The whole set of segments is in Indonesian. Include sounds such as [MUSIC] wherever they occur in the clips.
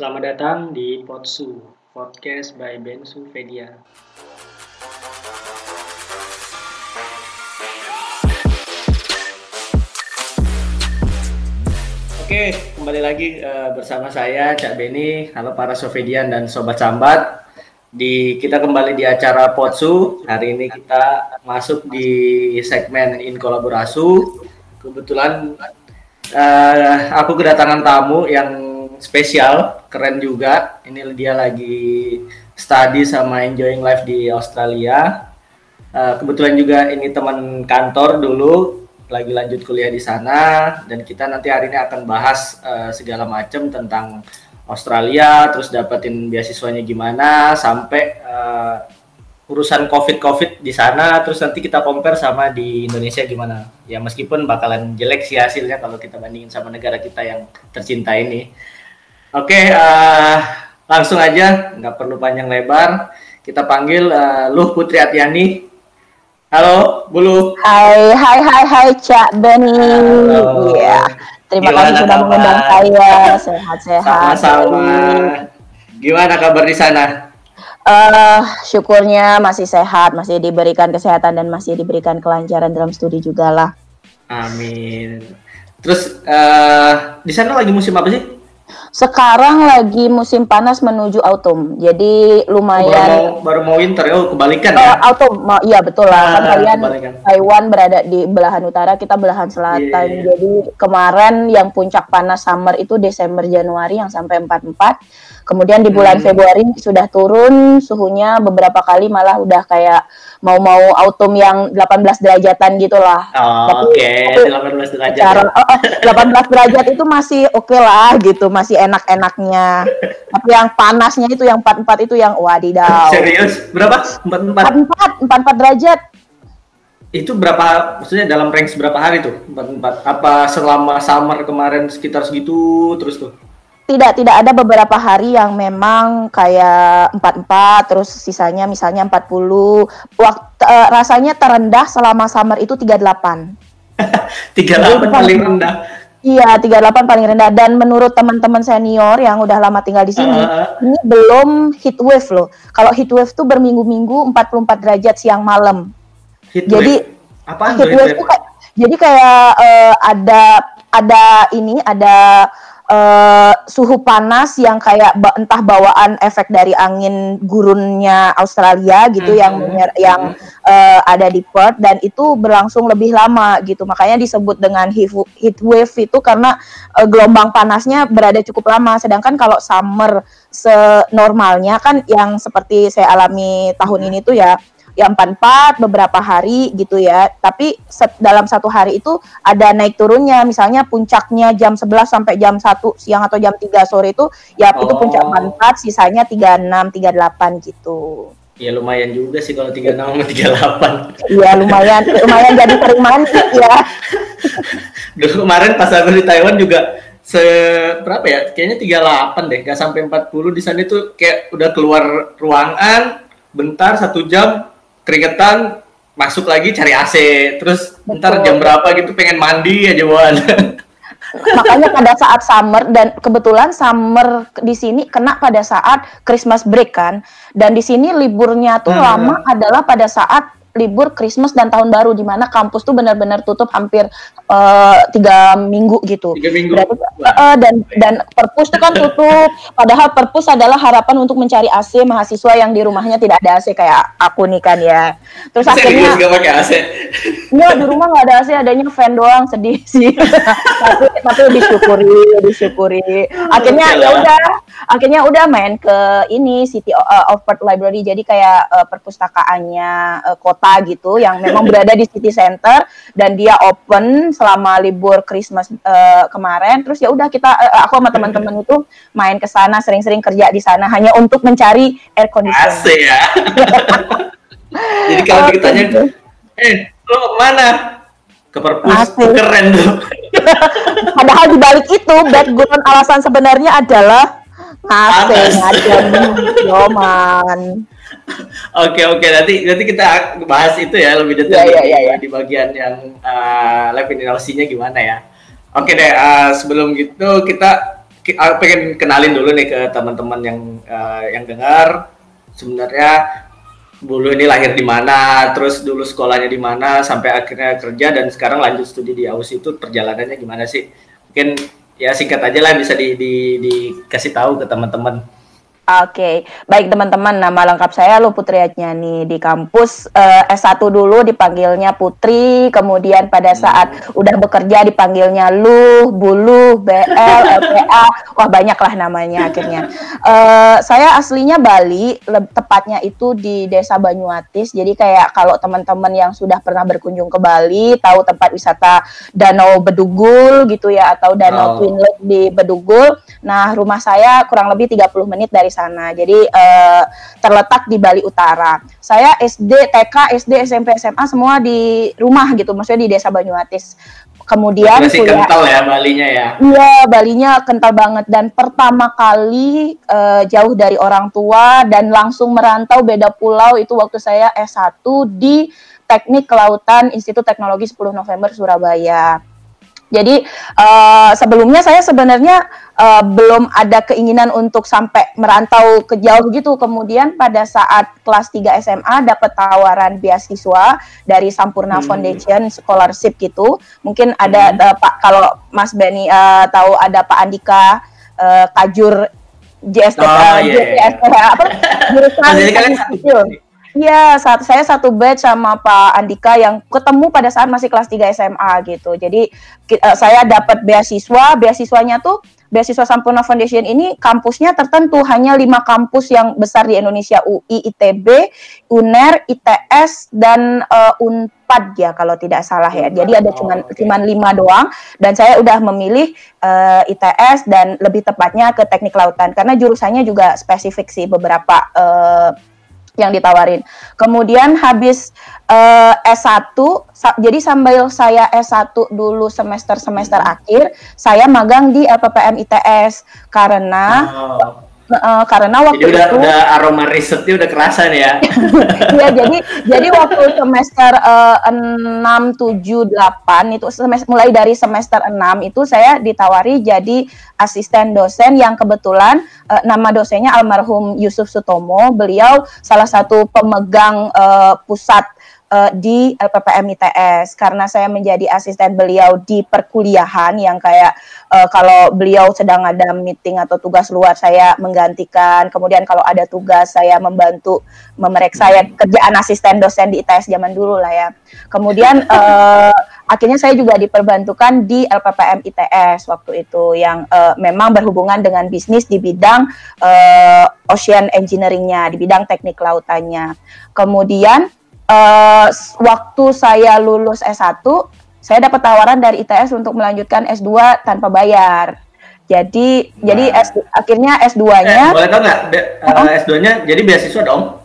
Selamat datang di Potsu, podcast by Bensu Vedia. Oke, kembali lagi uh, bersama saya Cak Beni. Halo para Sovedian dan sobat sambat. Di kita kembali di acara Potsu. Hari ini kita masuk di segmen In Kolaborasu. Kebetulan uh, aku kedatangan tamu yang spesial, keren juga. Ini dia lagi study sama enjoying life di Australia. Uh, kebetulan juga ini teman kantor dulu, lagi lanjut kuliah di sana dan kita nanti hari ini akan bahas uh, segala macam tentang Australia, terus dapetin beasiswanya gimana sampai uh, urusan covid-covid di sana, terus nanti kita compare sama di Indonesia gimana. Ya meskipun bakalan jelek sih hasilnya kalau kita bandingin sama negara kita yang tercinta ini. Oke, okay, uh, langsung aja, nggak perlu panjang lebar. Kita panggil uh, Luh Putri Atiani. Halo, Bulu. Hai, hai, hai, hai, Cak Beni. Iya. Terima Gimana kasih sudah mengundang saya. Sehat-sehat. Sama-sama. Gimana kabar di sana? Uh, syukurnya masih sehat, masih diberikan kesehatan dan masih diberikan kelancaran dalam studi juga lah. Amin. Terus uh, di sana lagi musim apa sih? Sekarang lagi musim panas menuju autumn, jadi lumayan. Baru mau, baru mau winter, oh kebalikan ya? Uh, autumn, iya betul lah. kan ah, kalian kebalikan. Taiwan berada di belahan utara, kita belahan selatan. Yeah. Iya. Jadi kemarin yang puncak panas summer itu Desember Januari yang sampai 44 Kemudian di bulan hmm. Februari sudah turun suhunya beberapa kali malah udah kayak mau-mau autumn yang 18 derajatan gitu lah. Oh, oke, okay. 18 derajat. Cara, oh, 18 derajat itu masih oke okay lah gitu, masih enak-enaknya. Tapi yang panasnya itu yang 44 itu yang wadidaw. Serius? Berapa? 44? 44, 44 derajat. Itu berapa maksudnya dalam range berapa hari tuh? 44. Apa selama summer kemarin sekitar segitu terus tuh? tidak tidak ada beberapa hari yang memang kayak empat empat terus sisanya misalnya 40 waktu uh, rasanya terendah selama summer itu 38 38 [LAUGHS] paling rendah Iya, 38 paling rendah dan menurut teman-teman senior yang udah lama tinggal di sini, uh, ini belum heat wave loh. Kalau heat wave tuh berminggu-minggu 44 derajat siang malam. Heat jadi apa heat wave tuh kayak jadi kayak uh, ada ada ini ada uh, suhu panas yang kayak entah bawaan efek dari angin gurunnya Australia gitu mm-hmm. yang yang uh, ada di Perth dan itu berlangsung lebih lama gitu. Makanya disebut dengan heat wave itu karena uh, gelombang panasnya berada cukup lama. Sedangkan kalau summer senormalnya kan yang seperti saya alami tahun ini tuh ya yang 44 beberapa hari gitu ya. Tapi set, dalam satu hari itu ada naik turunnya. Misalnya puncaknya jam 11 sampai jam 1 siang atau jam 3 sore itu ya oh. itu puncak 44, sisanya 36, 38 gitu. Ya lumayan juga sih kalau 36 sama 38. Iya lumayan, lumayan jadi sering mandi ya. [LAUGHS] Dulu kemarin pas aku di Taiwan juga se berapa ya? Kayaknya 38 deh, gak sampai 40 di sana itu kayak udah keluar ruangan bentar satu jam keringetan masuk lagi cari AC terus Betul. ntar jam berapa gitu pengen mandi aja buat [LAUGHS] makanya pada saat summer dan kebetulan summer di sini kena pada saat Christmas break kan dan di sini liburnya tuh hmm. lama adalah pada saat libur Christmas dan tahun baru di mana kampus tuh benar-benar tutup hampir uh, tiga minggu gitu. Tiga minggu. Berarti, uh, dan dan perpus itu kan tutup. Padahal perpus adalah harapan untuk mencari AC mahasiswa yang di rumahnya tidak ada AC kayak aku nih kan ya. Terus Serius akhirnya. Gak pakai AC? Enggak di rumah nggak ada AC, adanya fan doang sedih sih. [LAUGHS] tapi tapi disyukuri, disyukuri. Akhirnya ya udah, akhirnya udah main ke ini City of Perth Library jadi kayak uh, perpustakaannya uh, kota kota gitu yang memang berada di city center dan dia open selama libur Christmas uh, kemarin. Terus ya udah kita uh, aku sama teman-teman itu main ke sana sering-sering kerja di sana hanya untuk mencari air conditioner. Asik ya. [LAUGHS] Jadi kalau ditanya, eh lo mana? Ke perpus keren tuh. [LAUGHS] Padahal di balik itu background alasan sebenarnya adalah ngasih ngajak Yoman. [LAUGHS] Oke oke nanti nanti kita bahas itu ya lebih detail yeah, yeah, yeah, di bagian yang uh, live gimana ya. Oke deh uh, sebelum gitu kita pengen kenalin dulu nih ke teman-teman yang uh, yang dengar sebenarnya Bulu ini lahir di mana, terus dulu sekolahnya di mana, sampai akhirnya kerja dan sekarang lanjut studi di AUS itu perjalanannya gimana sih? Mungkin ya singkat aja lah bisa di, di, dikasih tahu ke teman-teman. Oke, baik teman-teman, nama lengkap saya Lu Putri Atnyani di kampus uh, eh, S1 dulu dipanggilnya Putri, kemudian pada saat hmm. udah bekerja dipanggilnya Lu, Bulu, BL, LPA, wah banyak lah namanya akhirnya. Uh, saya aslinya Bali, tepatnya itu di Desa Banyuatis. Jadi kayak kalau teman-teman yang sudah pernah berkunjung ke Bali, tahu tempat wisata Danau Bedugul gitu ya atau Danau oh. Twin Lake di Bedugul. Nah, rumah saya kurang lebih 30 menit dari sana. Jadi uh, terletak di Bali Utara. Saya SD, TK, SD, SMP, SMA semua di rumah gitu, maksudnya di Desa Banyuatis. Kemudian Masih kuliah, kental ya Balinya ya. Iya, Balinya kental banget dan pertama kali uh, jauh dari orang tua dan langsung merantau beda pulau itu waktu saya S1 di Teknik Kelautan Institut Teknologi 10 November Surabaya. Jadi uh, sebelumnya saya sebenarnya uh, belum ada keinginan untuk sampai merantau ke jauh gitu. Kemudian pada saat kelas 3 SMA dapat tawaran beasiswa dari Sampurna hmm. Foundation scholarship gitu. Mungkin ada hmm. uh, Pak kalau Mas Benny uh, tahu ada Pak Andika uh, Kajur JST oh, yeah, JST yeah. apa [LAUGHS] jurusan Iya, saat saya satu batch sama Pak Andika yang ketemu pada saat masih kelas 3 SMA gitu. Jadi uh, saya dapat beasiswa, beasiswanya tuh beasiswa Sampurna Foundation ini kampusnya tertentu hanya lima kampus yang besar di Indonesia UI, ITB, UNER, ITS dan uh, Unpad ya kalau tidak salah ya. Jadi ada cuma oh, okay. cuman lima doang dan saya udah memilih uh, ITS dan lebih tepatnya ke teknik lautan karena jurusannya juga spesifik sih beberapa uh, yang ditawarin. Kemudian habis uh, eh, S1, sa jadi sambil saya S1 dulu semester-semester akhir, saya magang di LPPM ITS karena Uh, karena waktu jadi udah, itu udah aroma risetnya udah kerasa nih ya. [LAUGHS] Iya, jadi jadi waktu semester uh, 6 7 8 itu semester, mulai dari semester 6 itu saya ditawari jadi asisten dosen yang kebetulan uh, nama dosennya almarhum Yusuf Sutomo. Beliau salah satu pemegang uh, pusat uh, di LPPM ITS karena saya menjadi asisten beliau di perkuliahan yang kayak uh, kalau beliau sedang ada meeting atau tugas luar saya menggantikan. Kemudian kalau ada tugas saya membantu memeriksa ya kerjaan asisten dosen di ITS zaman dulu lah ya. Kemudian uh, akhirnya saya juga diperbantukan di LPPM ITS waktu itu yang uh, memang berhubungan dengan bisnis di bidang uh, ocean engineeringnya di bidang teknik lautannya. Kemudian uh, waktu saya lulus S1, saya dapat tawaran dari ITS untuk melanjutkan S2 tanpa bayar. Jadi nah. jadi S, akhirnya S2-nya eh, boleh tahu nggak uh, S2-nya jadi beasiswa dong?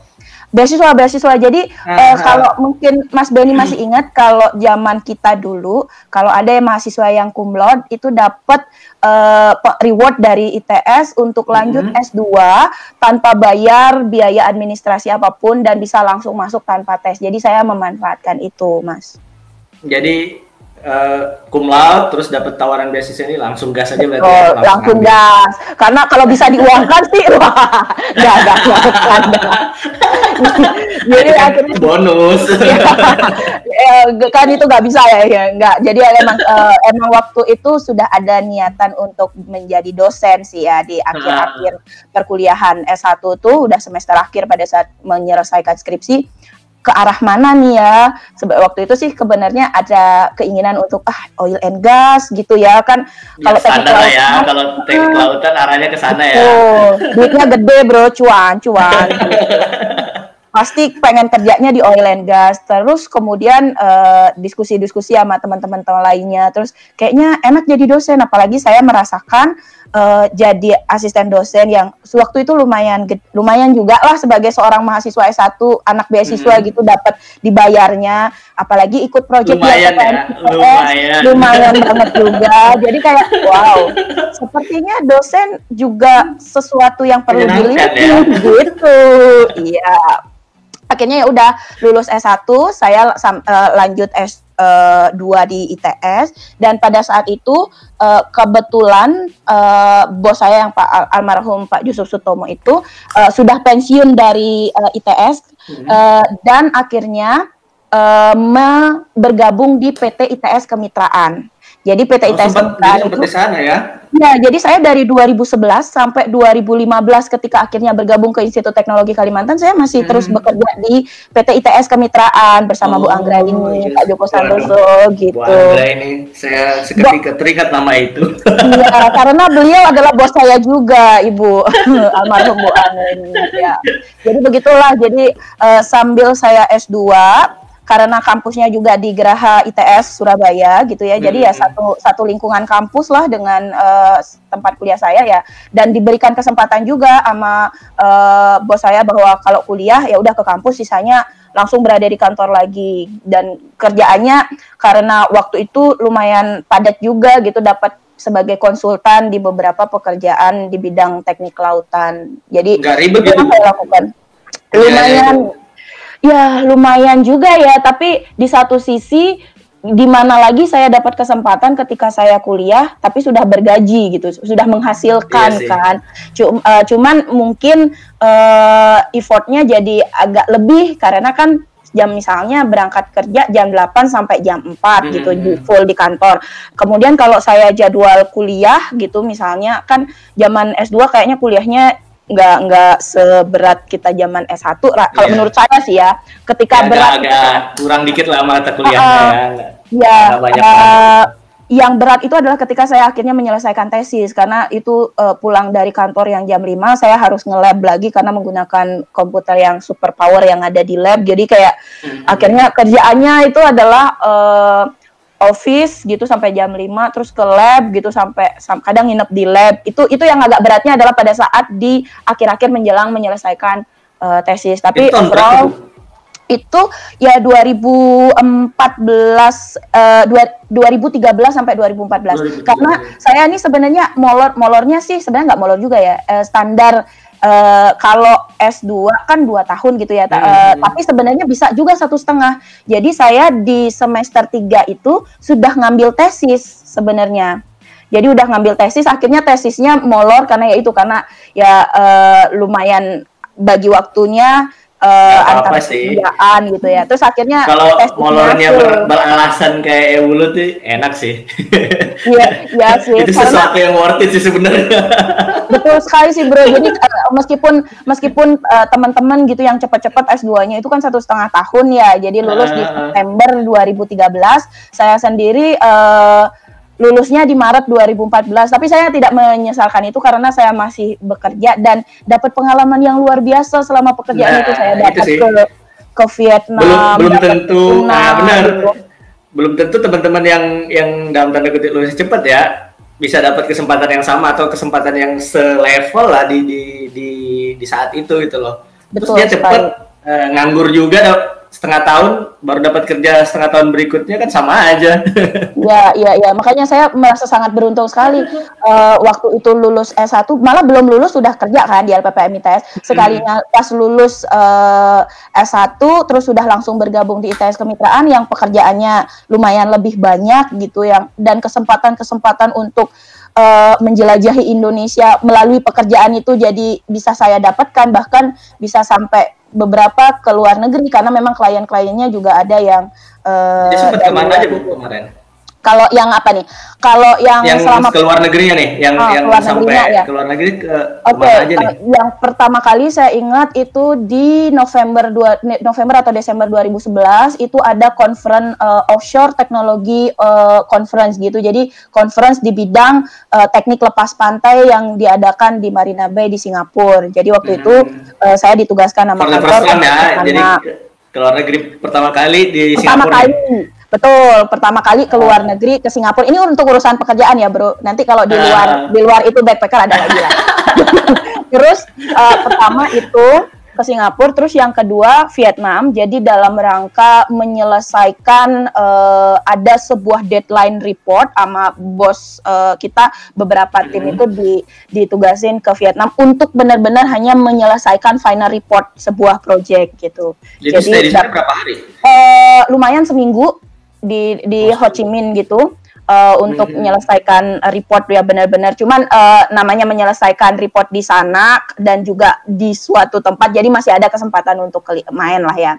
beasiswa beasiswa jadi uh, kalau mungkin Mas Benny masih ingat kalau zaman kita dulu kalau ada yang mahasiswa yang kumlot itu dapat uh, reward dari ITS untuk lanjut mm -hmm. S2 tanpa bayar biaya administrasi apa pun dan bisa langsung masuk tanpa tes jadi saya memanfaatkan itu Mas jadi uh, cum laude terus dapat tawaran beasiswa ini langsung gas aja berarti oh, ya, langsung, langsung gas. Karena kalau bisa diuangkan sih [LAUGHS] wah. Nggak nggak jadi kan akhirnya bonus. [LAUGHS] Ya, kan itu nggak bisa ya, ya. Nggak jadi emang uh, emang waktu itu sudah ada niatan untuk menjadi dosen sih ya di akhir-akhir perkuliahan S1 tuh udah semester akhir pada saat menyelesaikan skripsi ke arah mana nih ya. Sebab waktu itu sih kebenarnya ada keinginan untuk ah oil and gas gitu ya kan. Ya, kalau teknik lautan ya, kalau teknik lautan arahnya ke sana ya. Oh, duitnya gede bro, cuan, cuan. [LAUGHS] pasti pengen kerjanya di oil and gas. Terus kemudian uh, diskusi-diskusi sama teman-teman lainnya. Terus kayaknya enak jadi dosen. Apalagi saya merasakan uh, jadi asisten dosen yang sewaktu itu lumayan lumayan juga lah sebagai seorang mahasiswa S1 anak beasiswa hmm. gitu dapat dibayarnya. Apalagi ikut proyek lumayan ya, lumayan. lumayan banget juga. Jadi kayak wow. Sepertinya dosen juga sesuatu yang perlu dilihat ya? gitu. Iya akhirnya ya udah lulus S1 saya uh, lanjut S uh, dua di ITS dan pada saat itu uh, kebetulan uh, bos saya yang Pak almarhum Pak Yusuf Sutomo itu uh, sudah pensiun dari uh, ITS hmm. uh, dan akhirnya uh, bergabung di PT ITS Kemitraan. Jadi PT oh, ITS Kemitraan itu sana ya. Ya, jadi saya dari 2011 sampai 2015 ketika akhirnya bergabung ke Institut Teknologi Kalimantan, saya masih hmm. terus bekerja di PT ITS Kemitraan bersama oh, Bu Anggra ini, yes. Pak Joko Santoso gitu. Bu Anggra ini saya seketika teringat nama itu. Iya, [LAUGHS] karena beliau adalah bos saya juga, Ibu [LAUGHS] almarhum Bu Anggra ini. Ya. Jadi begitulah. Jadi uh, sambil saya S2 karena kampusnya juga di Geraha ITS Surabaya gitu ya. Jadi ya satu satu lingkungan kampus lah dengan uh, tempat kuliah saya ya dan diberikan kesempatan juga sama uh, bos saya bahwa kalau kuliah ya udah ke kampus sisanya langsung berada di kantor lagi dan kerjaannya karena waktu itu lumayan padat juga gitu dapat sebagai konsultan di beberapa pekerjaan di bidang teknik lautan. Jadi Nggak ribet itu yang saya lakukan. Lumayan ya lumayan juga ya tapi di satu sisi di mana lagi saya dapat kesempatan ketika saya kuliah tapi sudah bergaji gitu sudah menghasilkan iya kan Cuma, uh, cuman mungkin uh, effortnya jadi agak lebih karena kan jam misalnya berangkat kerja jam 8 sampai jam 4 hmm. gitu di full di kantor. Kemudian kalau saya jadwal kuliah gitu misalnya kan zaman S2 kayaknya kuliahnya nggak nggak seberat kita zaman S1 lah. Kalau yeah. menurut saya sih ya, ketika ya, berat agak, agak kurang dikit lah mata kuliahnya uh, ya. Ya, uh, yang berat itu adalah ketika saya akhirnya menyelesaikan tesis karena itu uh, pulang dari kantor yang jam 5 saya harus nge-lab lagi karena menggunakan komputer yang super power yang ada di lab. Jadi kayak hmm. akhirnya kerjaannya itu adalah uh, office gitu sampai jam 5 terus ke lab gitu sampai sam kadang nginep di lab. Itu itu yang agak beratnya adalah pada saat di akhir-akhir menjelang menyelesaikan uh, tesis. Tapi itu overall itu ya 2014 uh, 2013 sampai 2014 2013. karena saya ini sebenarnya molor molornya sih sebenarnya nggak molor juga ya. Uh, standar uh, kalau S2 kan dua tahun gitu ya, hmm. uh, tapi sebenarnya bisa juga satu setengah. Jadi saya di semester 3 itu sudah ngambil tesis sebenarnya. Jadi udah ngambil tesis, akhirnya tesisnya molor karena ya itu karena ya uh, lumayan bagi waktunya uh, antar kerjaan gitu ya. Terus akhirnya kalau molornya ber, beralasan kayak Ewulu tuh enak sih. [LAUGHS] Iya, iya sih. Itu karena, sesuatu yang worth it sih sebenarnya. [LAUGHS] Betul sekali sih bro. Jadi uh, [LAUGHS] meskipun meskipun uh, teman-teman gitu yang cepat-cepat S2-nya itu kan satu setengah tahun ya. Jadi lulus uh, di September 2013. Saya sendiri uh, lulusnya di Maret 2014 tapi saya tidak menyesalkan itu karena saya masih bekerja dan dapat pengalaman yang luar biasa selama pekerjaan nah, itu. Saya dapat ke ke Vietnam belum belum tentu. Nah benar. gitu. belum tentu teman-teman yang yang dalam tanda kutip lulus cepat ya bisa dapat kesempatan yang sama atau kesempatan yang selevel lah di di di, di saat itu gitu loh. Betul terus dia cepat uh, nganggur juga setengah tahun baru dapat kerja setengah tahun berikutnya kan sama aja. [LAUGHS] Ya, ya, ya. Makanya saya merasa sangat beruntung sekali uh, waktu itu lulus S1, malah belum lulus sudah kerja kan di LPPM ITS. Sekalinya hmm. pas lulus uh, eh, S1 terus sudah langsung bergabung di ITS Kemitraan yang pekerjaannya lumayan lebih banyak gitu yang dan kesempatan-kesempatan untuk uh, menjelajahi Indonesia melalui pekerjaan itu jadi bisa saya dapatkan bahkan bisa sampai beberapa ke luar negeri karena memang klien-kliennya juga ada yang uh, sempat ke mana aja bu kemarin? Kalau yang apa nih? Kalau yang, yang selama ke luar negerinya nih, yang oh, yang sampai ya. ke luar negeri ke okay. aja nih? Yang pertama kali saya ingat itu di November dua November atau Desember 2011 itu ada conference uh, offshore teknologi uh, conference gitu. Jadi conference di bidang uh, teknik lepas pantai yang diadakan di Marina Bay di Singapura. Jadi waktu hmm. itu uh, saya ditugaskan nama kantor. ya, jadi ke luar negeri pertama kali di pertama Singapura. kali. Betul, pertama kali ke luar negeri ke Singapura. Ini untuk urusan pekerjaan ya, Bro. Nanti kalau di luar uh. di luar itu backpacker ada lagi lah. [LAUGHS] terus uh, pertama itu ke Singapura, terus yang kedua Vietnam. Jadi dalam rangka menyelesaikan uh, ada sebuah deadline report sama bos uh, kita beberapa tim hmm. itu di, ditugasin ke Vietnam untuk benar-benar hanya menyelesaikan final report sebuah project gitu. Jadi, Jadi berapa hari? Uh, lumayan seminggu di di Ho Chi Minh gitu uh, untuk hmm. menyelesaikan report ya benar-benar. Cuman uh, namanya menyelesaikan report di sana dan juga di suatu tempat jadi masih ada kesempatan untuk main lah ya.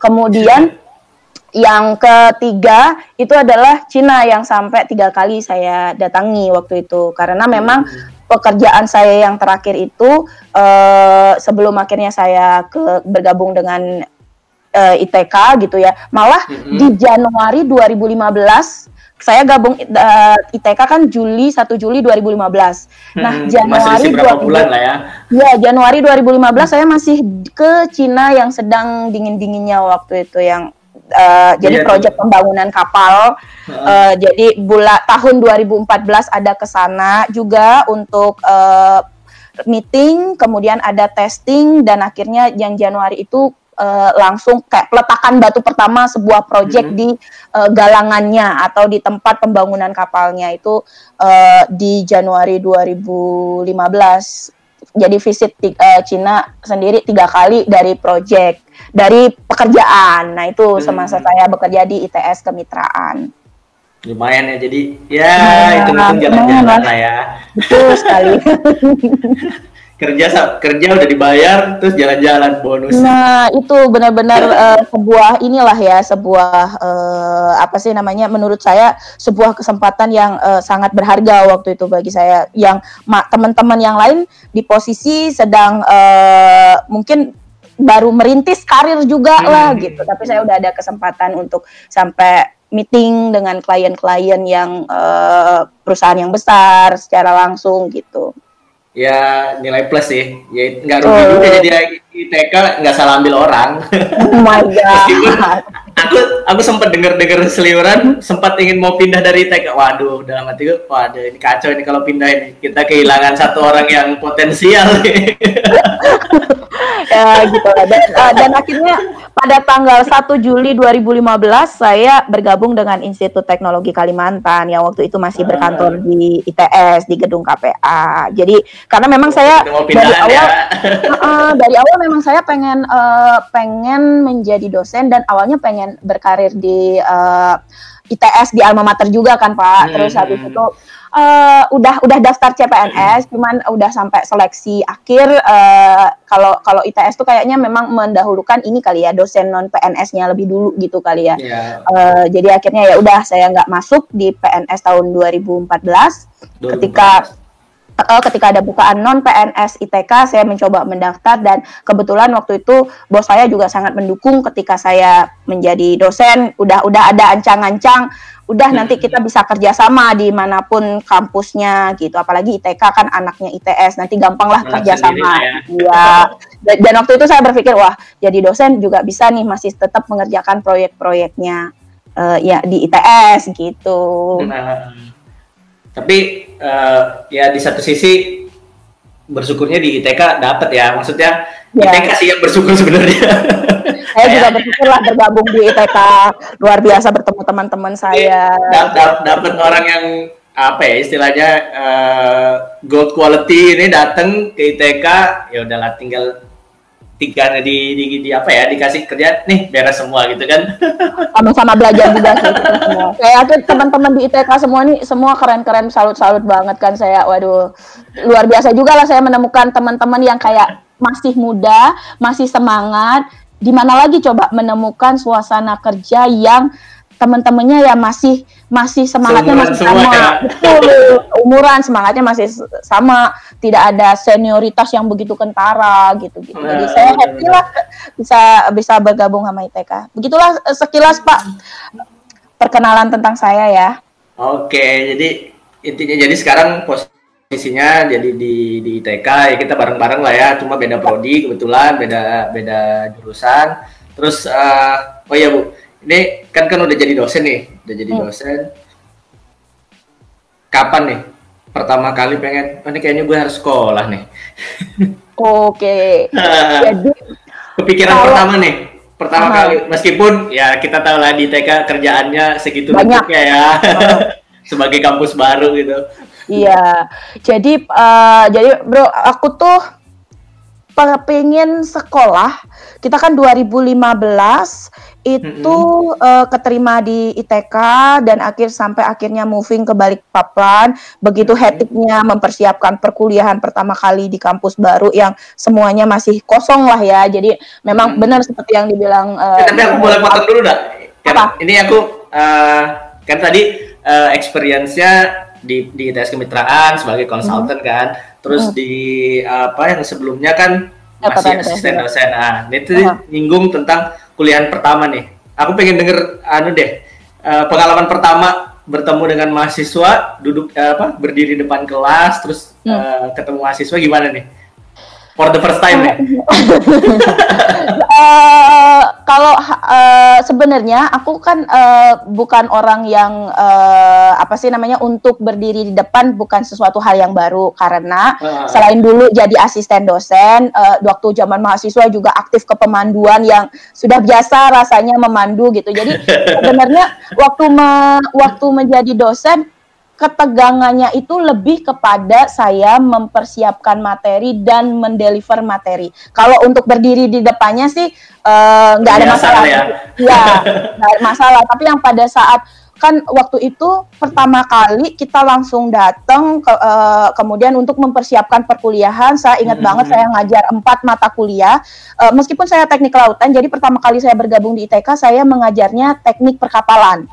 Kemudian yang ketiga itu adalah Cina yang sampai tiga kali saya datangi waktu itu. Karena memang pekerjaan saya yang terakhir itu uh, sebelum akhirnya saya ke bergabung dengan uh, ITK gitu ya malah mm -hmm. di Januari 2015 saya gabung uh, ITK kan Juli 1 Juli 2015. Hmm, nah, Januari masih berapa 20, bulan lah ya. Ya, Januari 2015 hmm. saya masih ke Cina yang sedang dingin-dinginnya waktu itu yang uh, jadi iya, proyek pembangunan kapal. Uh. Uh, jadi bulan tahun 2014 ada ke sana juga untuk uh, meeting, kemudian ada testing dan akhirnya yang Januari itu uh, langsung kayak peletakan batu pertama sebuah proyek hmm. di uh, galangannya atau di tempat pembangunan kapalnya itu uh, di Januari 2015. Jadi visit uh, Cina sendiri tiga kali dari proyek dari pekerjaan. Nah itu hmm. semasa saya bekerja di ITS kemitraan lumayan ya jadi ya nah, itu jalan-jalan lah ya betul sekali [LAUGHS] kerja kerja udah dibayar terus jalan-jalan bonus. Nah itu benar-benar uh, sebuah inilah ya sebuah uh, apa sih namanya menurut saya sebuah kesempatan yang uh, sangat berharga waktu itu bagi saya yang teman-teman yang lain di posisi sedang uh, mungkin baru merintis karir juga hmm. lah gitu tapi saya udah ada kesempatan untuk sampai meeting dengan klien-klien yang uh, perusahaan yang besar secara langsung gitu ya nilai plus sih. Ya nggak rugi oh. juga jadi ITK nggak salah ambil orang. Oh my [LAUGHS] god. Aku aku sempat dengar dengar seliuran sempat ingin mau pindah dari ITK waduh dalam hati gue waduh ini kacau ini kalau pindah ini. Kita kehilangan satu orang yang potensial [LAUGHS] [LAUGHS] ya gitu dan, uh, dan akhirnya pada tanggal 1 Juli 2015 saya bergabung dengan Institut Teknologi Kalimantan yang waktu itu masih berkantor di ITS di gedung KPA. Jadi karena memang saya dari awal ya. [LAUGHS] uh, dari awal memang saya pengen uh, pengen menjadi dosen dan awalnya pengen berkarir di uh, ITS di alma mater juga kan Pak. Hmm. Terus habis itu uh, udah udah daftar CPNS, cuman udah sampai seleksi akhir. Uh, kalau kalau ITS tuh kayaknya memang mendahulukan ini kali ya dosen non PNS-nya lebih dulu gitu kali ya. Yeah. Iya. Uh, jadi akhirnya ya udah saya nggak masuk di PNS tahun 2014 2014. ketika uh, ketika ada bukaan non PNS ITK saya mencoba mendaftar dan kebetulan waktu itu bos saya juga sangat mendukung ketika saya menjadi dosen udah udah ada ancang-ancang udah nanti kita bisa kerjasama di mana pun kampusnya gitu. Apalagi ITK kan anaknya ITS nanti gampang lah kerjasama. ya. ya dan, dan waktu itu saya berpikir wah jadi dosen juga bisa nih masih tetap mengerjakan proyek-proyeknya uh, ya di ITS gitu. Nah, tapi uh, ya di satu sisi bersyukurnya di ITK dapat ya. Maksudnya ya. ITK sih yang bersyukur sebenarnya. [LAUGHS] Saya juga bersyukur lah bergabung di ITK luar biasa bertemu teman-teman saya. dapat orang yang apa ya istilahnya uh, gold quality ini datang ke ITK ya udahlah tinggal tiga di, di, di apa ya dikasih kerja nih beres semua gitu kan. [LAUGHS] Sama-sama belajar juga sih semua. [LAUGHS] Kayak tuh teman-teman di ITK semua nih semua keren-keren salut-salut banget kan saya. Waduh luar biasa juga lah saya menemukan teman-teman yang kayak masih muda masih semangat. Di mana lagi coba menemukan suasana kerja yang teman-temannya ya masih masih semangatnya Seumuran masih sama. ya. betul umuran semangatnya masih sama. Tidak ada senioritas yang begitu kentara gitu gitu. Nah, jadi saya happy lah bisa bisa bergabung sama ITK begitulah sekilas Pak perkenalan tentang saya ya. Oke jadi intinya jadi sekarang posisinya jadi di di ITK ya kita bareng-bareng lah ya. Cuma beda prodi kebetulan beda beda jurusan. Terus uh, oh iya Bu ini kan kan udah jadi dosen nih, udah jadi hmm. dosen. Kapan nih pertama kali pengen, oh, ini kayaknya gue harus sekolah nih. [LAUGHS] Oke. [LAUGHS] jadi kepikiran kalau, pertama nih, pertama uh, kali meskipun ya kita tahu lah di TK kerjaannya segitu banyak ya. [LAUGHS] sebagai kampus baru gitu. Iya. Jadi uh, jadi Bro, aku tuh pengen sekolah kita kan 2015 itu mm -hmm. uh, keterima di ITK dan akhir sampai akhirnya moving ke Balikpapan begitu mm -hmm. hektiknya mempersiapkan perkuliahan pertama kali di kampus baru yang semuanya masih kosong lah ya jadi memang mm -hmm. benar seperti yang dibilang uh, tapi aku boleh potong dulu dah kan apa? ini aku uh, kan tadi uh, experience-nya di di ITS kemitraan sebagai konsultan mm -hmm. kan terus mm -hmm. di apa yang sebelumnya kan masih asisten dosen ah itu uh -huh. nyinggung tentang kuliah pertama nih. Aku pengen denger anu deh uh, pengalaman pertama bertemu dengan mahasiswa duduk uh, apa berdiri depan kelas terus hmm. uh, ketemu mahasiswa gimana nih? for the first time ya? [LAUGHS] uh, kalau uh, sebenarnya aku kan uh, bukan orang yang uh, apa sih namanya untuk berdiri di depan bukan sesuatu hal yang baru karena uh. selain dulu jadi asisten dosen uh, waktu zaman mahasiswa juga aktif ke pemanduan yang sudah biasa rasanya memandu gitu. Jadi [LAUGHS] sebenarnya waktu me, waktu menjadi dosen ketegangannya itu lebih kepada saya mempersiapkan materi dan mendeliver materi. Kalau untuk berdiri di depannya sih eh, nggak uh, ada masalah. Ya, ya [LAUGHS] nggak ada masalah. Tapi yang pada saat kan waktu itu pertama kali kita langsung datang ke, uh, kemudian untuk mempersiapkan perkuliahan saya ingat hmm. banget saya ngajar empat mata kuliah uh, meskipun saya teknik lautan jadi pertama kali saya bergabung di ITK saya mengajarnya teknik perkapalan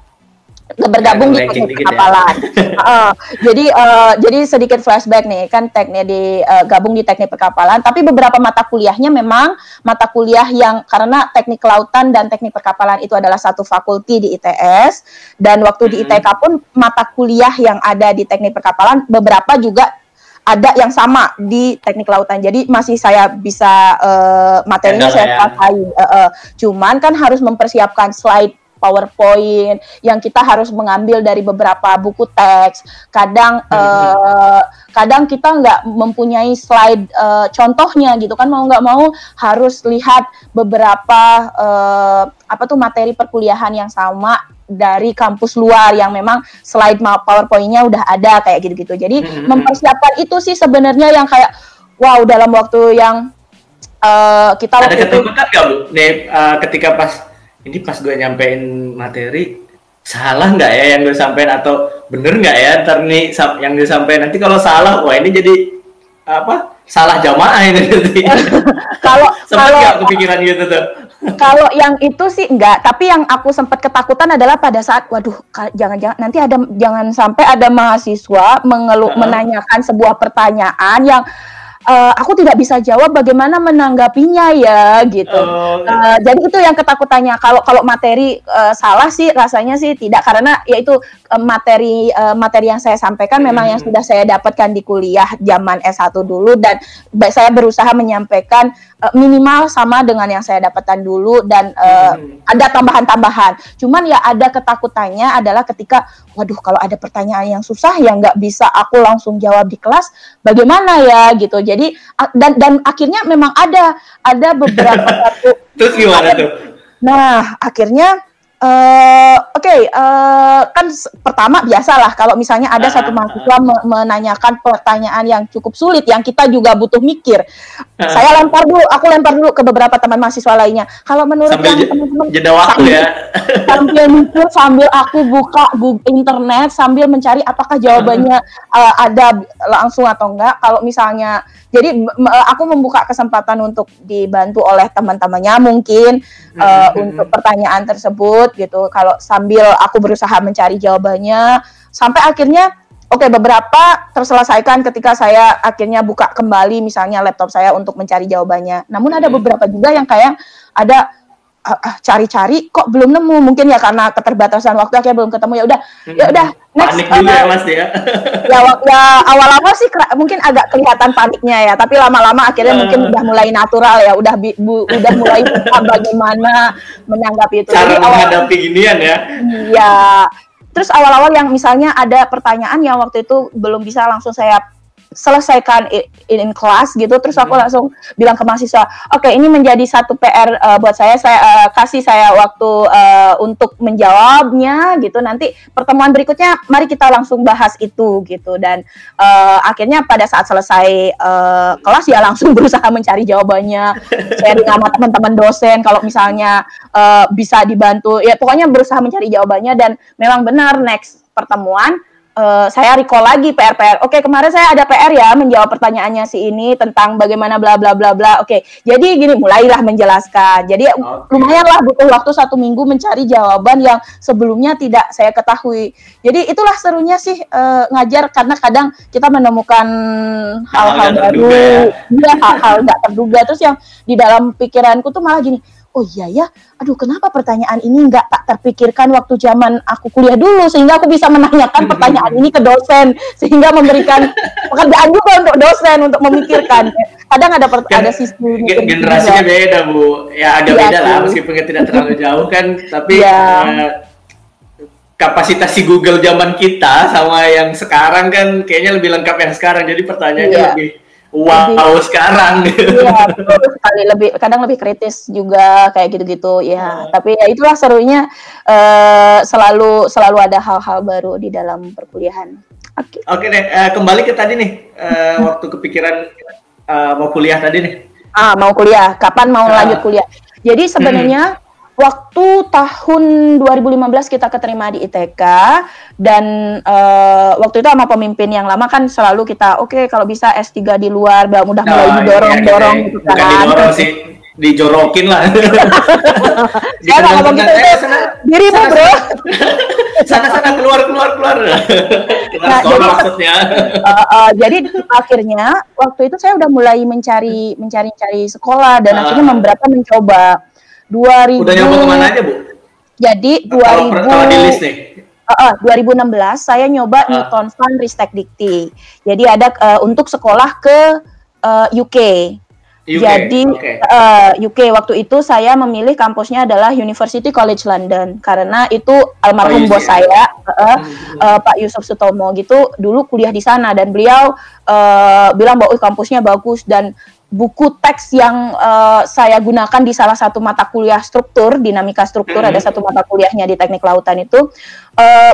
bergabung ya, di teknik kepapalan. Ya. [LAUGHS] uh, jadi uh, jadi sedikit flashback nih kan teknik di uh, gabung di teknik perkapalan, tapi beberapa mata kuliahnya memang mata kuliah yang karena teknik kelautan dan teknik perkapalan itu adalah satu fakulti di ITS dan waktu di ITK pun mata kuliah yang ada di teknik perkapalan beberapa juga ada yang sama di teknik lautan. Jadi masih saya bisa uh, materinya saya pakai. Ya. Uh, uh, cuman kan harus mempersiapkan slide PowerPoint yang kita harus mengambil dari beberapa buku teks. Kadang hmm. uh, kadang kita nggak mempunyai slide uh, contohnya gitu kan mau nggak mau harus lihat beberapa uh, apa tuh materi perkuliahan yang sama dari kampus luar yang memang slide PowerPoint-nya udah ada kayak gitu-gitu. Jadi hmm. mempersiapkan itu sih sebenarnya yang kayak wow dalam waktu yang uh, kita ada ketakutan nggak bu? Nih uh, ketika pas ini pas gue nyampein materi salah nggak ya yang gue sampein? Atau bener nggak ya ntar nih yang disampaikan nanti kalau salah wah ini jadi apa salah jamaah ini nanti. [LAUGHS] Kalau [LAUGHS] kalau nggak kepikiran gitu tuh? [LAUGHS] Kalau yang itu sih enggak tapi yang aku sempat ketakutan adalah pada saat waduh jangan-jangan nanti ada jangan sampai ada mahasiswa mengeluh uh -huh. menanyakan sebuah pertanyaan yang uh, aku tidak bisa jawab bagaimana menanggapinya ya gitu. Oh, uh, jadi itu yang ketakutannya. Kalau kalau materi uh, salah sih rasanya sih tidak karena yaitu uh, materi uh, materi yang saya sampaikan hmm. memang yang sudah saya dapatkan di kuliah zaman S1 dulu dan saya berusaha menyampaikan uh, minimal sama dengan yang saya dapatkan dulu dan uh, hmm. ada tambahan-tambahan. Cuman ya ada ketakutannya adalah ketika waduh kalau ada pertanyaan yang susah yang nggak bisa aku langsung jawab di kelas bagaimana ya gitu jadi dan dan akhirnya memang ada ada beberapa [LAUGHS] satu terus gimana tuh nah akhirnya Uh, Oke, okay, uh, eh, kan pertama biasalah kalau misalnya ada satu mahasiswa me menanyakan pertanyaan yang cukup sulit, yang kita juga butuh mikir. Saya lempar dulu, aku lempar dulu ke beberapa teman mahasiswa lainnya. Kalau menurut sambil yang teman-teman jeda waktu ya, sambil mikir, sambil aku buka internet, sambil mencari apakah jawabannya uh, ada langsung atau enggak. Kalau misalnya jadi aku membuka kesempatan untuk dibantu oleh teman-temannya mungkin hmm. uh, untuk pertanyaan tersebut gitu. Kalau sambil aku berusaha mencari jawabannya sampai akhirnya oke okay, beberapa terselesaikan ketika saya akhirnya buka kembali misalnya laptop saya untuk mencari jawabannya. Namun ada beberapa juga yang kayak ada cari-cari kok belum nemu? Mungkin ya karena keterbatasan waktu akhirnya belum ketemu. Ya udah ya udah next panik juga uh, ya mas ya. [LAUGHS] Ya, ya awal-awal sih mungkin agak kelihatan paniknya ya tapi lama-lama akhirnya uh, mungkin udah mulai natural ya udah bi, bu, udah mulai bagaimana menanggapi itu. Cara Jadi, menghadapi awal, ginian ya. iya. Terus awal-awal yang misalnya ada pertanyaan yang waktu itu belum bisa langsung saya selesaikan in, in kelas gitu terus aku hmm. langsung bilang ke mahasiswa oke okay, ini menjadi satu PR uh, buat saya. Saya uh, kasih saya waktu uh, untuk menjawabnya gitu. Nanti pertemuan berikutnya mari kita langsung bahas itu gitu. Dan uh, akhirnya pada saat selesai uh, kelas ya langsung [LAUGHS] berusaha mencari jawabannya sharing sama teman-teman dosen kalau misalnya uh, bisa dibantu. Ya pokoknya berusaha mencari jawabannya dan memang benar next pertemuan uh, saya recall lagi PR-PR. Oke, kemarin saya ada PR ya menjawab pertanyaannya si ini tentang bagaimana bla bla bla bla. Oke, jadi gini mulailah menjelaskan. Jadi okay. lumayanlah butuh waktu satu minggu mencari jawaban yang sebelumnya tidak saya ketahui. Jadi itulah serunya sih uh, ngajar karena kadang kita menemukan hal-hal baru, ya hal-hal nggak terduga. Terus yang di dalam pikiranku tuh malah gini oh iya ya, aduh kenapa pertanyaan ini nggak tak terpikirkan waktu zaman aku kuliah dulu sehingga aku bisa menanyakan [LAUGHS] pertanyaan ini ke dosen sehingga memberikan [LAUGHS] pekerjaan juga untuk dosen untuk memikirkan. Kadang ada per, ada sisi generasinya juga. beda bu, ya agak ya, beda lah meskipun tidak terlalu [LAUGHS] jauh kan, tapi ya. uh, kapasitas si Google zaman kita sama yang sekarang kan kayaknya lebih lengkap yang sekarang jadi pertanyaannya ya. lebih wow lebih, sekarang. [LAUGHS] Iya betul sekali lebih kadang lebih kritis juga kayak gitu-gitu ya. Oh. tapi ya itulah serunya uh, selalu selalu ada hal-hal baru di dalam perkuliahan. Oke. Okay. oke okay, deh uh, kembali ke tadi nih uh, waktu kepikiran uh, mau kuliah tadi nih. Ah mau kuliah. Kapan mau uh, lanjut kuliah? Jadi sebenarnya hmm waktu tahun 2015 kita keterima di ITK dan uh, waktu itu sama pemimpin yang lama kan selalu kita oke okay, kalau bisa S3 di luar udah mudah mulai nah, didorong-dorong iya, iya, gitu kan. Bukan didorong sih, dijorokin lah. [LAUGHS] Saya nggak ngomong gitu itu dirimu bro. Sana-sana [LAUGHS] keluar keluar keluar. [LAUGHS] nah, jadi, maksudnya. Uh, uh, jadi akhirnya waktu itu saya udah mulai mencari mencari cari sekolah dan uh. akhirnya memberapa mencoba 2000 Udah nyampe ke mana aja, Bu? Jadi 2000 kalau di list nih. Uh, uh, 2016 saya nyoba uh. Newton Fund Ristek Dikti. Jadi ada uh, untuk sekolah ke uh, UK. UK. Jadi okay. uh, UK waktu itu saya memilih kampusnya adalah University College London karena itu almarhum oh, bos saya uh, uh, Pak Yusuf Sutomo gitu dulu kuliah di sana dan beliau uh, bilang bahwa kampusnya bagus dan buku teks yang uh, saya gunakan di salah satu mata kuliah struktur dinamika struktur mm -hmm. ada satu mata kuliahnya di teknik lautan itu uh,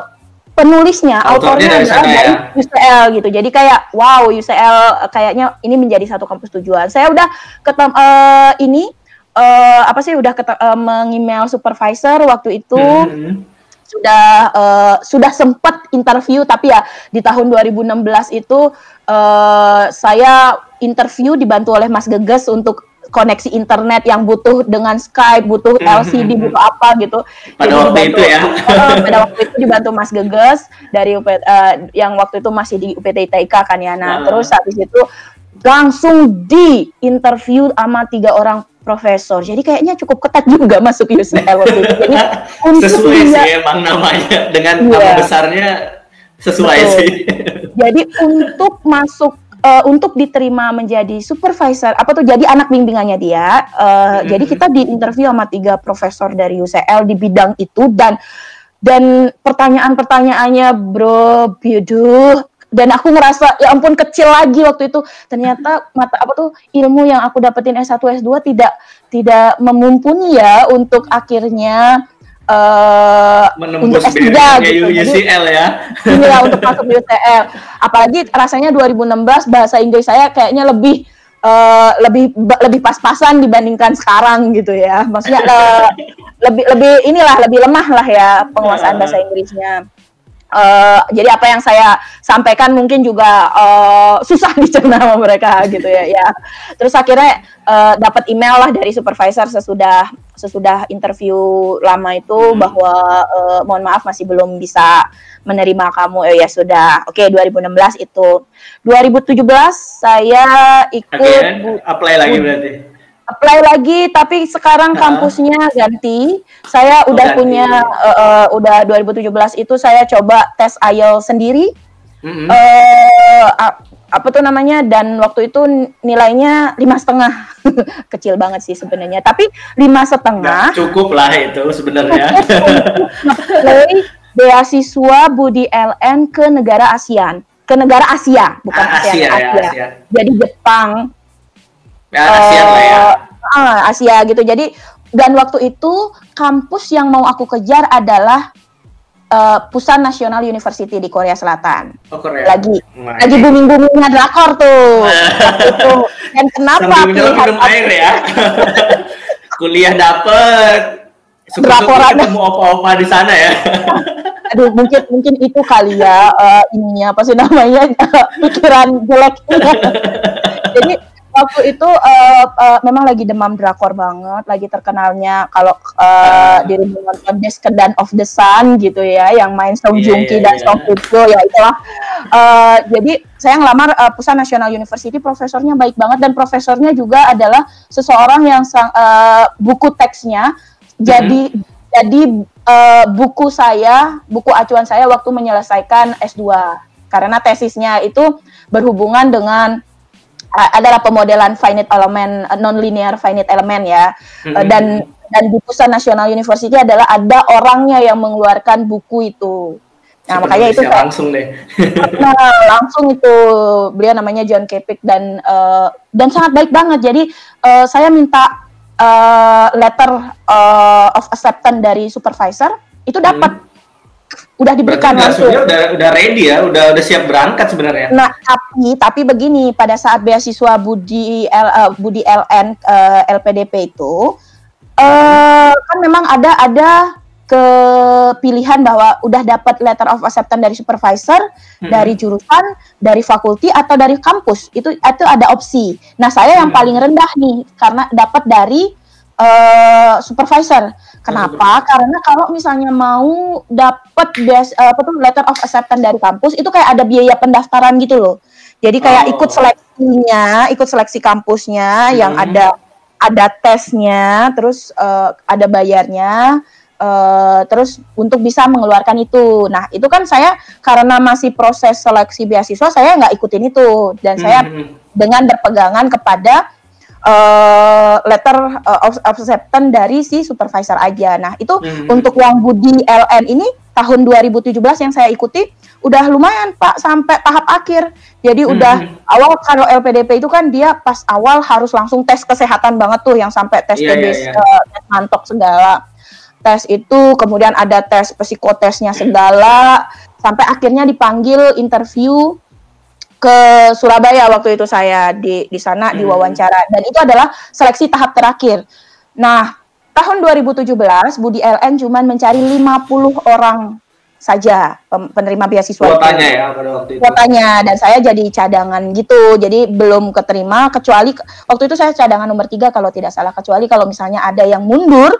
penulisnya autornya adalah dari ya? UCL gitu jadi kayak wow UCL kayaknya ini menjadi satu kampus tujuan saya udah ketem uh, ini uh, apa sih udah uh, mengemail supervisor waktu itu mm -hmm sudah uh, sudah sempat interview tapi ya di tahun 2016 itu uh, saya interview dibantu oleh Mas Geges untuk koneksi internet yang butuh dengan Skype, butuh hmm, LCD, hmm. butuh apa gitu. Pada Jadi waktu dibantu, itu ya. Uh, [LAUGHS] pada waktu itu dibantu Mas Geges dari UP, uh, yang waktu itu masih di UPT ITK kan ya. Nah, uh. terus habis itu langsung di interview sama tiga orang profesor. Jadi kayaknya cukup ketat juga [LAUGHS] masuk UCL waktu itu. Jadi [LAUGHS] sesuai sih emang namanya dengan yeah. nama besarnya sesuai Betul. sih. [LAUGHS] Jadi untuk masuk uh, untuk diterima menjadi supervisor apa tuh jadi anak bimbingannya dia uh, mm-hmm. jadi kita di interview sama tiga profesor dari UCL di bidang itu dan dan pertanyaan-pertanyaannya bro biduh dan aku ngerasa ya ampun kecil lagi waktu itu ternyata mata apa tuh ilmu yang aku dapetin S1 S2 tidak tidak memumpuni ya untuk akhirnya uh, menembus S3 gitu. UCL ya. Iya [LAUGHS] untuk masuk UCL. Apalagi rasanya 2016 bahasa Inggris saya kayaknya lebih uh, lebih lebih pas-pasan dibandingkan sekarang gitu ya. Maksudnya uh, [LAUGHS] lebih lebih inilah lebih lemah lah ya penguasaan bahasa Inggrisnya. Uh, jadi apa yang saya sampaikan mungkin juga uh, susah [LAUGHS] dicerna sama mereka gitu ya ya. Terus akhirnya uh, dapat email lah dari supervisor sesudah sesudah interview lama itu hmm. bahwa uh, mohon maaf masih belum bisa menerima kamu. Eh, ya sudah. Oke okay, 2016 itu. 2017 saya ikut okay, apply lagi berarti apply lagi tapi sekarang kampusnya ganti. Saya udah ganti. punya uh, uh, udah 2017 itu saya coba tes IELTS sendiri. Mm -hmm. uh, apa tuh namanya dan waktu itu nilainya lima setengah [LAUGHS] kecil banget sih sebenarnya tapi lima setengah cukup lah itu sebenarnya [LAUGHS] beasiswa Budi LN ke negara ASEAN ke negara Asia, bukan Ah, Asia, Asia, ya. Asia. Jadi Jepang, Ya, lah ya. ah, Asia gitu. Jadi dan waktu itu kampus yang mau aku kejar adalah eh, Pusan National University di Korea Selatan. Oh, Korea. Lagi Wah, lagi booming boomingnya drakor tuh. [LAUGHS] Itu. Dan kenapa pilihan minum air ya. [LAUGHS] Kuliah dapet. Syukur-syukur Drakoran. ketemu opa-opa di sana ya. [LAUGHS] aduh mungkin mungkin itu kali ya eh, ininya apa sih namanya pikiran jeleknya jadi waktu itu eh, eh, memang lagi demam drakor banget lagi terkenalnya kalau uh, dirimu nonton Descendant of the Sun gitu ya yang main Song Iya, Joong Ki iya, dan iya. Song Kyo ya itulah. Eh, jadi saya ngelamar eh, Pusan National University profesornya baik banget dan profesornya juga adalah seseorang yang sang, eh, buku teksnya jadi jadi eh, buku saya, buku acuan saya waktu menyelesaikan S2 karena tesisnya itu berhubungan dengan eh, adalah pemodelan finite element non-linear finite element ya Eh, Mhm. dan dan di Pusan National University adalah ada orangnya yang mengeluarkan buku itu. Nah, Super makanya itu langsung deh. Nah, langsung itu beliau namanya John Kepik dan eh, dan sangat baik banget. Jadi eh, saya minta eh, letter eh, of acceptance dari supervisor itu dapat udah Berarti diberikan udah, langsung. udah udah ready ya, udah udah siap berangkat sebenarnya. Nah, tapi tapi begini pada saat beasiswa Budi L, eh, Budi LN eh, LPDP itu eh kan memang ada ada kepilihan bahwa udah dapat letter of acceptance dari supervisor, Hmm. dari jurusan, dari fakulti atau dari kampus. Itu itu ada opsi. Nah, saya yang Hmm. paling rendah nih karena dapat dari eh, supervisor. Kenapa? Karena kalau misalnya mau dapat eh, apa tuh letter of acceptance dari kampus itu kayak ada biaya pendaftaran gitu loh. Jadi kayak Oh. ikut seleksinya, ikut seleksi kampusnya yang Hmm. ada ada tesnya, terus eh, ada bayarnya, eh, terus untuk bisa mengeluarkan itu. Nah itu kan saya karena masih proses seleksi beasiswa saya nggak ikutin itu dan saya Hmm. dengan berpegangan kepada eh, letter eh, of of acceptance dari si supervisor aja. Nah itu Hmm. untuk yang Budi LN ini tahun 2017 yang saya ikuti udah lumayan Pak sampai tahap akhir. Jadi udah Hmm. awal kalau LPDP itu kan dia pas awal harus langsung tes kesehatan banget tuh yang sampai tes Iya, TB iya, iya. eh, tes mantok segala. Tes itu kemudian ada tes psikotesnya segala sampai akhirnya dipanggil interview ke Surabaya waktu itu saya di di sana Hmm. diwawancara dan itu adalah seleksi tahap terakhir. Nah, tahun 2017 Budi LN cuma mencari 50 orang saja penerima beasiswa. Kuotanya ya pada waktu itu. Kuotanya dan saya jadi cadangan gitu. Jadi belum keterima kecuali waktu itu saya cadangan nomor tiga kalau tidak salah kecuali kalau misalnya ada yang mundur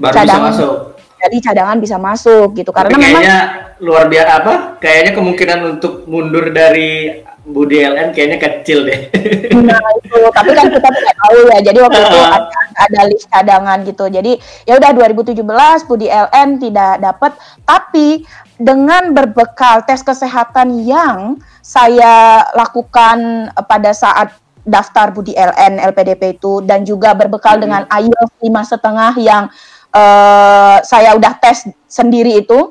Baru cadangan. bisa masuk. Jadi cadangan bisa masuk gitu Tapi karena memang kayaknya luar biasa apa? Kayaknya kemungkinan untuk mundur dari Budi LN kayaknya kecil deh. [LAUGHS] Nah itu, tapi kan kita tidak tahu ya. Jadi waktu itu ada, ada list cadangan gitu. Jadi ya udah 2017 Budi LN tidak dapat, tapi dengan berbekal tes kesehatan yang saya lakukan eh, pada saat daftar Budi LN LPDP itu dan juga berbekal Hmm. dengan IELTS lima setengah yang eh, saya udah tes sendiri itu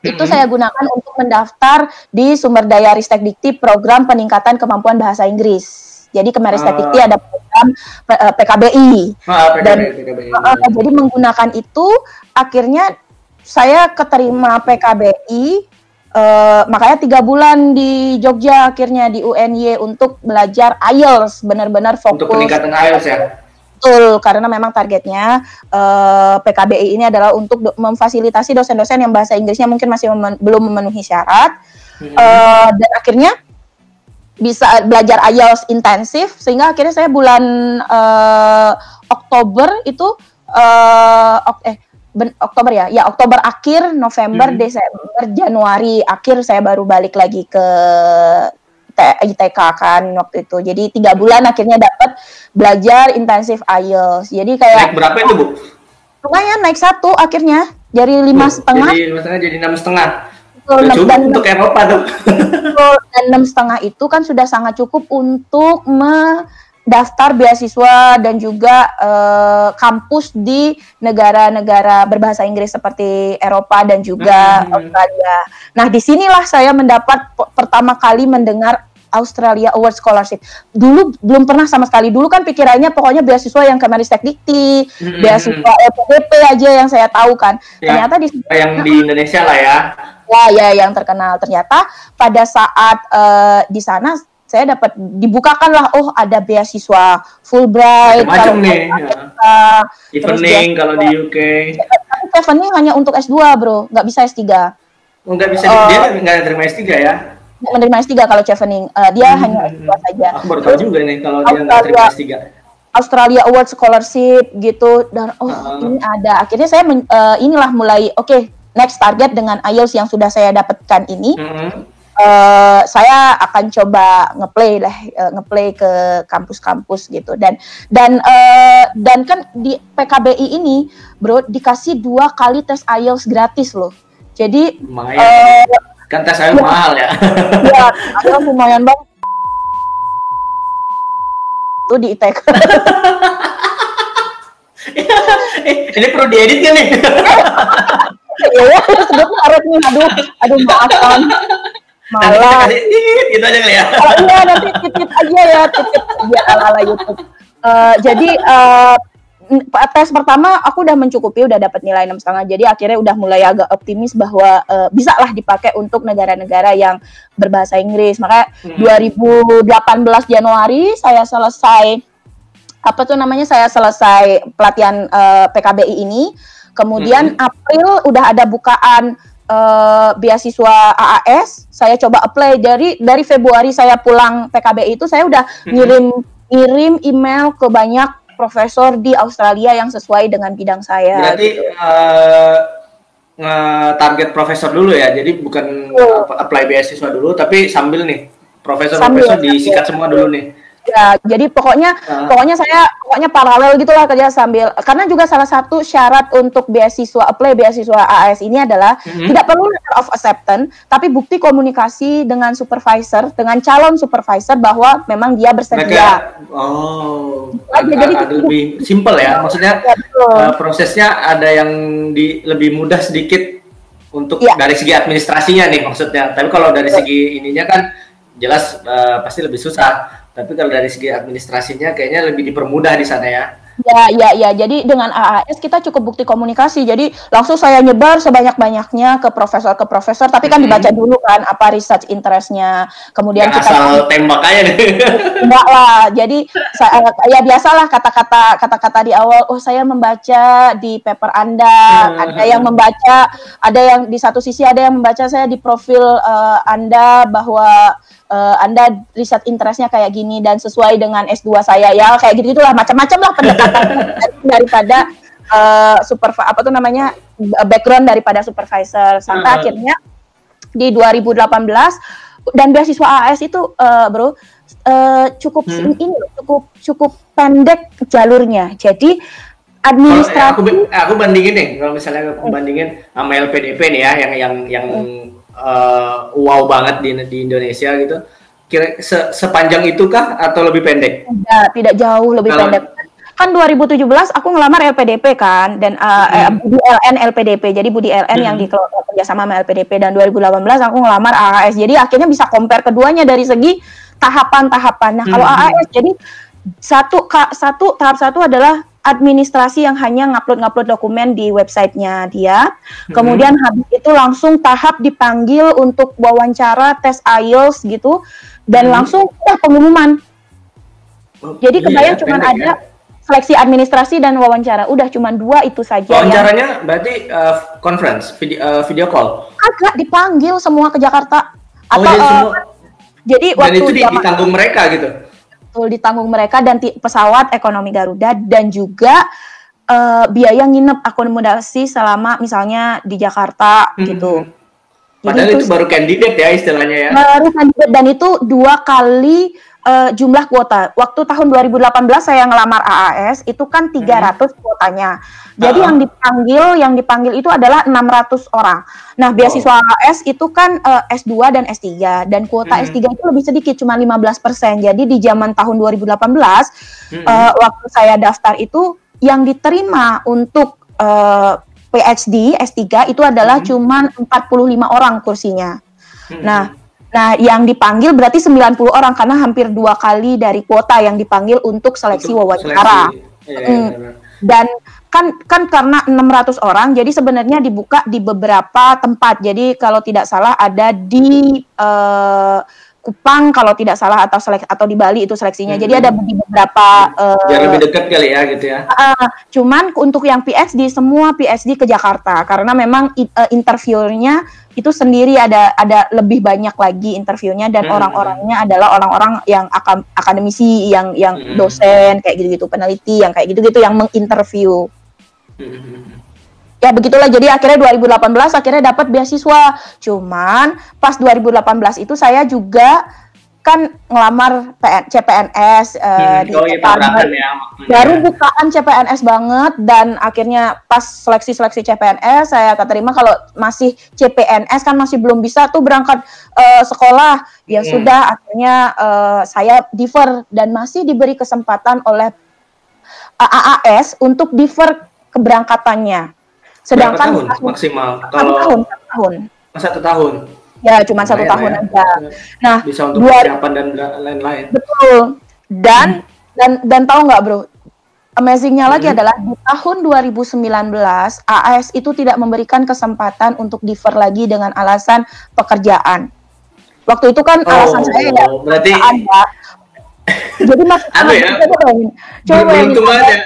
itu Mhm. saya gunakan untuk mendaftar di sumber daya Ristek Dikti program peningkatan kemampuan bahasa Inggris. Jadi Kemenristek Ah. Dikti ada program eh, PKBI. Ah, PKB, Dan- PKB. Eh, jadi menggunakan itu akhirnya saya keterima PKBI. eh, makanya tiga bulan di Jogja akhirnya di UNY untuk belajar IELTS benar-benar fokus untuk peningkatan IELTS ya. Betul, karena memang targetnya eh, PKBI ini adalah untuk do- memfasilitasi dosen-dosen yang bahasa Inggrisnya mungkin masih memen- belum memenuhi syarat. Hmm. Eh, dan akhirnya bisa belajar IELTS intensif sehingga akhirnya saya bulan eh, Oktober itu eh, ok- eh ben- Oktober ya, ya Oktober akhir, November, Hmm. Desember, Januari akhir saya baru balik lagi ke ITK kan waktu itu. Jadi tiga bulan akhirnya dapat belajar intensif IELTS. Jadi kayak Naik berapa itu bu? lumayan naik satu akhirnya dari lima setengah Jadi lima setengah jadi enam setengah. dan untuk Eropa tuh. [LAUGHS] Dan enam setengah itu kan sudah sangat cukup untuk me- daftar beasiswa dan juga uh, kampus di negara-negara berbahasa Inggris seperti Eropa dan juga hmm. Australia. Nah, di sinilah saya mendapat pertama kali mendengar Australia Award Scholarship. Dulu belum pernah sama sekali. Dulu kan pikirannya pokoknya beasiswa yang Kemenristek Dikti, hmm. beasiswa LPDP aja yang saya tahu kan. Ya, Ternyata di yang di Indonesia lah ya. Ya, ya yang terkenal. Ternyata pada saat uh, di sana saya dapat dibukakan lah oh ada beasiswa Fulbright macam nih ya. evening kalau di UK evening hanya untuk S2 bro. Nggak bisa S3 oh, nggak bisa uh, dia nggak terima S3 ya? menerima S3 kalau chevening uh, dia hmm, hanya S2 hmm, hmm. saja. Aku baru tahu juga nih kalau dia nggak terima S3 Australia Award Scholarship gitu. Dan oh uh, ini ada. Akhirnya saya men, uh, inilah mulai oke okay, next target dengan IELTS yang sudah saya dapatkan ini. Uh -huh uh, saya akan coba ngeplay lah uh, ngeplay ke kampus-kampus gitu dan dan uh, dan kan di PKBI ini bro dikasih dua kali tes IELTS gratis loh jadi lumayan. Uh, kan tes IELTS ya, mahal ya ya lumayan banget tuh di ITEK ini perlu diedit kan nih? ya ya sebut nih aduh aduh maafkan malah. gitu aja kali ya. Oh, iya nanti titip aja ya titip aja ala ala YouTube. Uh, jadi uh, tes pertama aku udah mencukupi udah dapat nilai enam setengah. Jadi akhirnya udah mulai agak optimis bahwa uh, bisa lah dipakai untuk negara-negara yang berbahasa Inggris. Makanya hmm. 2018 Januari saya selesai apa tuh namanya saya selesai pelatihan uh, PKBI ini. Kemudian hmm. April udah ada bukaan uh, beasiswa AAS, saya coba apply dari dari Februari saya pulang PKB itu saya udah ngirim ngirim email ke banyak profesor di Australia yang sesuai dengan bidang saya. Berarti gitu. uh, target profesor dulu ya, jadi bukan oh. apply beasiswa dulu, tapi sambil nih profesor-profesor disikat semua dulu nih ya jadi pokoknya uh. pokoknya saya pokoknya paralel gitulah kerja sambil karena juga salah satu syarat untuk beasiswa apply beasiswa AS ini adalah mm-hmm. tidak perlu letter of acceptance tapi bukti komunikasi dengan supervisor dengan calon supervisor bahwa memang dia bersedia. Mereka, oh ada, jadi ada lebih simple ya. Maksudnya ya, uh, prosesnya ada yang di lebih mudah sedikit untuk ya. dari segi administrasinya nih maksudnya. Tapi kalau dari segi ininya kan jelas uh, pasti lebih susah tapi kalau dari segi administrasinya kayaknya lebih dipermudah di sana ya. Ya, ya, ya. Jadi dengan AAS kita cukup bukti komunikasi. Jadi langsung saya nyebar sebanyak-banyaknya ke profesor ke profesor. Tapi kan mm -hmm. dibaca dulu kan apa research interestnya. Kemudian ya, kita asal tembak aja deh. [LAUGHS] Enggak lah. Jadi saya, ya biasalah kata-kata kata-kata di awal. Oh saya membaca di paper Anda. Hmm. Ada yang membaca. Ada yang di satu sisi ada yang membaca saya di profil uh, Anda bahwa uh, Anda riset interestnya kayak gini dan sesuai dengan S2 saya ya kayak gitu gitulah macam-macam lah pendekatan [LAUGHS] daripada uh, super apa tuh namanya background daripada supervisor sampai uh. akhirnya di 2018 dan beasiswa AS itu uh, bro uh, cukup hmm. ini cukup cukup pendek jalurnya jadi administrasi aku, aku bandingin nih kalau misalnya aku bandingin sama LPDP nih ya yang yang yang hmm uh, wow banget di di Indonesia gitu. Kira se, sepanjang itu kah atau lebih pendek? Tidak, tidak jauh lebih Kalau, pendek. Kan 2017 aku ngelamar LPDP kan dan uh, hmm. Budi LN LPDP. Jadi Budi LN hmm. yang dikelola kerjasama sama LPDP dan 2018 aku ngelamar AAS. Jadi akhirnya bisa compare keduanya dari segi tahapan-tahapan. Nah, kalau hmm. AAS jadi satu satu tahap satu adalah administrasi yang hanya ngupload-ngupload dokumen di websitenya dia. Hmm. Kemudian habis itu langsung tahap dipanggil untuk wawancara tes IELTS gitu dan hmm. langsung udah pengumuman. Oh, Jadi iya, kebayang cuma ada ya? seleksi administrasi dan wawancara. Udah cuma dua itu saja. Wawancaranya yang... berarti uh, conference, video, uh, video call. Agak dipanggil semua ke Jakarta. Oh, Atau, jadi, uh, semua... jadi waktu itu ditanggung mereka gitu betul ditanggung mereka dan pesawat ekonomi Garuda dan juga uh, biaya nginep akomodasi selama misalnya di Jakarta hmm. gitu. Padahal itu, itu baru kandidat ya istilahnya ya. Baru kandidat dan itu dua kali uh, jumlah kuota. Waktu tahun 2018 saya ngelamar AAS itu kan 300 hmm. kuotanya. Jadi uh yang dipanggil yang dipanggil itu adalah 600 orang. Nah, beasiswa oh. AAS itu kan uh, S2 dan S3 dan kuota hmm. S3 itu lebih sedikit cuma 15%. Jadi di zaman tahun 2018 hmm. uh, waktu saya daftar itu yang diterima untuk uh, PhD S3 itu adalah hmm. cuma 45 orang kursinya. Hmm. Nah, Nah, yang dipanggil berarti 90 orang karena hampir dua kali dari kuota yang dipanggil untuk seleksi untuk wawancara. Seleksi. Ya. Dan kan kan karena 600 orang, jadi sebenarnya dibuka di beberapa tempat. Jadi kalau tidak salah ada di uh, Kupang kalau tidak salah atau selek atau di Bali itu seleksinya. Hmm. Jadi ada di beberapa uh, lebih dekat kali ya gitu ya. Uh, cuman untuk yang PhD semua PhD ke Jakarta karena memang uh, interviewnya itu sendiri ada ada lebih banyak lagi interviewnya dan hmm. orang-orangnya adalah orang-orang yang akam, akademisi yang yang hmm. dosen kayak gitu-gitu peneliti yang kayak gitu-gitu yang menginterview. Hmm ya begitulah. Jadi akhirnya 2018 akhirnya dapat beasiswa. Cuman pas 2018 itu saya juga kan ngelamar PN, CPNS uh, eh, hmm, di oh, iya, ya, baru bukaan CPNS banget dan akhirnya pas seleksi-seleksi CPNS saya keterima kalau masih CPNS kan masih belum bisa tuh berangkat uh, sekolah. Ya hmm. sudah akhirnya uh, saya defer dan masih diberi kesempatan oleh AAS untuk defer keberangkatannya Sedangkan tahun maksimal kalau tahun, satu tahun. Oh, satu tahun. Ya, cuma satu tahun ya. aja. Nah, bisa untuk dua, persiapan dan lain-lain. Betul. Dan hmm. dan dan tahu nggak, Bro? Amazingnya lagi hmm. adalah di tahun 2019 AAS itu tidak memberikan kesempatan untuk defer lagi dengan alasan pekerjaan. Waktu itu kan oh, alasan saya ya berarti. [LAUGHS] Jadi mas, ya? coba bayangin. Coba bayangin.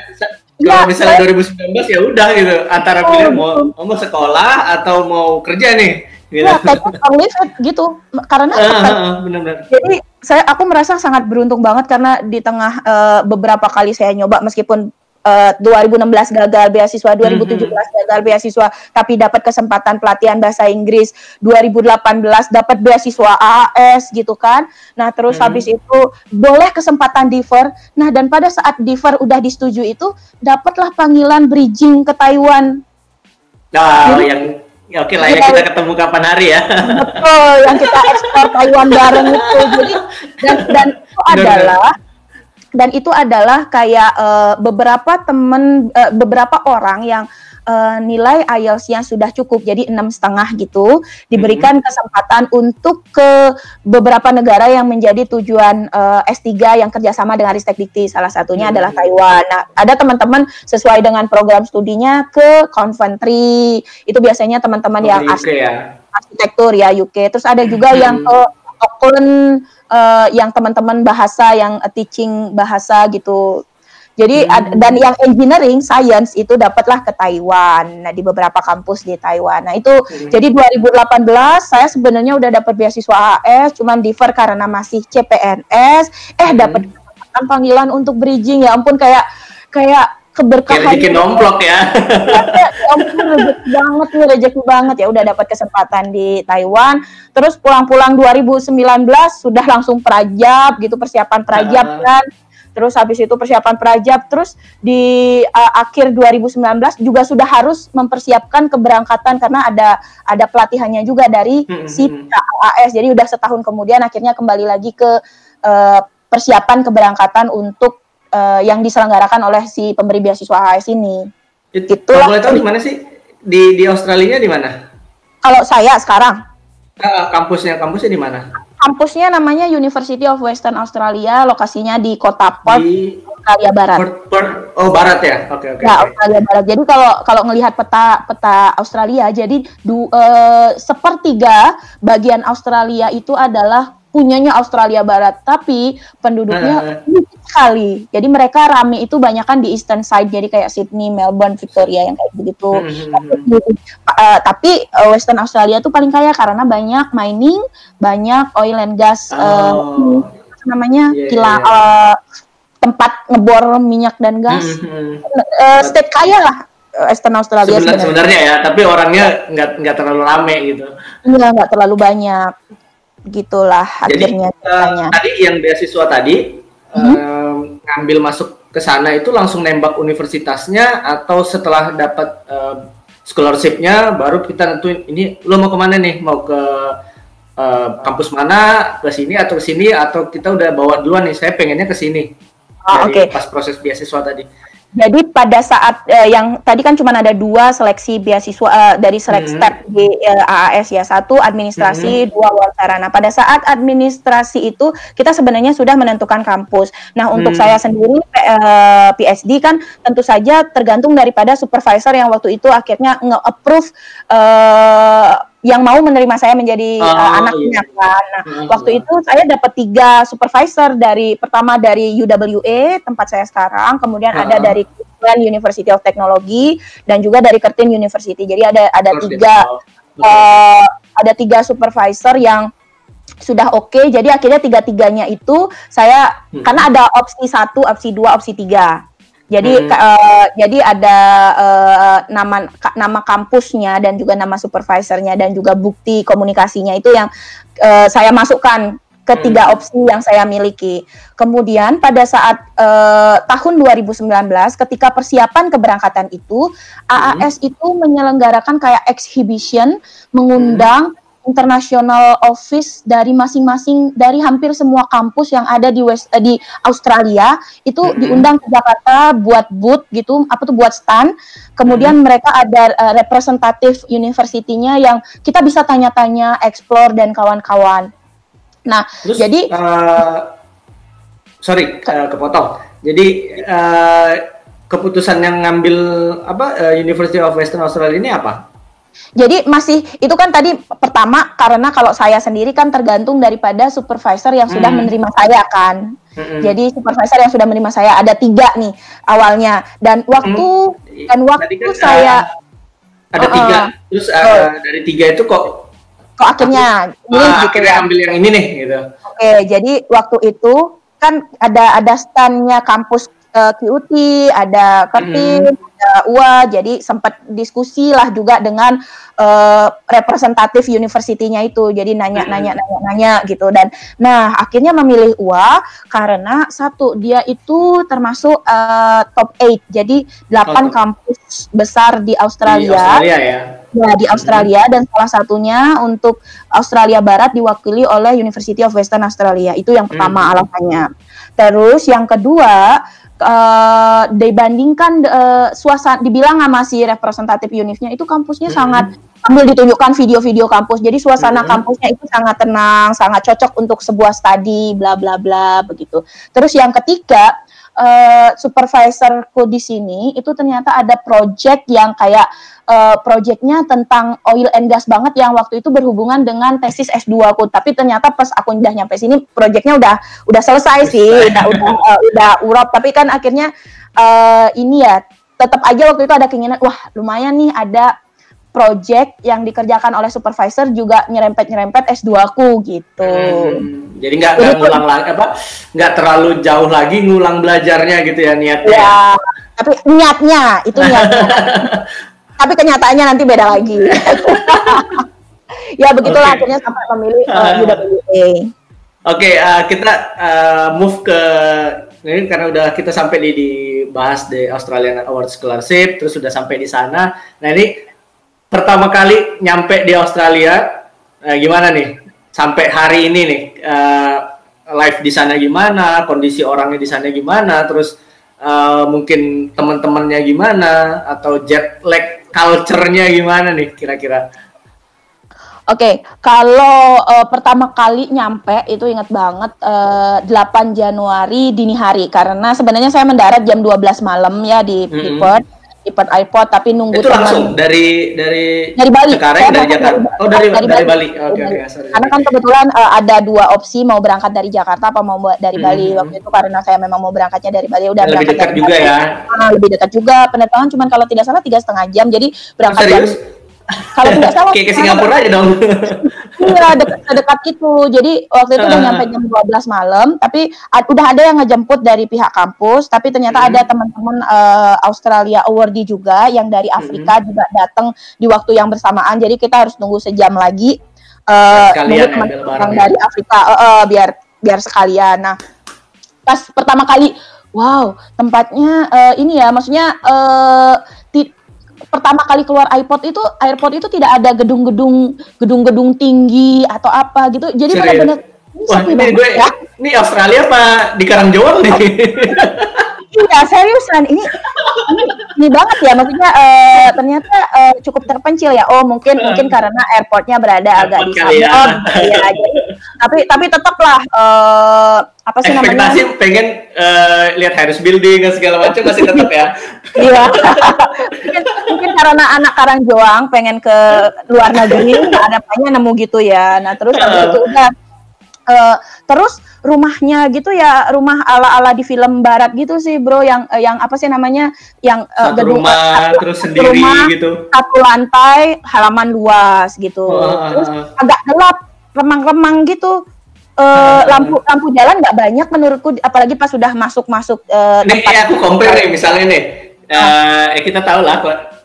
Kalau ya, misalnya saya, 2019 ya udah gitu antara oh, pilih mau mau sekolah atau mau kerja nih gitu. Ya, live gitu karena uh, uh, bener -bener. jadi saya aku merasa sangat beruntung banget karena di tengah uh, beberapa kali saya nyoba meskipun uh, 2016 gagal beasiswa, 2017 mm -hmm. gagal beasiswa, tapi dapat kesempatan pelatihan bahasa Inggris, 2018 dapat beasiswa AAS gitu kan. Nah, terus mm -hmm. habis itu boleh kesempatan defer. Nah, dan pada saat defer udah disetujui itu dapatlah panggilan bridging ke Taiwan. Nah, Jadi, yang Ya oke lah ya kita ketemu kapan hari ya. Betul, yang kita ekspor Taiwan bareng itu. Jadi dan dan itu adalah dan itu adalah kayak uh, beberapa temen uh, beberapa orang yang uh, nilai IELTS-nya sudah cukup jadi enam setengah gitu diberikan mm -hmm. kesempatan untuk ke beberapa negara yang menjadi tujuan uh, S3 yang kerjasama dengan Ristek Dikti salah satunya mm -hmm. adalah Taiwan. Nah ada teman-teman sesuai dengan program studinya ke Coventry itu biasanya teman-teman oh, yang ya. arsitektur ya UK terus ada juga mm -hmm. yang ke Auckland uh, yang teman-teman bahasa yang uh, teaching bahasa gitu. Jadi hmm. ad, dan yang engineering science itu dapatlah ke Taiwan. Nah, di beberapa kampus di Taiwan. Nah, itu hmm. jadi 2018 saya sebenarnya udah dapat beasiswa AS cuman defer karena masih CPNS, eh hmm. dapat panggilan untuk bridging ya ampun kayak kayak keberkahan bikin nomplok ya. [LAUGHS] ya ampun rezeki banget nih rezeki banget ya udah dapat kesempatan di Taiwan terus pulang-pulang 2019 sudah langsung prajab gitu persiapan prajab uh. kan terus habis itu persiapan prajab terus di uh, akhir 2019 juga sudah harus mempersiapkan keberangkatan karena ada ada pelatihannya juga dari hmm, si hmm, hmm. AS jadi udah setahun kemudian akhirnya kembali lagi ke uh, persiapan keberangkatan untuk uh, yang diselenggarakan oleh si pemberi beasiswa HAS ini. Itu Itulah. Boleh tahu di mana sih? Di di Australia di mana? Kalau saya sekarang. Uh, kampusnya kampusnya di mana? Kampusnya namanya University of Western Australia, lokasinya di kota Perth, di... Australia Barat. Perth, Perth, oh Barat ya, oke okay, oke. Okay, ya okay. Australia Barat. Jadi kalau kalau ngelihat peta peta Australia, jadi du, uh, sepertiga bagian Australia itu adalah punyanya Australia Barat, tapi penduduknya uh, sekali. Jadi mereka rame itu banyak kan di Eastern Side, jadi kayak Sydney, Melbourne, Victoria yang kayak begitu. Uh, tapi, uh, tapi uh, Western Australia tuh paling kaya karena banyak mining, banyak oil and gas, oh. uh, namanya yeah, kila yeah. Uh, tempat ngebor minyak dan gas. Hmm. Uh, state kaya lah Western Australia sebenarnya. sebenarnya ya, tapi orangnya nggak nggak terlalu rame gitu. Iya, nggak terlalu banyak. Gitulah akhirnya. uh, tadi yang beasiswa tadi hmm? um, ngambil masuk ke sana itu langsung nembak universitasnya atau setelah dapat uh, scholarshipnya baru kita nentuin ini lo mau ke mana nih mau ke uh, kampus mana ke sini atau ke sini atau kita udah bawa duluan nih saya pengennya ke sini oh, oke okay. pas proses beasiswa tadi jadi pada saat uh, yang tadi kan cuma ada dua seleksi beasiswa uh, dari selek hmm. step di uh, AAS ya satu administrasi hmm. dua wawancara. Nah pada saat administrasi itu kita sebenarnya sudah menentukan kampus. Nah untuk hmm. saya sendiri uh, PSD kan tentu saja tergantung daripada supervisor yang waktu itu akhirnya nge-approve uh, yang mau menerima saya menjadi oh, uh, anaknya iya. kan. Nah, uh, waktu itu saya dapat tiga supervisor dari pertama dari UWA tempat saya sekarang, kemudian ada dari Queensland University of Technology dan juga dari Curtin University. Jadi ada ada tiga uh, ada tiga supervisor yang sudah oke. Okay, jadi akhirnya tiga-tiganya itu saya hmm. karena ada opsi satu, opsi dua, opsi tiga. Jadi hmm. uh, jadi ada uh, nama nama kampusnya dan juga nama supervisornya dan juga bukti komunikasinya itu yang uh, saya masukkan ketiga hmm. opsi yang saya miliki. Kemudian pada saat uh, tahun 2019 ketika persiapan keberangkatan itu hmm. AAS itu menyelenggarakan kayak exhibition mengundang hmm international office dari masing-masing dari hampir semua kampus yang ada di West uh, di Australia itu mm -hmm. diundang ke Jakarta buat booth gitu apa tuh buat stand kemudian mm -hmm. mereka ada uh, representatif universitinya yang kita bisa tanya-tanya explore dan kawan-kawan nah Terus, jadi uh, sorry uh, kepotong jadi uh, keputusan yang ngambil apa uh, University of Western Australia ini apa jadi masih itu kan tadi pertama karena kalau saya sendiri kan tergantung daripada supervisor yang sudah hmm. menerima saya kan. Hmm. Jadi supervisor yang sudah menerima saya ada tiga nih awalnya dan waktu hmm. dan waktu kan, saya uh, ada uh, tiga terus uh, uh, dari tiga itu kok kok akhirnya aku, ini uh, gitu akhirnya ya. ambil yang ini nih gitu. Oke jadi waktu itu kan ada ada standnya kampus uh, QT, ada Kertin, hmm. Ada UA, jadi sempat diskusi lah juga dengan uh, representatif universitinya itu, jadi nanya-nanya, hmm. nanya-nanya gitu dan, nah akhirnya memilih UA karena satu dia itu termasuk uh, top 8, jadi 8 oh, kampus besar di Australia. Di Australia ya. Ya, di Australia hmm. dan salah satunya untuk Australia Barat diwakili oleh University of Western Australia. Itu yang pertama hmm. alasannya. Terus yang kedua, uh, dibandingkan uh, suasana dibilang sama si representatif unifnya itu kampusnya hmm. sangat sambil ditunjukkan video-video kampus jadi suasana hmm. kampusnya itu sangat tenang sangat cocok untuk sebuah studi bla bla bla begitu terus yang ketiga uh, supervisorku di sini itu ternyata ada project yang kayak uh, projectnya tentang oil and gas banget yang waktu itu berhubungan dengan tesis S2 aku. Tapi ternyata pas aku udah nyampe sini projectnya udah udah selesai sih, udah udah uh, udah urap. Tapi kan akhirnya uh, ini ya tetap aja waktu itu ada keinginan, wah lumayan nih ada project yang dikerjakan oleh supervisor juga nyerempet-nyerempet S2 aku gitu. Hmm, jadi nggak nggak ngulang lagi apa nggak terlalu jauh lagi ngulang belajarnya gitu ya niatnya. Ya, tapi niatnya itu niatnya. [LAUGHS] tapi kenyataannya nanti beda lagi. [LAUGHS] ya begitulah okay. akhirnya sampai memilih uh, eh, UWA. Oke, okay, uh, kita uh, move ke ini karena udah kita sampai di dibahas di Australian Awards Scholarship, terus sudah sampai di sana. Nah ini pertama kali nyampe di Australia, uh, gimana nih? Sampai hari ini nih, uh, live di sana gimana? Kondisi orangnya di sana gimana? Terus uh, mungkin teman-temannya gimana? Atau jet lag culture-nya gimana nih kira-kira? Oke, okay, kalau uh, pertama kali nyampe itu ingat banget uh, eh, 8 Januari dini hari karena sebenarnya saya mendarat jam 12 malam ya di mm -hmm. Ipat iPod tapi nunggu itu teman. langsung dari dari dari Bali Cengkareng dari Jakarta dari, oh dari dari, dari Bali, Bali. oke okay, okay, karena kan kebetulan uh, ada dua opsi mau berangkat dari Jakarta apa mau dari hmm. Bali waktu itu karena saya memang mau berangkatnya dari Bali udah lebih dekat juga Bali. ya nah, lebih dekat juga penerbangan cuma kalau tidak salah tiga setengah jam jadi berangkat serius? Jam, kalau tidak salah kayak ke Singapura aja dong. [LAUGHS] iya, dekat dekat itu. Jadi waktu itu udah nyampe jam 12 malam, tapi udah ada yang ngejemput dari pihak kampus, tapi ternyata hmm. ada teman-teman uh, Australia awardee juga yang dari Afrika hmm. juga datang di waktu yang bersamaan. Jadi kita harus tunggu sejam lagi uh, sekalian teman dari Afrika uh, uh, biar biar sekalian. Nah, pas pertama kali wow, tempatnya uh, ini ya maksudnya uh, ti pertama kali keluar iPod itu airport itu tidak ada gedung-gedung gedung-gedung tinggi atau apa gitu. Jadi benar-benar Wah, ini gue ya? ini Australia apa di Karangjoang nih? [LAUGHS] Iya seriusan ini ini, ini banget ya maksudnya uh, ternyata uh, cukup terpencil ya. Oh mungkin uh, mungkin karena airportnya berada agak di sana. Ya. Oh, ya, tapi tapi tetaplah uh, apa sih namanya? Ekspektasi pengen uh, lihat Harris Building dan segala macam masih tetap ya. Iya. mungkin, mungkin karena anak Karangjoang pengen ke luar negeri, ada banyak nemu gitu ya. Nah terus uh. itu udah uh, terus rumahnya gitu ya rumah ala-ala di film barat gitu sih bro yang uh, yang apa sih namanya yang uh, satu gedung rumah satu, terus sendiri rumah, gitu. satu lantai halaman luas gitu. Oh, terus agak gelap remang-remang gitu. Uh, lampu lampu jalan nggak banyak menurutku apalagi pas sudah masuk masuk uh, ini tempat aku compare nih misalnya nih. Uh, eh, kita tahu lah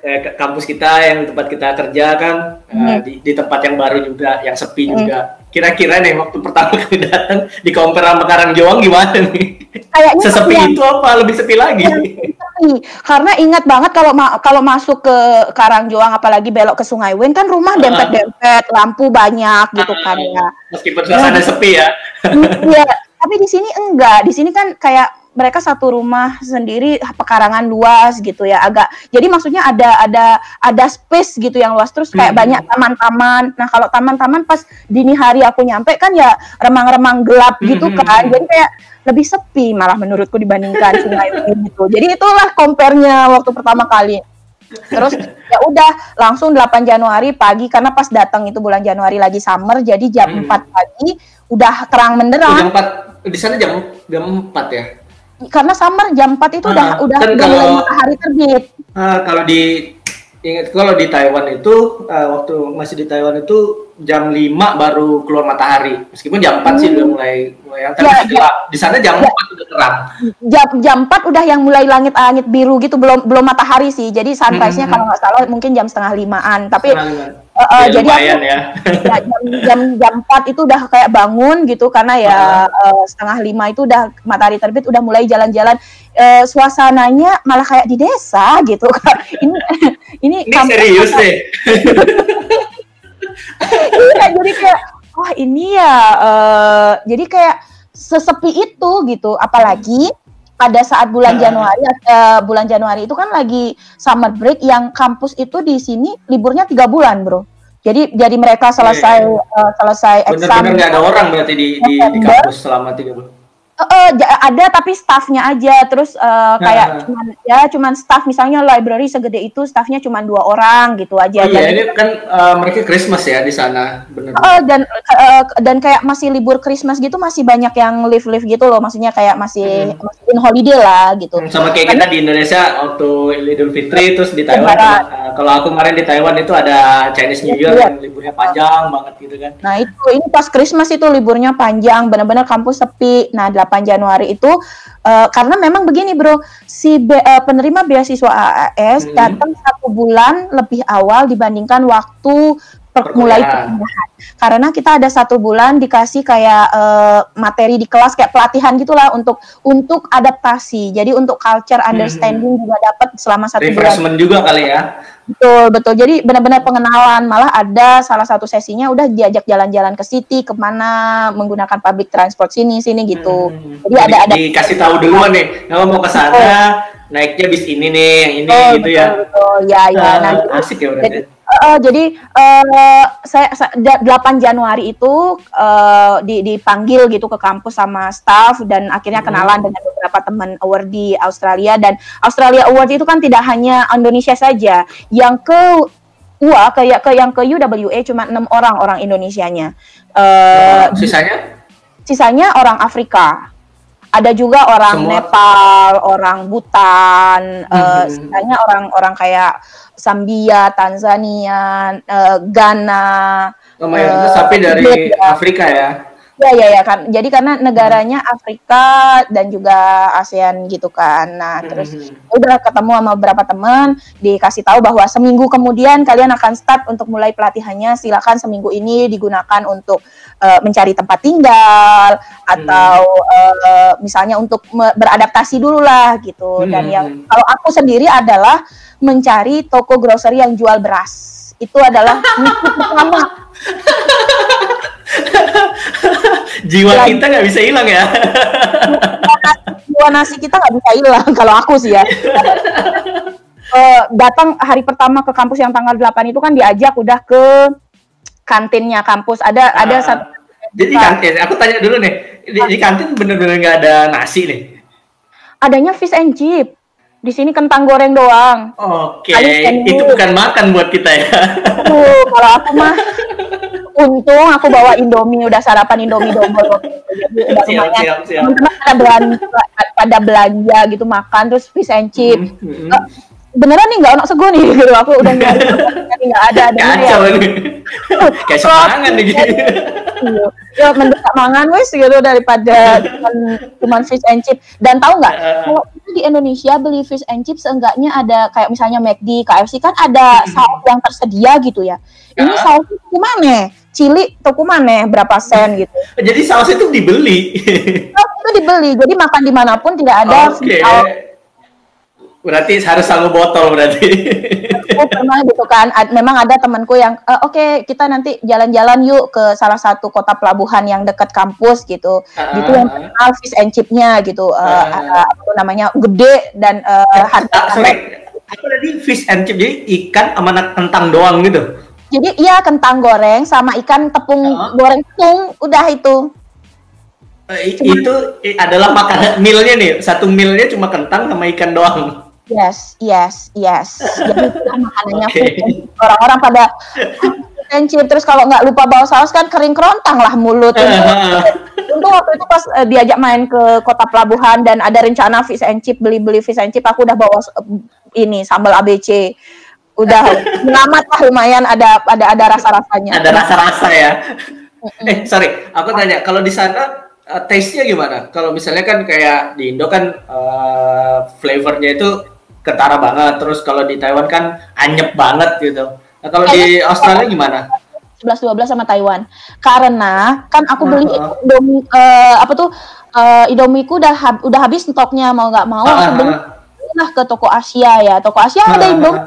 eh, kampus kita yang tempat kita kerja kan hmm. uh, di, di tempat yang baru juga yang sepi hmm. juga. Kira-kira nih waktu pertama [LAUGHS] kali datang di compare sama Karangjoang gimana nih? Kayaknya sesepi itu apa? Lebih sepi lagi? Sepi. Karena ingat banget kalau ma kalau masuk ke Karangjoang apalagi belok ke Sungai Wen kan rumah dempet-dempet lampu banyak gitu kan ya. meskipun suasana nah, sepi ya. Iya tapi di sini enggak. Di sini kan kayak mereka satu rumah sendiri pekarangan luas gitu ya agak jadi maksudnya ada ada ada space gitu yang luas terus kayak hmm. banyak taman-taman nah kalau taman-taman pas dini hari aku nyampe kan ya remang-remang gelap hmm, gitu kan jadi kayak lebih sepi malah menurutku dibandingkan sungai [LAUGHS] gitu jadi itulah compare-nya waktu pertama kali Terus ya udah langsung 8 Januari pagi karena pas datang itu bulan Januari lagi summer jadi jam hmm. 4 pagi udah terang menderang. Jam 4 di sana jam jam 4 ya karena summer jam 4 itu uh, udah udah kan udah kalau, matahari terbit. Uh, kalau di ingat kalau di Taiwan itu uh, waktu masih di Taiwan itu jam 5 baru keluar matahari. Meskipun jam 4 hmm. sih udah mulai mulai yang tapi ya, ya, di sana jam ya, 4 udah terang. Jam jam 4 udah yang mulai langit-langit biru gitu belum belum matahari sih. Jadi sunrise-nya hmm. kalau nggak salah mungkin jam setengah limaan. Tapi setengah Uh, uh, ya, jadi aku, ya. [LAUGHS] ya jam, jam jam empat itu udah kayak bangun gitu karena ya uh, uh, setengah lima itu udah matahari terbit udah mulai jalan-jalan. Uh, suasananya malah kayak di desa gitu [LAUGHS] ini ini, ini serius deh. [LAUGHS] Iya jadi kayak wah ini ya uh, jadi kayak sesepi itu gitu. Apalagi pada saat bulan Januari uh, bulan Januari itu kan lagi summer break yang kampus itu di sini liburnya tiga bulan bro jadi jadi mereka selesai yeah. Iya. uh, selesai eksamen benar-benar nggak ada orang berarti di, di, di kampus selama tiga bulan uh, ada tapi staffnya aja terus uh, kayak nah. cuman ya cuman staff misalnya library segede itu staffnya cuma dua orang gitu aja. Oh, iya ini kan uh, mereka Christmas ya di sana benar. Uh, dan uh, dan kayak masih libur Christmas gitu masih banyak yang live live gitu loh maksudnya kayak masih, hmm. masih in holiday lah gitu. Hmm, sama kayak kita di Indonesia waktu Idul Fitri terus di Taiwan. Uh, kalau aku kemarin di Taiwan itu ada Chinese New Year iya. yang liburnya panjang banget gitu kan. Nah itu ini pas Christmas itu liburnya panjang benar-benar kampus sepi. Nah 8 Januari itu uh, karena memang begini bro si be, uh, penerima beasiswa AAS hmm. datang satu bulan lebih awal dibandingkan waktu per, mulai perpindahan. Karena kita ada satu bulan dikasih kayak uh, materi di kelas kayak pelatihan gitulah untuk untuk adaptasi. Jadi untuk culture hmm. understanding hmm. juga dapat selama satu Refreshment bulan. juga kali ya. Betul betul. Jadi benar-benar pengenalan. Malah ada salah satu sesinya udah diajak jalan-jalan ke city ke mana menggunakan public transport sini sini gitu. Hmm. Jadi, Jadi ada ada dikasih tahu duluan nih kalau mau ke sana naiknya bis ini nih yang ini oh, gitu betul, ya. Betul. Ya ya. Uh, nanti, asik ya berarti. Jadi, Uh, jadi uh, saya, saya 8 Januari itu uh, dipanggil gitu ke kampus sama staff dan akhirnya hmm. kenalan hmm. dengan beberapa teman award di Australia dan Australia Award itu kan tidak hanya Indonesia saja. Yang ke UA ke ke yang ke UWA cuma enam orang orang Indonesianya. Uh, sisanya? Sisanya orang Afrika ada juga orang Semua. Nepal, orang Bhutan, hmm. uh, sisanya orang-orang kayak Zambia, Tanzania, uh, Ghana. Oh, uh, tapi dari Afrika ya? Ya ya ya kan. Jadi karena negaranya Afrika dan juga ASEAN gitu kan. Nah, terus Mhm. udah ketemu sama beberapa teman, dikasih tahu bahwa seminggu kemudian kalian akan start untuk mulai pelatihannya. Silakan seminggu ini digunakan untuk eh, mencari tempat tinggal atau eh, misalnya untuk beradaptasi dulu lah gitu. Dan Hmm. yang kalau aku sendiri adalah mencari toko grocery yang jual beras. Itu adalah [LAUGHS] misi pertama Jiwa Lagi. kita nggak bisa hilang ya. [LAUGHS] jiwa nasi kita nggak bisa hilang kalau aku sih ya. [LAUGHS] Eh, datang hari pertama ke kampus yang tanggal 8 itu kan diajak udah ke kantinnya kampus. Ada ada Ah. satu Jadi kantin, aku tanya dulu nih, di, di kantin bener-bener nggak ada nasi nih. adanya fish and chip. Di sini kentang goreng doang. Oke, Kalian itu bukan makan buat kita ya. Aduh, kalau aku [LAUGHS] mah untung aku bawa Indomie udah sarapan Indomie double [LAUGHS] jadi udah Siap, lumayan. siap, siap. Teman-teman pada belanja pada belanja gitu makan terus fish and chip. Hmm, hmm. Eh, beneran nih nggak ono sego nih [LAUGHS] gitu aku udah nyari nggak ada ada Kacau ini. [LAUGHS] Kayak semangan nih gitu. Iya. ya mending gak mangan wes gitu daripada cuman, cuman fish and chip dan tahu nggak Eh. kalau di Indonesia beli fish and chip seenggaknya ada kayak misalnya McD, KFC kan ada saus yang tersedia gitu ya ini Ah. saus tuku mana cili tuku mana berapa sen gitu Jadi saus itu dibeli. saus itu dibeli jadi makan di mana pun tidak ada Oke. saus Berarti harus selalu botol berarti. Aku pernah gitu kan ad- memang ada temanku yang "Eh, oke kita nanti jalan-jalan yuk ke salah satu kota pelabuhan yang dekat kampus gitu Ah. gitu yang terkenal fish and chipnya gitu Ah. ada apa namanya gede dan eh, harga Ah, sorry. Apa tadi fish and chip? Jadi ikan sama kentang doang gitu. jadi iya kentang goreng sama ikan tepung Ah. goreng tepung udah itu i- itu adalah makanan mealnya nih. Satu mealnya cuma kentang sama ikan doang. Yes yes yes jadi [LAUGHS] makanannya chip. orang-orang pada chip terus kalau nggak lupa bawa saus kan kering kerontang lah mulut [LAUGHS] Untung waktu itu pas eh, diajak main ke kota pelabuhan dan ada rencana fish and chip beli-beli fish and chip aku udah bawa eh, ini sambal ABC udah [LAUGHS] selamat lah lumayan ada ada ada rasa rasanya Ada rasa-rasa ya. eh, sorry. Aku tanya, kalau di sana eh, taste-nya gimana? Kalau misalnya kan kayak di Indo kan eh, flavornya itu ketara banget. Terus kalau di Taiwan kan anyep banget gitu. Nah, kalau di Australia gimana? 11-12 sama Taiwan karena kan aku beli Ah, ah. Indomie eh, apa tuh eh, Indomieku udah hab- udah habis stoknya mau nggak mau aku ah, beli ah. lah ke toko Asia ya toko Asia ada Ah, Indomie.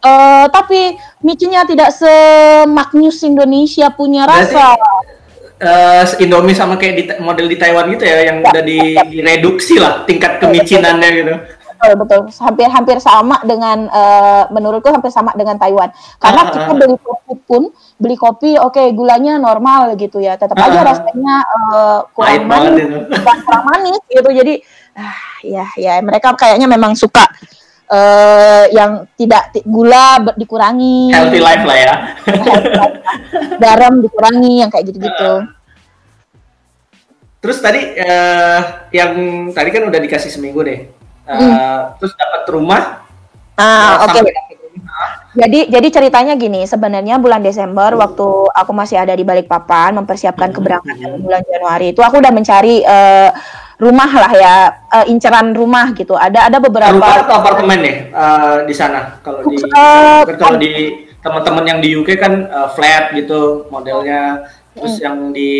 Eh, tapi micinya tidak semaknyus Indonesia punya Berarti- rasa Eh, Indomie sama kayak di, model di Taiwan gitu ya, yang udah di, direduksi lah tingkat kemicinannya gitu. Betul betul hampir hampir sama dengan eh, menurutku hampir sama dengan Taiwan karena Ah, ah, kita ah. beli kopi pun beli kopi oke gulanya normal gitu ya tetap Ah, aja ah, ah. rasanya eh, kurang manis itu. kurang, manis gitu jadi ah, ya ya mereka kayaknya memang suka eh, yang tidak ti- gula dikurangi Healthy life lah ya. garam dikurangi yang kayak gitu-gitu Terus tadi eh, yang tadi kan udah dikasih seminggu deh. Eh, Terus dapat rumah. ah oke rumah. Jadi jadi ceritanya gini, sebenarnya bulan Desember waktu aku masih ada di Balikpapan mempersiapkan keberangkatan bulan Januari itu aku udah mencari eh, rumah lah ya, eh, inceran rumah gitu. Ada ada beberapa Rumah atau apartemen nih eh, di sana? Kalau di kan kalau di teman-teman yang di UK kan eh, flat gitu modelnya. Terus yang di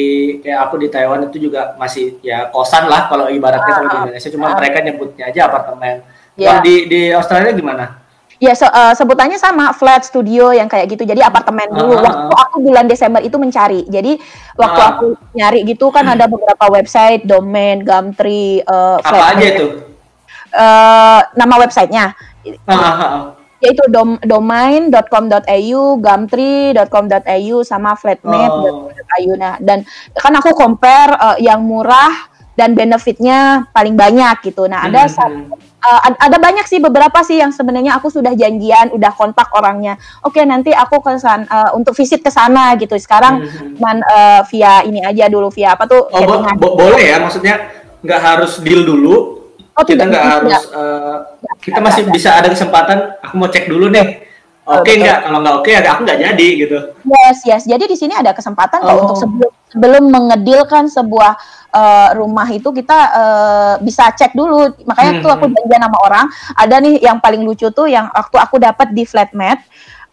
kayak aku di Taiwan itu juga masih ya kosan lah kalau ibaratnya kalau di Indonesia. Cuma mereka nyebutnya aja apartemen. Kalau Ya. di di Australia gimana? Ya se- eh, sebutannya sama flat studio yang kayak gitu. Jadi apartemen dulu. Ah, ah, Waktu aku bulan Desember itu mencari. Jadi waktu Ah. aku nyari gitu kan ada beberapa website, domain, Gumtree, Apa flat- aja itu? eh, nama websitenya. Ah, ah, ah. Yaitu dom domain.com.au, gumtree.com.au sama flatmate.com.au. Nah, dan kan aku compare eh, yang murah dan benefitnya paling banyak gitu. Nah, ada Hmm, ad- ada banyak sih beberapa sih yang sebenarnya aku sudah janjian, udah kontak orangnya. Oke, nanti aku ke sana eh, untuk visit ke sana gitu. Sekarang Hmm. cuman eh, via ini aja dulu via apa tuh? Oh, bo- bo- boleh ya, maksudnya nggak harus deal dulu. Oh, kita nggak harus, eh, kita masih bisa ada kesempatan. Aku mau cek dulu nih. Oke betul. nggak? Kalau nggak oke, ya aku nggak jadi gitu. Yes, yes. Jadi di sini ada kesempatan Oh. untuk sebelum sebelum mengedilkan sebuah uh, rumah itu kita uh, bisa cek dulu. Makanya hmm. tuh aku hmm. janjian sama orang. Ada nih yang paling lucu tuh yang waktu aku dapat di flatmate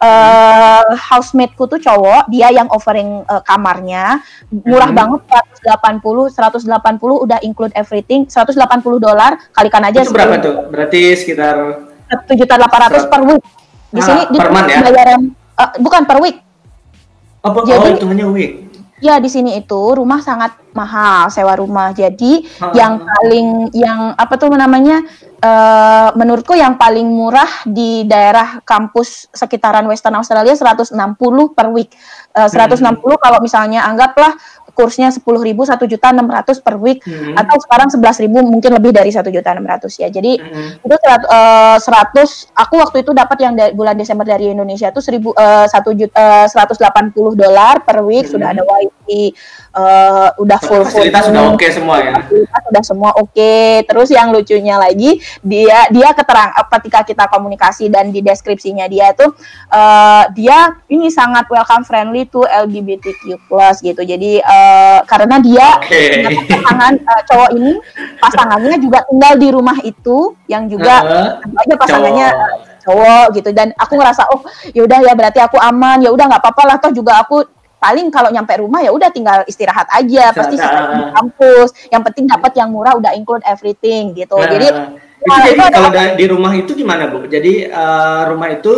uh, housemateku tuh cowok, dia yang offering uh, kamarnya murah hmm. banget 180 180 udah include everything 180 dolar kalikan aja itu berapa tuh? Berarti sekitar satu juta delapan ratus per week. Di ah, sini month ya? Bayaran uh, bukan per week. Oh, Jadi, oh hanya week. Ya di sini itu rumah sangat mahal sewa rumah. Jadi hmm. yang paling yang apa tuh namanya uh, menurutku yang paling murah di daerah kampus sekitaran Western Australia 160 per week. Uh, 160 hmm. kalau misalnya anggaplah kursnya sepuluh ribu satu juta enam ratus per week hmm. atau sekarang sebelas ribu mungkin lebih dari satu juta enam ratus ya jadi hmm. itu eh, seratus aku waktu itu dapat yang dari bulan Desember dari Indonesia itu seribu eh, satu juta eh, seratus delapan puluh dolar per week hmm. sudah ada wifi uh, udah full fasilitas full, sudah oke okay semua ya fasilitas sudah semua oke okay. terus yang lucunya lagi dia dia keterang ketika kita komunikasi dan di deskripsinya dia tuh uh, dia ini sangat welcome friendly to LGBTQ plus gitu jadi uh, Eh, karena dia okay. pasangan uh, cowok ini pasangannya juga tinggal di rumah itu yang juga uh, aja pasangannya cowok. cowok gitu. Dan aku ngerasa oh yaudah ya berarti aku aman. Ya udah nggak apa-apa lah. Toh juga aku paling kalau nyampe rumah ya udah tinggal istirahat aja. Pasti di kampus. Yang penting dapat yang murah udah include everything gitu. Nah, jadi itu nah, jadi kalau di rumah itu gimana bu? Jadi uh, rumah itu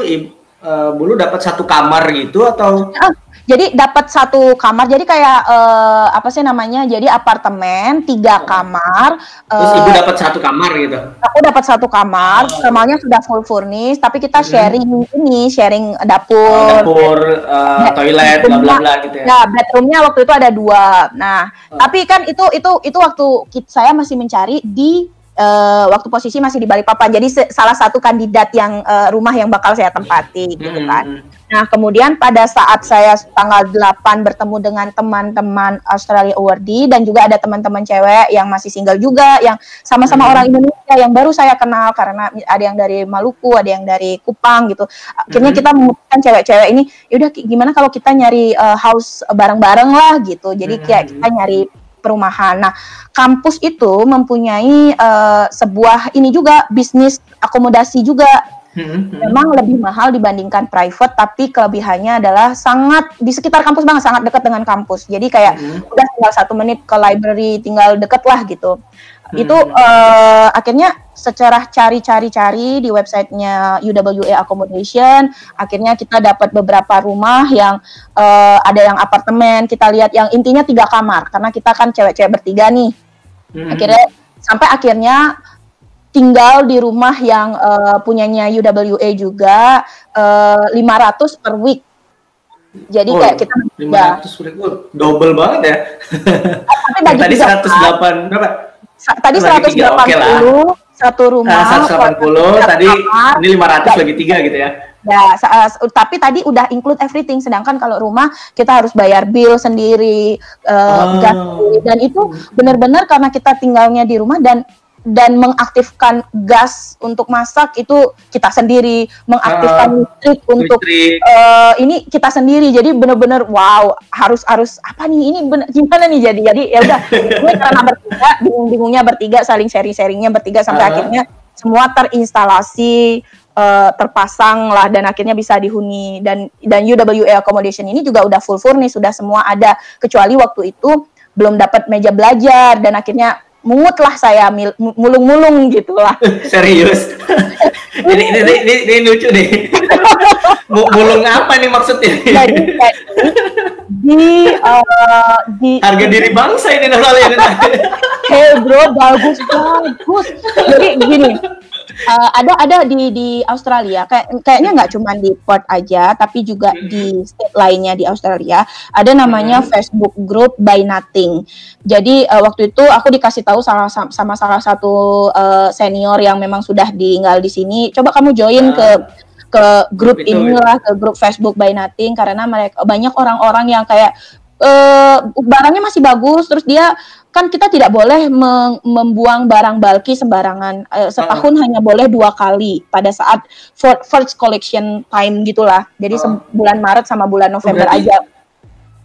uh, bulu dapat satu kamar gitu atau uh, jadi dapat satu kamar jadi kayak uh, apa sih namanya jadi apartemen tiga kamar terus uh, ibu dapat satu kamar gitu aku dapat satu kamar oh. kamarnya sudah full furnish tapi kita hmm. sharing ini sharing dapur oh, dapur uh, toilet bla bla bla gitu ya nah bedroomnya waktu itu ada dua nah oh. tapi kan itu itu itu waktu saya masih mencari di uh, waktu posisi masih di Balikpapan. Jadi salah satu kandidat yang uh, rumah yang bakal saya tempati gitu hmm, kan. Hmm. Nah, kemudian pada saat saya tanggal 8 bertemu dengan teman-teman Australia Awardee dan juga ada teman-teman cewek yang masih single juga yang sama-sama hmm. orang Indonesia yang baru saya kenal karena ada yang dari Maluku, ada yang dari Kupang gitu. Akhirnya hmm. kita memutuskan cewek-cewek ini, yaudah gimana kalau kita nyari uh, house bareng-bareng lah gitu. Jadi kayak kita nyari perumahan. Nah, kampus itu mempunyai uh, sebuah ini juga bisnis akomodasi juga. Hmm, hmm. Memang lebih mahal dibandingkan private, tapi kelebihannya adalah sangat di sekitar kampus banget, sangat dekat dengan kampus. Jadi kayak hmm. udah tinggal satu menit ke library, tinggal deket lah gitu. Hmm. Itu uh, akhirnya secara cari-cari-cari di websitenya UWA Accommodation, akhirnya kita dapat beberapa rumah yang uh, ada yang apartemen, kita lihat yang intinya tiga kamar, karena kita kan cewek-cewek bertiga nih. Hmm. Akhirnya sampai akhirnya tinggal di rumah yang uh, punyanya UWA juga uh, 500 per week. Jadi oh, kayak kita 500 ya. per week, double banget ya. Tapi tadi 108 berapa? tadi 180 okay satu rumah. Nah, 180 tadi kamar, ini 500 lagi tiga gitu ya. Ya, tapi tadi udah include everything. Sedangkan kalau rumah kita harus bayar bill sendiri, uh, oh. gas dan itu benar-benar karena kita tinggalnya di rumah dan dan mengaktifkan gas untuk masak itu kita sendiri. Mengaktifkan uh, listrik untuk listrik. Uh, ini kita sendiri. Jadi benar-benar wow harus harus apa nih ini bener, gimana nih jadi? Jadi ya udah [LAUGHS] gue karena bertiga bingung-bingungnya bertiga saling sharing-sharingnya bertiga sampai uh. akhirnya semua terinstalasi uh, terpasang lah dan akhirnya bisa dihuni. Dan dan UWA accommodation ini juga udah full furnish sudah semua ada. Kecuali waktu itu belum dapat meja belajar dan akhirnya mungut lah saya mulung-mulung gitu lah. [LAUGHS] Serius? [LAUGHS] ini, ini, ini, ini, ini lucu nih. [LAUGHS] mulung apa nih maksudnya? Jadi, di, uh, di harga diri bangsa ini namanya. Hey bro, bagus bagus. Jadi gini, uh, ada ada di di Australia kayak kayaknya nggak cuma di port aja tapi juga hmm. di state lainnya di Australia ada namanya hmm. Facebook group by Nothing. Jadi uh, waktu itu aku dikasih tahu sama sama salah satu uh, senior yang memang sudah tinggal di sini. Coba kamu join uh. ke ke grup inilah ke grup Facebook by Nothing karena mereka banyak orang-orang yang kayak uh, barangnya masih bagus terus dia kan kita tidak boleh membuang barang bulky sembarangan. Uh, setahun uh. hanya boleh dua kali pada saat first collection time gitulah. Jadi uh. bulan Maret sama bulan November berarti, aja.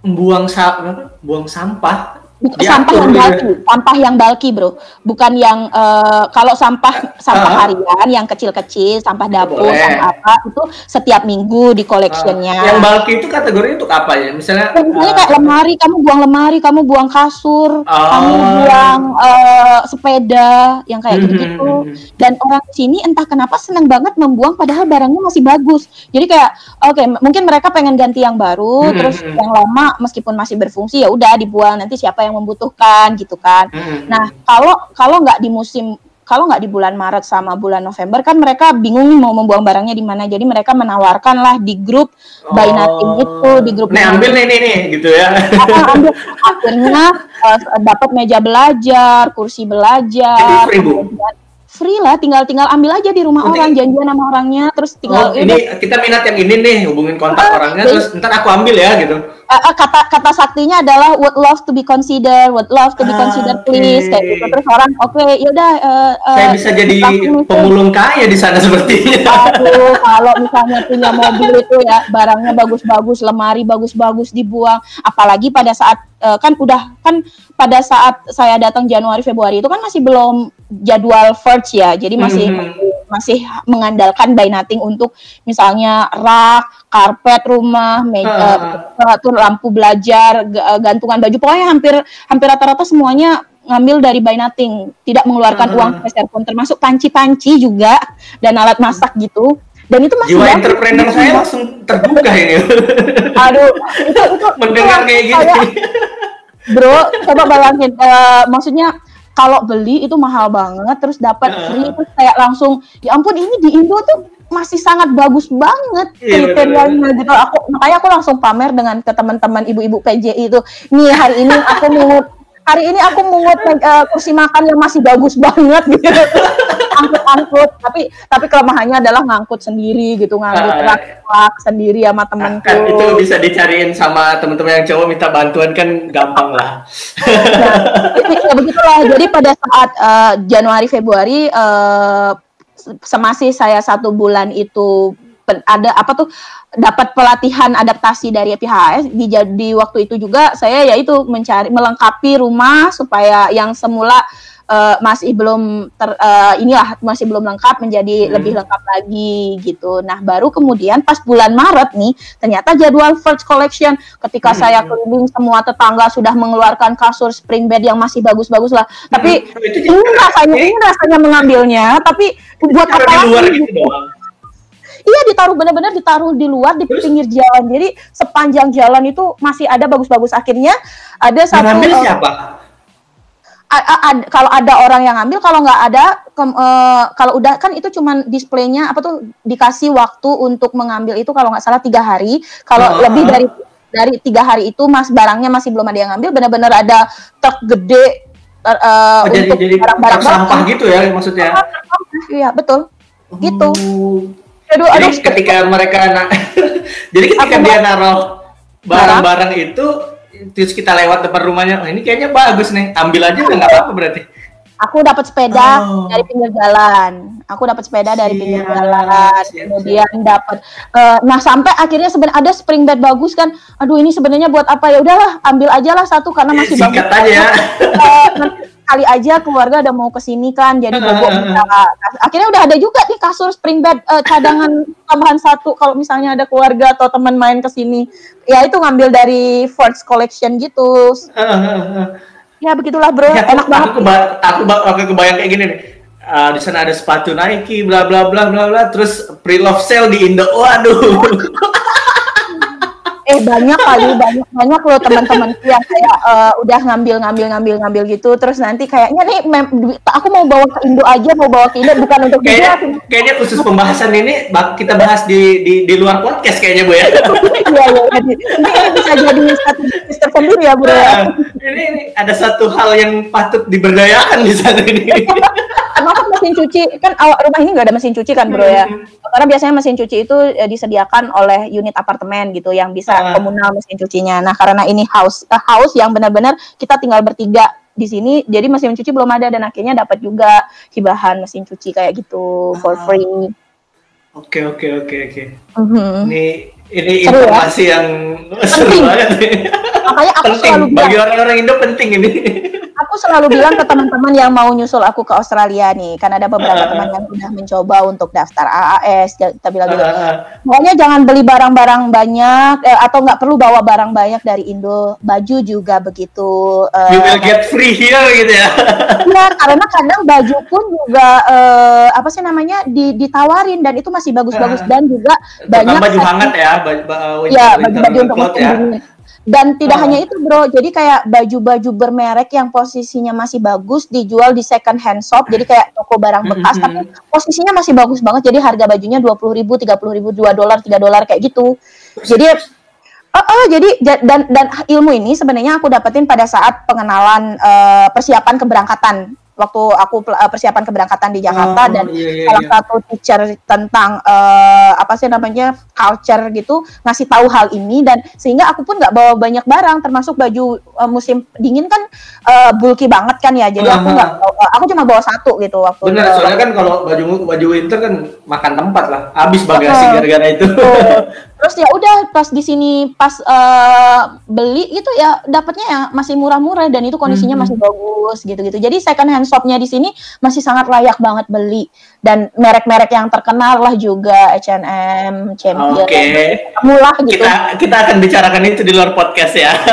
buang sa buang sampah sampah yang gitu ya? bulky, sampah yang bulky bro, bukan yang uh, kalau sampah sampah uh, harian yang kecil-kecil, sampah dapur, boleh. sampah apa itu setiap minggu di collectionnya. Uh, yang bulky itu kategori untuk apa ya? Misalnya, ya, misalnya uh, kayak lemari, kamu buang lemari, kamu buang kasur, uh, kamu buang uh, sepeda, yang kayak gitu gitu-gitu. Dan orang sini entah kenapa senang banget membuang padahal barangnya masih bagus. Jadi kayak oke, okay, mungkin mereka pengen ganti yang baru, terus yang lama meskipun masih berfungsi ya udah dibuang nanti siapa yang membutuhkan gitu kan. Hmm. Nah kalau kalau nggak di musim kalau nggak di bulan Maret sama bulan November kan mereka bingung mau membuang barangnya di mana. Jadi mereka menawarkan lah di grup oh. buy nothing itu di grup. Nih ambil nih nih nih gitu ya. [LAUGHS] ambil. Akhirnya uh, dapat meja belajar, kursi belajar. Jadi free lah tinggal tinggal ambil aja di rumah Nanti, orang janjian sama orangnya terus tinggal oh, ini kita minat yang ini nih hubungin kontak uh, orangnya jadi, terus ntar aku ambil ya gitu. Uh, uh, kata kata saktinya adalah would love to be considered would love to be ah, considered okay. please kayak gitu. Terus orang oke okay, yaudah uh, uh, saya bisa jadi pemulung kaya di sana sepertinya. Aduh kalau misalnya [LAUGHS] punya mobil itu ya barangnya bagus-bagus lemari bagus-bagus dibuang. Apalagi pada saat uh, kan udah kan pada saat saya datang Januari Februari itu kan masih belum jadwal first ya. Jadi masih mm -hmm. masih mengandalkan by nothing untuk misalnya rak karpet rumah meja uh. lampu belajar gantungan baju. Pokoknya hampir hampir rata-rata semuanya ngambil dari by nothing. Tidak mengeluarkan uh. uang peser pun termasuk panci-panci juga dan alat masak gitu. Dan itu masih jiwa entrepreneur saya langsung terbuka ini. [LAUGHS] Aduh itu itu mendengar kayak gini. [LAUGHS] Bro coba bayangin uh, maksudnya kalau beli itu mahal banget terus dapat free terus kayak langsung ya ampun ini di Indo tuh masih sangat bagus banget iya, kriterianya gitu. Aku makanya aku langsung pamer dengan ke teman-teman ibu-ibu PJI itu. Nih hari ini aku mau hari ini aku mungut uh, kursi makan yang masih bagus banget gitu [LAUGHS] angkut-angkut tapi tapi kelemahannya adalah ngangkut sendiri gitu ngangkut uh, rak sendiri sama temenku. kan itu bisa dicariin sama teman-teman yang cowok minta bantuan kan gampang lah. Nah, ya begitulah. Jadi pada saat uh, Januari Februari uh, semasih saya satu bulan itu ada apa tuh dapat pelatihan adaptasi dari PHS di, di waktu itu juga saya yaitu mencari melengkapi rumah supaya yang semula uh, masih belum ter uh, inilah masih belum lengkap menjadi hmm. lebih lengkap lagi gitu. Nah, baru kemudian pas bulan Maret nih ternyata jadwal first collection ketika hmm. saya keliling semua tetangga sudah mengeluarkan kasur spring bed yang masih bagus-bagus lah. Hmm. Tapi ini rasanya ini rasanya mengambilnya, tapi buat apa lagi? Gitu Iya ditaruh benar-benar ditaruh di luar di pinggir jalan. Jadi sepanjang jalan itu masih ada bagus-bagus. Akhirnya ada satu. Ngambil uh, siapa? kalau ada orang yang ngambil kalau nggak ada ke, uh, kalau udah kan itu cuman displaynya apa tuh dikasih waktu untuk mengambil itu kalau nggak salah tiga hari. Kalau oh. lebih dari dari tiga hari itu mas barangnya masih belum ada yang ngambil benar-benar ada truk gede uh, oh, untuk barang-barang sampah gitu ya maksudnya? Iya betul. Gitu. Oh. aduh, jadi aduh, ketika mereka na [LAUGHS] jadi ketika dia naruh barang-barang itu terus kita lewat depan rumahnya, oh, ini kayaknya bagus nih, ambil aja udah nggak apa-apa berarti. Aku dapat sepeda oh. dari pinggir jalan. Aku dapat sepeda dari pinggir jalan. Siap, Kemudian dapat uh, nah sampai akhirnya sebenarnya ada spring bed bagus kan. Aduh ini sebenarnya buat apa ya? Udahlah, ambil aja lah satu karena masih Sikat bagus. aja. Uh, kali aja keluarga ada mau ke sini kan jadi bobo [LAUGHS] akhirnya udah ada juga nih kasur spring bed uh, cadangan [LAUGHS] tambahan satu kalau misalnya ada keluarga atau teman main ke sini ya itu ngambil dari Ford's collection gitu [LAUGHS] ya begitulah bro. Ya, enak aku, banget. aku, keba aku, aku kebayang kayak gini nih. Uh, di sana ada sepatu Nike bla bla bla bla bla terus pre-love sale di Indo. Waduh [LAUGHS] eh banyak kali banyak banyak loh teman-teman yang kayak uh, udah ngambil ngambil ngambil ngambil gitu. Terus nanti kayaknya nih aku mau bawa ke Indo aja mau bawa ke Indo bukan untuk kayaknya kayaknya khusus pembahasan ini kita bahas di di, di luar podcast kayaknya bu ya. [LAUGHS] Iya iya ini bisa jadi satu sister sendiri ya bu ya. Nah, ini, ini ada satu hal yang patut diberdayakan di sana ini [LAUGHS] mesin cuci kan rumah ini nggak ada mesin cuci kan bro ya hmm. karena biasanya mesin cuci itu ya, disediakan oleh unit apartemen gitu yang bisa uh. komunal mesin cucinya. Nah, karena ini house uh, house yang benar-benar kita tinggal bertiga di sini, jadi mesin cuci belum ada dan akhirnya dapat juga hibahan mesin cuci kayak gitu for ah. free. Oke oke oke oke. Mhm. Ini ini seru ya? informasi ya? yang [LAUGHS] seru banget nih. makanya aku penting selalu bilang, bagi orang-orang Indo penting ini. [LAUGHS] aku selalu bilang ke teman-teman yang mau nyusul aku ke Australia nih, kan ada beberapa Ah. teman yang sudah mencoba untuk daftar AAS, kita bilang gitu. Pokoknya jangan beli barang-barang banyak eh, atau nggak perlu bawa barang banyak dari Indo. Baju juga begitu. eh, you will get free here gitu ya. [LAUGHS] Iya, karena kadang baju pun juga eh, apa sih namanya di- ditawarin dan itu masih bagus-bagus Ah. dan juga banyak baju seksi- hangat ya, baju, ba- winter, ya winter baju-baju untuk musim ya. dingin. Dan tidak Ah. hanya itu bro, jadi kayak baju-baju bermerek yang posisinya masih bagus dijual di second hand shop, jadi kayak toko barang bekas, tapi posisinya masih bagus banget, jadi harga bajunya dua puluh ribu, tiga puluh ribu, dua dolar, tiga dolar kayak gitu. Jadi Oh, oh, jadi ja- dan dan ilmu ini sebenarnya aku dapetin pada saat pengenalan eh, persiapan keberangkatan waktu aku eh, persiapan keberangkatan di Jakarta Oh, dan iya, iya, salah iya. satu teacher tentang eh, apa sih namanya culture gitu ngasih tahu hal ini dan sehingga aku pun nggak bawa banyak barang termasuk baju eh, musim dingin kan eh, bulky banget kan ya jadi aku Aha. nggak bawa- aku cuma bawa satu gitu waktu Bener, soalnya kan kalau baju baju winter kan makan tempat lah, habis bagasi gara-gara itu. [LAUGHS] Terus ya udah pas di sini pas eh, beli itu ya dapatnya ya masih murah-murah dan itu kondisinya Mhm. masih bagus gitu-gitu. Jadi second hand shopnya di sini masih sangat layak banget beli dan merek-merek yang terkenal lah juga H&M, Champion, Oke. murah gitu. Kita kita akan bicarakan itu di luar podcast ya. [LAUGHS]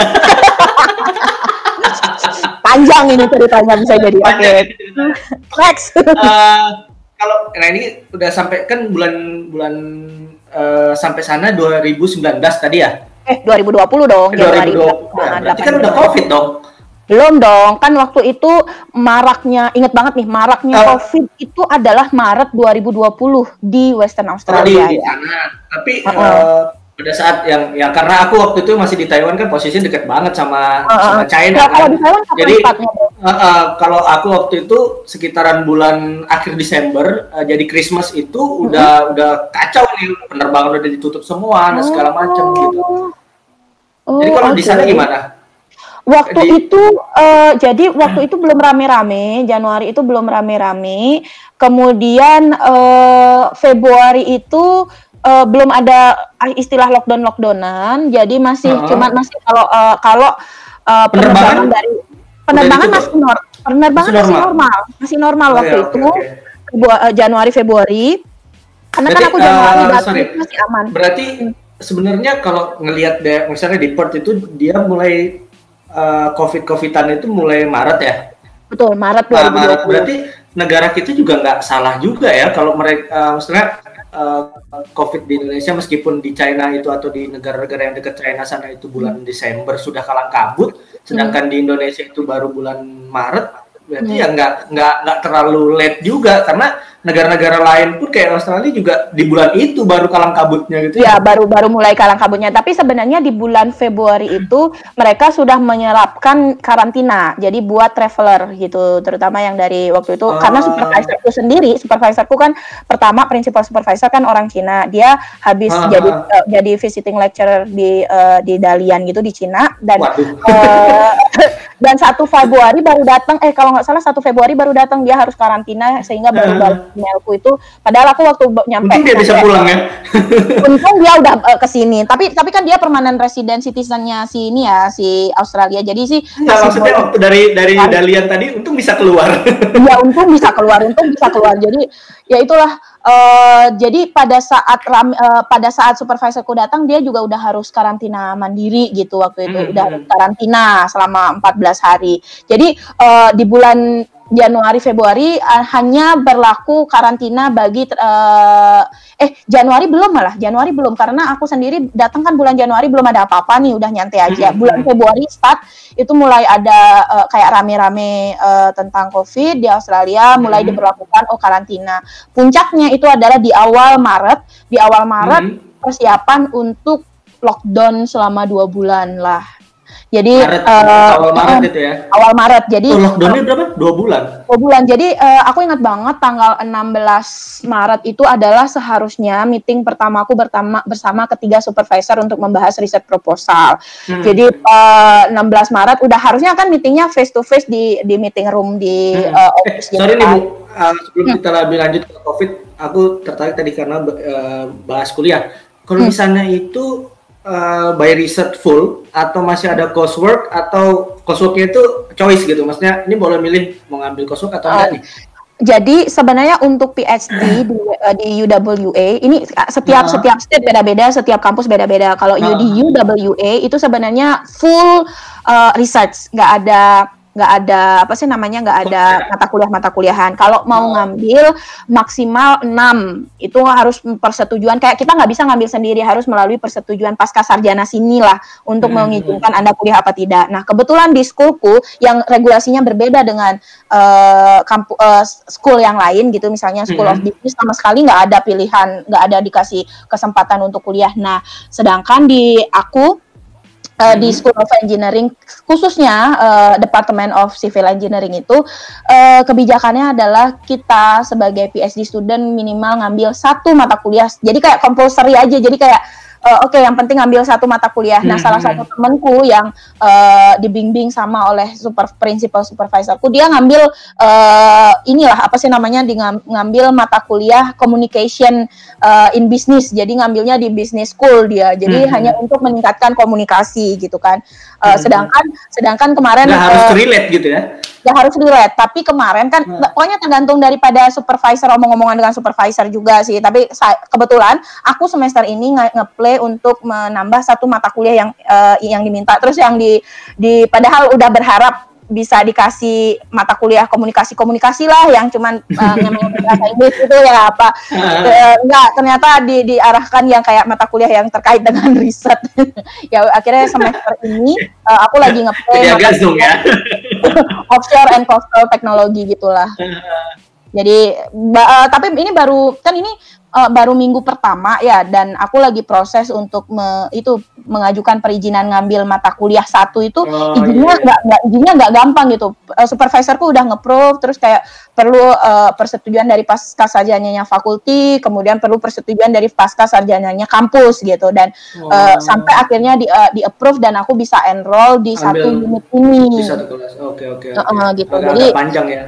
Panjang ini ceritanya bisa jadi. Oke, cerita. next. Eh, kalau nah ini udah sampai kan bulan bulan eh, sampai sana 2019 tadi ya? eh 2020 dong. Eh, Januari. 2020. Nah, Berarti kan 18. udah Covid dong. Belum dong, kan waktu itu maraknya, inget banget nih, maraknya Oh. COVID itu adalah Maret 2020 di Western Oh, di, Australia di ya. sana. Tapi Uh-uh. eh, pada saat yang ya karena aku waktu itu masih di Taiwan kan posisinya dekat banget sama Uh-uh. sama China Ya, kalau kan. di Taiwan kapan Jadi uh, uh, kalau aku waktu itu sekitaran bulan akhir Desember uh, jadi Christmas itu udah udah kacau nih penerbangan udah ditutup semua dan segala macam gitu. Oh, Jadi kalau di oke. sana gimana? Waktu Di- itu, eh, jadi waktu itu belum rame-rame, Januari itu belum rame-rame. Kemudian eh, Februari itu eh, belum ada istilah lockdown-lockdownan, jadi masih Uh-uh. cuma masih kalau eh, kalau eh, penerbangan Penerbangan? dari penerbangan masih nor penerbangan Masih masih normal? normal, masih normal Oh, waktu ya, oke, itu. Februari, eh, Januari Februari. Karena kan Berarti, aku Januari sorry. itu masih aman. Berarti sebenarnya kalau ngelihat misalnya di Perth itu dia mulai uh, covid covidan itu mulai Maret ya. Betul, Maret Nah, Maret 2020. berarti negara kita juga nggak salah juga ya kalau mereka uh, maksudnya uh, covid di Indonesia meskipun di China itu atau di negara-negara yang dekat China sana itu bulan Desember sudah kalang kabut, sedangkan di Indonesia itu baru bulan Maret berarti ya nggak nggak nggak terlalu late juga karena negara-negara lain pun kayak Australia juga di bulan itu baru kalang kabutnya gitu Ya, baru baru mulai kalang kabutnya. Tapi sebenarnya di bulan Februari itu mereka sudah menyerapkan karantina. Jadi buat traveler gitu, terutama yang dari waktu itu karena Oh. supervisorku sendiri, supervisorku kan pertama principal supervisor kan orang Cina. Dia habis Ah. jadi eh, jadi visiting lecturer di eh, di Dalian gitu di Cina dan Waduh. eh, [LAUGHS] dan satu Februari baru datang eh kalau nggak salah satu Februari baru datang dia harus karantina sehingga baru Ah. balik emailku itu padahal aku waktu nyampe Untung dia bisa pulang ya. untung dia udah [LAUGHS] eh, ke sini tapi tapi kan dia permanent resident citizennya si ini ya si Australia jadi sih Nggak, masih maksudnya waktu dari dari Dalian tadi untung bisa keluar. ya [LAUGHS] untung bisa keluar untung bisa keluar jadi ya itulah eh, jadi pada saat ram, eh, pada saat supervisorku datang dia juga udah harus karantina mandiri gitu waktu itu Hmm, udah hmm. karantina selama 14 hari jadi eh, di bulan Januari Februari eh, hanya berlaku karantina bagi eh, eh Januari belum malah Januari belum karena aku sendiri datang kan bulan Januari belum ada apa-apa nih udah nyantai aja Hmm, bulan. Februari start itu mulai ada eh, kayak rame-rame eh, tentang COVID di Australia, mulai Hmm. diberlakukan oh karantina. Puncaknya itu adalah di awal Maret, di awal Maret Hmm. persiapan untuk lockdown selama dua bulan lah. Jadi Maret, eh, awal Maret eh, itu ya. awal Maret. Jadi Oh, lockdownnya berapa? Dua bulan. dua bulan. Jadi eh, aku ingat banget tanggal 16 Maret itu adalah seharusnya meeting pertamaku bersama bersama ketiga supervisor untuk membahas riset proposal. Hmm. Jadi eh, 16 Maret udah harusnya kan meetingnya face to face di di meeting room di Hmm. eh, Eh, office gitu sorry nih kan. Bu, Uh, sebelum kita lebih lanjut ke COVID, aku tertarik tadi karena uh, bahas kuliah. Kalau Hmm. di sana itu uh, by research full atau masih ada coursework atau courseworknya itu choice gitu maksudnya ini boleh milih mau ngambil coursework atau enggak uh, nih jadi sebenarnya untuk PhD di, uh, di UWA ini setiap uh. setiap state beda-beda, setiap kampus beda-beda. Kalau uh. di UWA itu sebenarnya full uh, research, nggak ada nggak ada apa sih namanya nggak ada mata kuliah. mata kuliahan. Kalau mau oh. ngambil maksimal 6 itu harus persetujuan. Kayak kita nggak bisa ngambil sendiri harus melalui persetujuan pasca sarjana sini lah untuk hmm. mengizinkan anda kuliah apa tidak. Nah kebetulan di schoolku yang regulasinya berbeda dengan uh, kampu uh, school yang lain gitu. Misalnya school hmm. of business sama sekali nggak ada pilihan nggak ada dikasih kesempatan untuk kuliah. Nah sedangkan di aku uh, di School of Engineering khususnya uh, Department of Civil Engineering itu uh, kebijakannya adalah kita sebagai PhD student minimal ngambil satu mata kuliah. Jadi kayak compulsory aja. Jadi kayak uh, oke okay, yang penting ambil satu mata kuliah. Nah, hmm. salah satu temanku yang uh, dibimbing sama oleh super principal supervisorku, dia ngambil uh, inilah apa sih namanya di ngambil mata kuliah communication uh, in business. Jadi ngambilnya di business school dia. Jadi hmm. hanya untuk meningkatkan komunikasi gitu kan. Uh, hmm. sedangkan sedangkan kemarin nah, harus relate gitu ya ya harus relate tapi kemarin kan hmm. pokoknya tergantung daripada supervisor omong-omongan dengan supervisor juga sih tapi saya, kebetulan aku semester ini nge-play untuk menambah satu mata kuliah yang uh, yang diminta. Terus yang di di padahal udah berharap bisa dikasih mata kuliah komunikasi komunikasi lah yang cuman uh, bahasa Inggris itu ya apa. Uh, enggak ternyata di, diarahkan yang kayak mata kuliah yang terkait dengan [LAUGHS] riset. Ya akhirnya semester ini uh, aku lagi ngeplay ya, [LAUGHS] offshore and coastal technology gitulah jadi uh, tapi ini baru kan ini uh, baru minggu pertama ya dan aku lagi proses untuk me, itu mengajukan perizinan ngambil mata kuliah satu itu oh, izinnya iya. nggak iya. izinnya nggak gampang gitu uh, supervisorku udah ngeprove terus kayak perlu uh, persetujuan dari pasca sarjananya fakulti kemudian perlu persetujuan dari pasca sarjananya kampus gitu dan oh. uh, sampai akhirnya di uh, di approve dan aku bisa enroll di Ambil satu unit ini di satu kelas oke oke okay, okay. uh, gitu agak, jadi panjang ya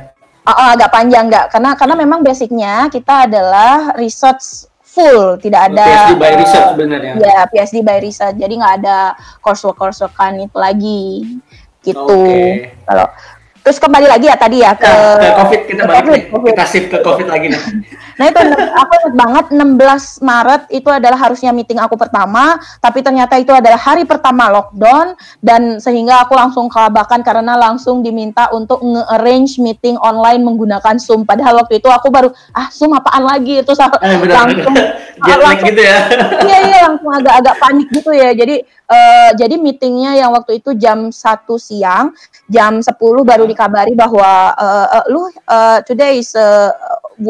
uh, agak panjang nggak. Karena karena memang basicnya kita adalah research full. Tidak ada PhD by research sebenarnya ya. PhD by research. Jadi nggak ada coursework coursework kan itu lagi. Gitu. Okay. kalau Terus kembali lagi ya tadi ya ke, nah, ke COVID kita ke balik COVID, nih. COVID. Kita shift ke COVID lagi nih. [LAUGHS] nah itu aku ingat banget 16 Maret itu adalah harusnya meeting aku pertama, tapi ternyata itu adalah hari pertama lockdown dan sehingga aku langsung kelabakan karena langsung diminta untuk nge-arrange meeting online menggunakan Zoom. Padahal waktu itu aku baru ah Zoom apaan lagi itu eh, langsung [LAUGHS] langsung gitu ya. [LAUGHS] Iya iya langsung agak-agak panik gitu ya. Jadi uh, jadi meetingnya yang waktu itu jam satu siang, jam 10 baru dikabari bahwa uh, uh, lu uh, today is uh,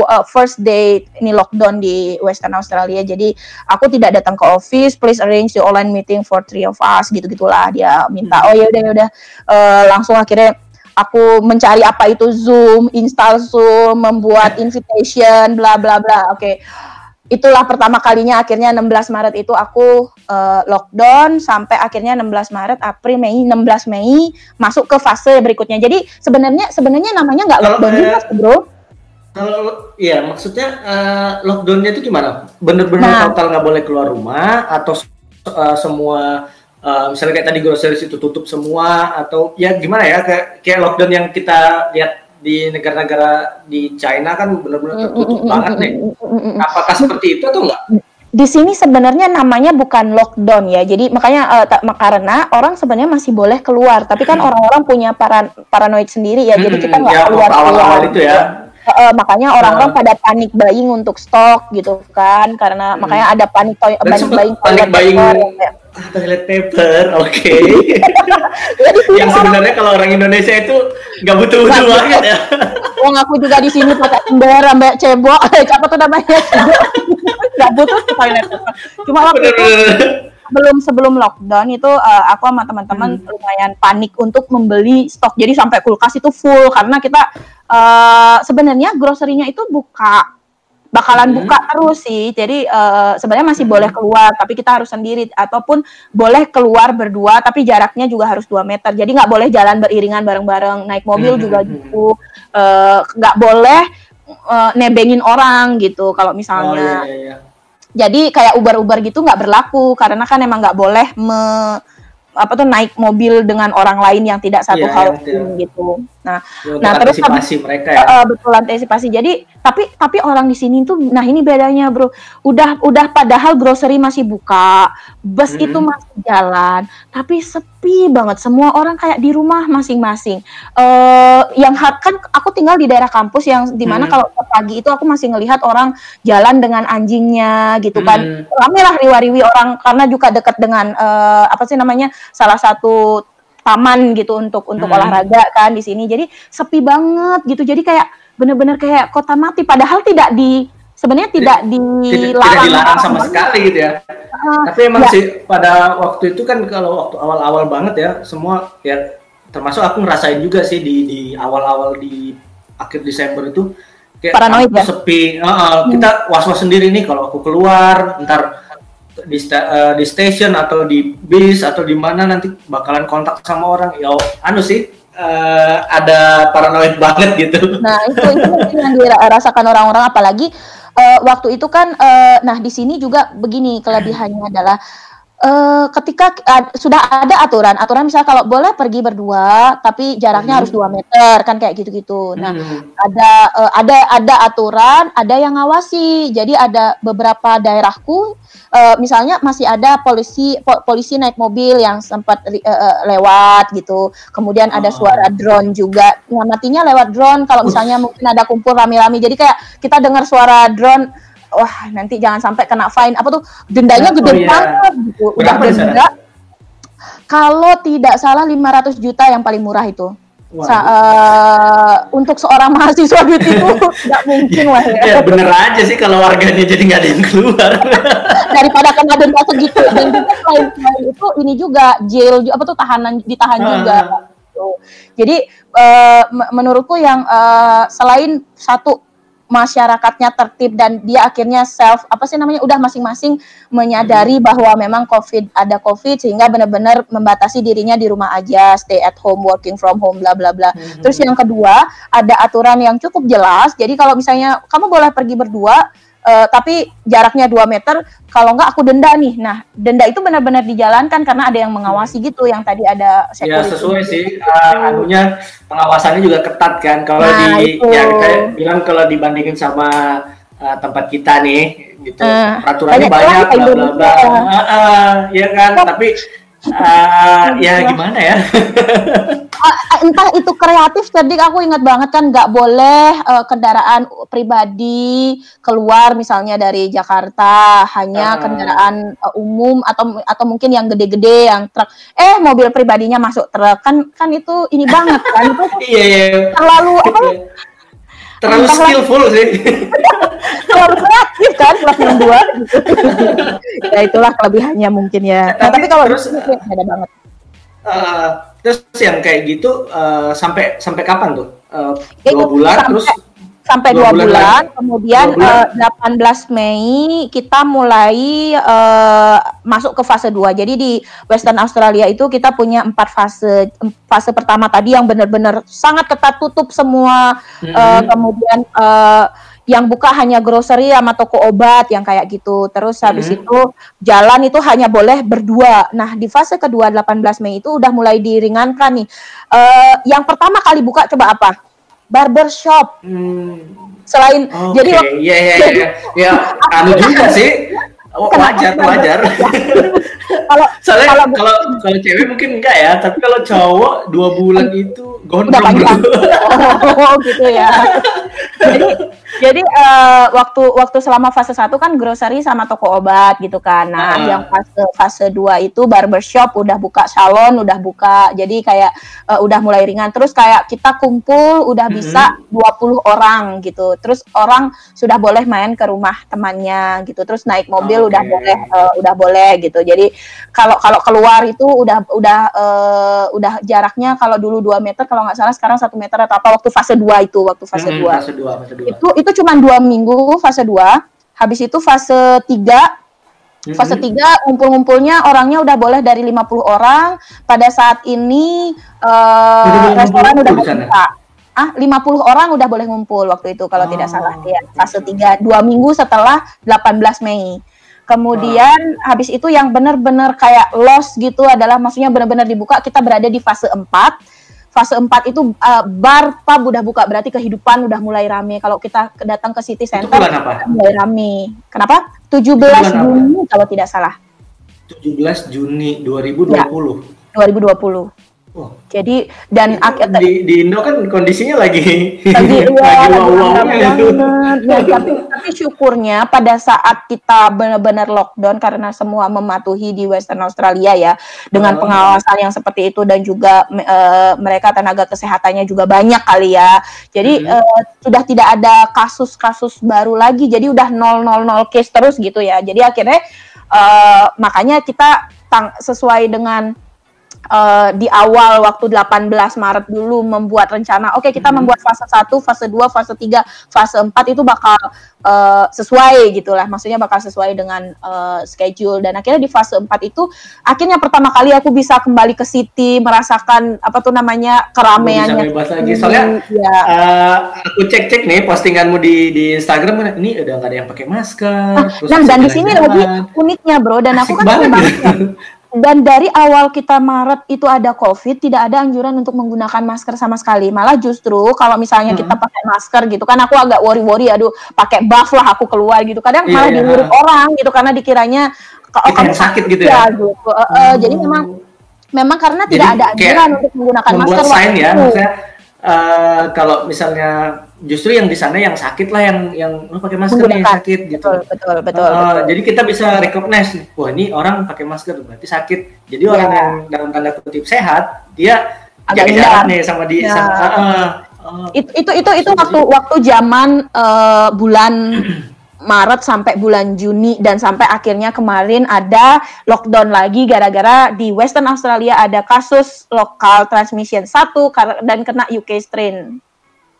uh, first day ini lockdown di Western Australia. Jadi aku tidak datang ke office, please arrange the online meeting for three of us gitu gitulah dia minta. Hmm. Oh ya udah ya udah uh, langsung akhirnya aku mencari apa itu Zoom, install Zoom, membuat invitation, bla bla bla. Oke. Okay itulah pertama kalinya akhirnya 16 Maret itu aku uh, lockdown sampai akhirnya 16 Maret, April, Mei, 16 Mei masuk ke fase berikutnya. Jadi sebenarnya sebenarnya namanya nggak lockdown juga, Bro. Kalau iya maksudnya uh, lockdownnya itu gimana? Bener-bener nah, total nggak boleh keluar rumah atau uh, semua uh, misalnya kayak tadi groceries itu tutup semua atau ya gimana ya kayak, kayak lockdown yang kita lihat di negara-negara di China kan benar-benar tertutup mm, banget nih. Apakah seperti itu atau enggak? Di sini sebenarnya namanya bukan lockdown ya. Jadi makanya uh, karena orang sebenarnya masih boleh keluar, tapi kan orang-orang punya paran paranoid sendiri ya. Jadi kita nggak ya, keluar keluar. itu ya. Uh, makanya orang-orang uh. pada panik buying untuk stok gitu kan karena hmm. makanya ada panik panik buying panik buying toilet paper, oke. Okay. yang sebenarnya kalau orang Indonesia itu nggak butuh butuh banget ya. Wong aku juga di sini pakai ember sampai cebok, eh apa tuh namanya? Nggak butuh toilet paper. Cuma waktu itu belum sebelum lockdown itu uh, aku sama teman-teman hmm. lumayan panik untuk membeli stok. Jadi sampai kulkas itu full karena kita uh, sebenarnya groserinya itu buka bakalan hmm. buka terus sih. Jadi uh, sebenarnya masih hmm. boleh keluar, tapi kita harus sendiri ataupun boleh keluar berdua, tapi jaraknya juga harus dua meter. Jadi nggak boleh jalan beriringan bareng-bareng. Naik mobil hmm. juga gitu. Eh, nggak uh, boleh uh, nebengin orang gitu. Kalau misalnya. Oh, iya, iya. iya. jadi kayak Uber-Uber gitu nggak berlaku karena kan emang nggak boleh me, apa tuh naik mobil dengan orang lain yang tidak satu Iya, housing yang gitu. Nah, Untuk nah terus antisipasi mereka ya. Uh, betul antisipasi. Jadi tapi tapi orang di sini tuh nah ini bedanya, Bro. Udah udah padahal grocery masih buka, bus Mhm. itu masih jalan, tapi sepi banget. Semua orang kayak di rumah masing-masing. Eh yang kan aku tinggal di daerah kampus yang di mana Mhm. kalau pagi itu aku masih ngelihat orang jalan dengan anjingnya gitu kan. Mhm. Rame lah riwa-riwi orang karena juga dekat dengan eh, apa sih namanya salah satu taman gitu untuk untuk Hmm. olahraga kan di sini. Jadi sepi banget gitu. Jadi kayak bener-bener kayak kota mati. Padahal tidak di sebenarnya tidak tidak, dilarang. tidak dilarang sama sekali gitu ya. Ah, Tapi emang ya. sih pada waktu itu kan kalau waktu awal-awal banget ya semua ya termasuk aku ngerasain juga sih di di awal-awal di akhir Desember itu kayak Paranoid ya? sepi. Heeh, Kita was-was sendiri nih kalau aku keluar ntar di sta- eh, di station atau di bis atau di mana nanti bakalan kontak sama orang. Ya anu sih eh, ada paranoid [LAUGHS] banget gitu. Nah, itu itu mungkin yang dirasakan orang-orang apalagi eh, waktu itu kan eh, nah di sini juga begini kelebihannya adalah eh, ketika ad- sudah ada aturan, aturan misalnya kalau boleh pergi berdua tapi jaraknya Hmm. harus 2 meter kan kayak gitu-gitu. Nah, Hmm. ada eh, ada ada aturan, ada yang ngawasi. Jadi ada beberapa daerahku eh, misalnya masih ada polisi po- polisi naik mobil yang sempat eh, lewat gitu. Kemudian ada Oh. suara drone juga. Ngamatinya lewat drone kalau misalnya mungkin ada kumpul rame-rame. Jadi kayak kita dengar suara drone Wah, nanti jangan sampai kena fine. Apa tuh dendanya Oh, gede iya. banget gitu. Udah denda. Kalau tidak salah 500 juta yang paling murah itu. Wah. Sa- eh, untuk seorang [LAUGHS] mahasiswa duit itu [LAUGHS] nggak mungkin lah ya. ya bener aja sih kalau warganya jadi nggak ada yang keluar. [LAUGHS] daripada kena denda segitu dan juga selain, selain itu ini juga jail apa tuh tahanan ditahan Ah. juga gitu. jadi me- menurutku yang eh, selain satu masyarakatnya tertib dan dia akhirnya self apa sih namanya udah masing-masing menyadari bahwa memang covid ada covid sehingga benar-benar membatasi dirinya di rumah aja stay at home working from home bla bla bla. Terus yang kedua, ada aturan yang cukup jelas. Jadi kalau misalnya kamu boleh pergi berdua, eh, tapi jaraknya 2 meter, kalau enggak aku denda nih. Nah, denda itu benar-benar dijalankan karena ada yang mengawasi gitu, yang tadi ada Ya security. sesuai sih uh, anunya pengawasannya juga ketat kan. Kalau Nah, di itu. ya kita bilang kalau dibandingin sama uh, tempat kita nih gitu Eh, peraturannya banyak banyak bla bla bla. Uh, uh, ya kan tapi uh, ya gimana ya? [LAUGHS] Ah, entah itu kreatif tadi aku ingat banget kan nggak boleh eh, kendaraan pribadi keluar misalnya dari Jakarta hanya Ah. kendaraan eh, umum atau atau mungkin yang gede-gede yang truk eh mobil pribadinya masuk truk kan kan itu ini banget kan itu [LAUGHS] Iya iya. terlalu apa Terlalu skillful sih. [LAUGHS] terlalu kreatif kan dua gitu. [LAUGHS] ya itulah kelebihannya mungkin ya nah, Tapi tapi kalau terus, sini beda banget Uh, terus yang kayak gitu uh, sampai sampai kapan tuh? Uh, dua itu bulan sampai- terus sampai Dua dua bulan bulan, lagi. kemudian Dua bulan. eh, 18 Mei kita mulai eh, masuk ke fase 2 jadi di Western Australia itu kita punya empat fase fase pertama tadi yang benar-benar sangat ketat tutup semua eh, Mhm. kemudian eh, yang buka hanya grocery sama toko obat yang kayak gitu terus habis Mhm. itu jalan itu hanya boleh berdua nah di fase kedua 18 Mei itu udah mulai diringankan nih Eh, yang pertama kali buka coba apa barbershop Hmm, selain Oke, jadi iya iya iya. [LAUGHS] Ya, anu juga sih. [LAUGHS] Oh, wajar, wajar. [LAUGHS] kalau Soalnya kalau kalau kalau cewek mungkin enggak ya, tapi kalau cowok dua bulan itu gondrong gitu. [LAUGHS] oh gitu ya jadi jadi eh, waktu waktu selama fase satu kan grocery sama toko obat gitu kan nah Ah. yang fase fase 2 itu barbershop udah buka salon udah buka jadi kayak eh, udah mulai ringan terus kayak kita kumpul udah Mhm. bisa 20 orang gitu terus orang sudah boleh main ke rumah temannya gitu terus naik mobil udah Oke. boleh eh, udah boleh gitu. Jadi kalau kalau keluar itu udah udah eh, udah jaraknya kalau dulu 2 meter kalau nggak salah sekarang satu meter atau apa waktu fase 2 itu waktu fase Hmm, 2 Fase dua, fase dua. itu itu cuma dua minggu fase 2 habis itu fase 3 Mhm. fase 3 ngumpul-ngumpulnya orangnya udah boleh dari 50 orang. Pada saat ini Udah boleh restoran udah buka. Ah 50 orang udah boleh ngumpul waktu itu kalau tidak Oh, salah ya fase 3 dua minggu setelah 18 Mei Kemudian habis itu yang benar-benar kayak loss gitu adalah maksudnya benar-benar dibuka kita berada di fase 4. Fase 4 itu uh, bar pub udah buka berarti kehidupan udah mulai rame. Kalau kita datang ke city center mulai rame. Kenapa? 17 Juni kalau tidak salah. 17 Juni 2020. Ya, 2020. Oh. Jadi dan akhirnya di, di Indo kan kondisinya lagi lagi, [LAUGHS] ya, lagi wow ya, tapi tapi syukurnya pada saat kita benar-benar lockdown karena semua mematuhi di Western Australia ya dengan oh. pengawasan yang seperti itu dan juga uh, mereka tenaga kesehatannya juga banyak kali ya. Jadi hmm. uh, sudah tidak ada kasus-kasus baru lagi. Jadi udah nol nol nol case terus gitu ya. Jadi akhirnya uh, makanya kita tang sesuai dengan uh, di awal waktu 18 Maret dulu membuat rencana oke okay, kita hmm. membuat fase 1, fase 2, fase 3, fase 4 itu bakal uh, sesuai gitulah. Maksudnya bakal sesuai dengan uh, schedule. Dan akhirnya di fase 4 itu akhirnya pertama kali aku bisa kembali ke city merasakan apa tuh namanya keramaiannya. Bisa bebas lagi. Soalnya ya. uh, aku cek-cek nih postinganmu di di Instagram ini udah gak ada yang pakai masker ah, nah dan di sini lagi uniknya bro. Dan Asik aku kan banget [LAUGHS] dan dari awal kita Maret itu ada COVID, tidak ada anjuran untuk menggunakan masker sama sekali. Malah justru kalau misalnya hmm. kita pakai masker gitu kan aku agak worry-worry, aduh pakai buff lah aku keluar gitu. Kadang yeah, malah yeah. diurut orang gitu karena dikiranya kalau kamu sakit gitu ya. ya gitu. Uh, uh, Jadi memang memang karena jadi, tidak ada anjuran untuk menggunakan masker. Sign ya, maksudnya uh, kalau misalnya justru yang di sana yang sakit lah yang yang oh, pakai masker nih sakit gitu. Betul, betul, betul, uh, betul. Jadi kita bisa recognize, wah ini orang pakai masker berarti sakit. Jadi orang ya. yang dalam tanda kutip sehat, dia jaga jarak nih sama dia. Ya. Sama, uh, uh, itu itu itu itu waktu waktu zaman uh, bulan [CLEARS THROAT] Maret sampai bulan Juni dan sampai akhirnya kemarin ada lockdown lagi gara-gara di Western Australia ada kasus lokal transmission satu dan kena UK strain.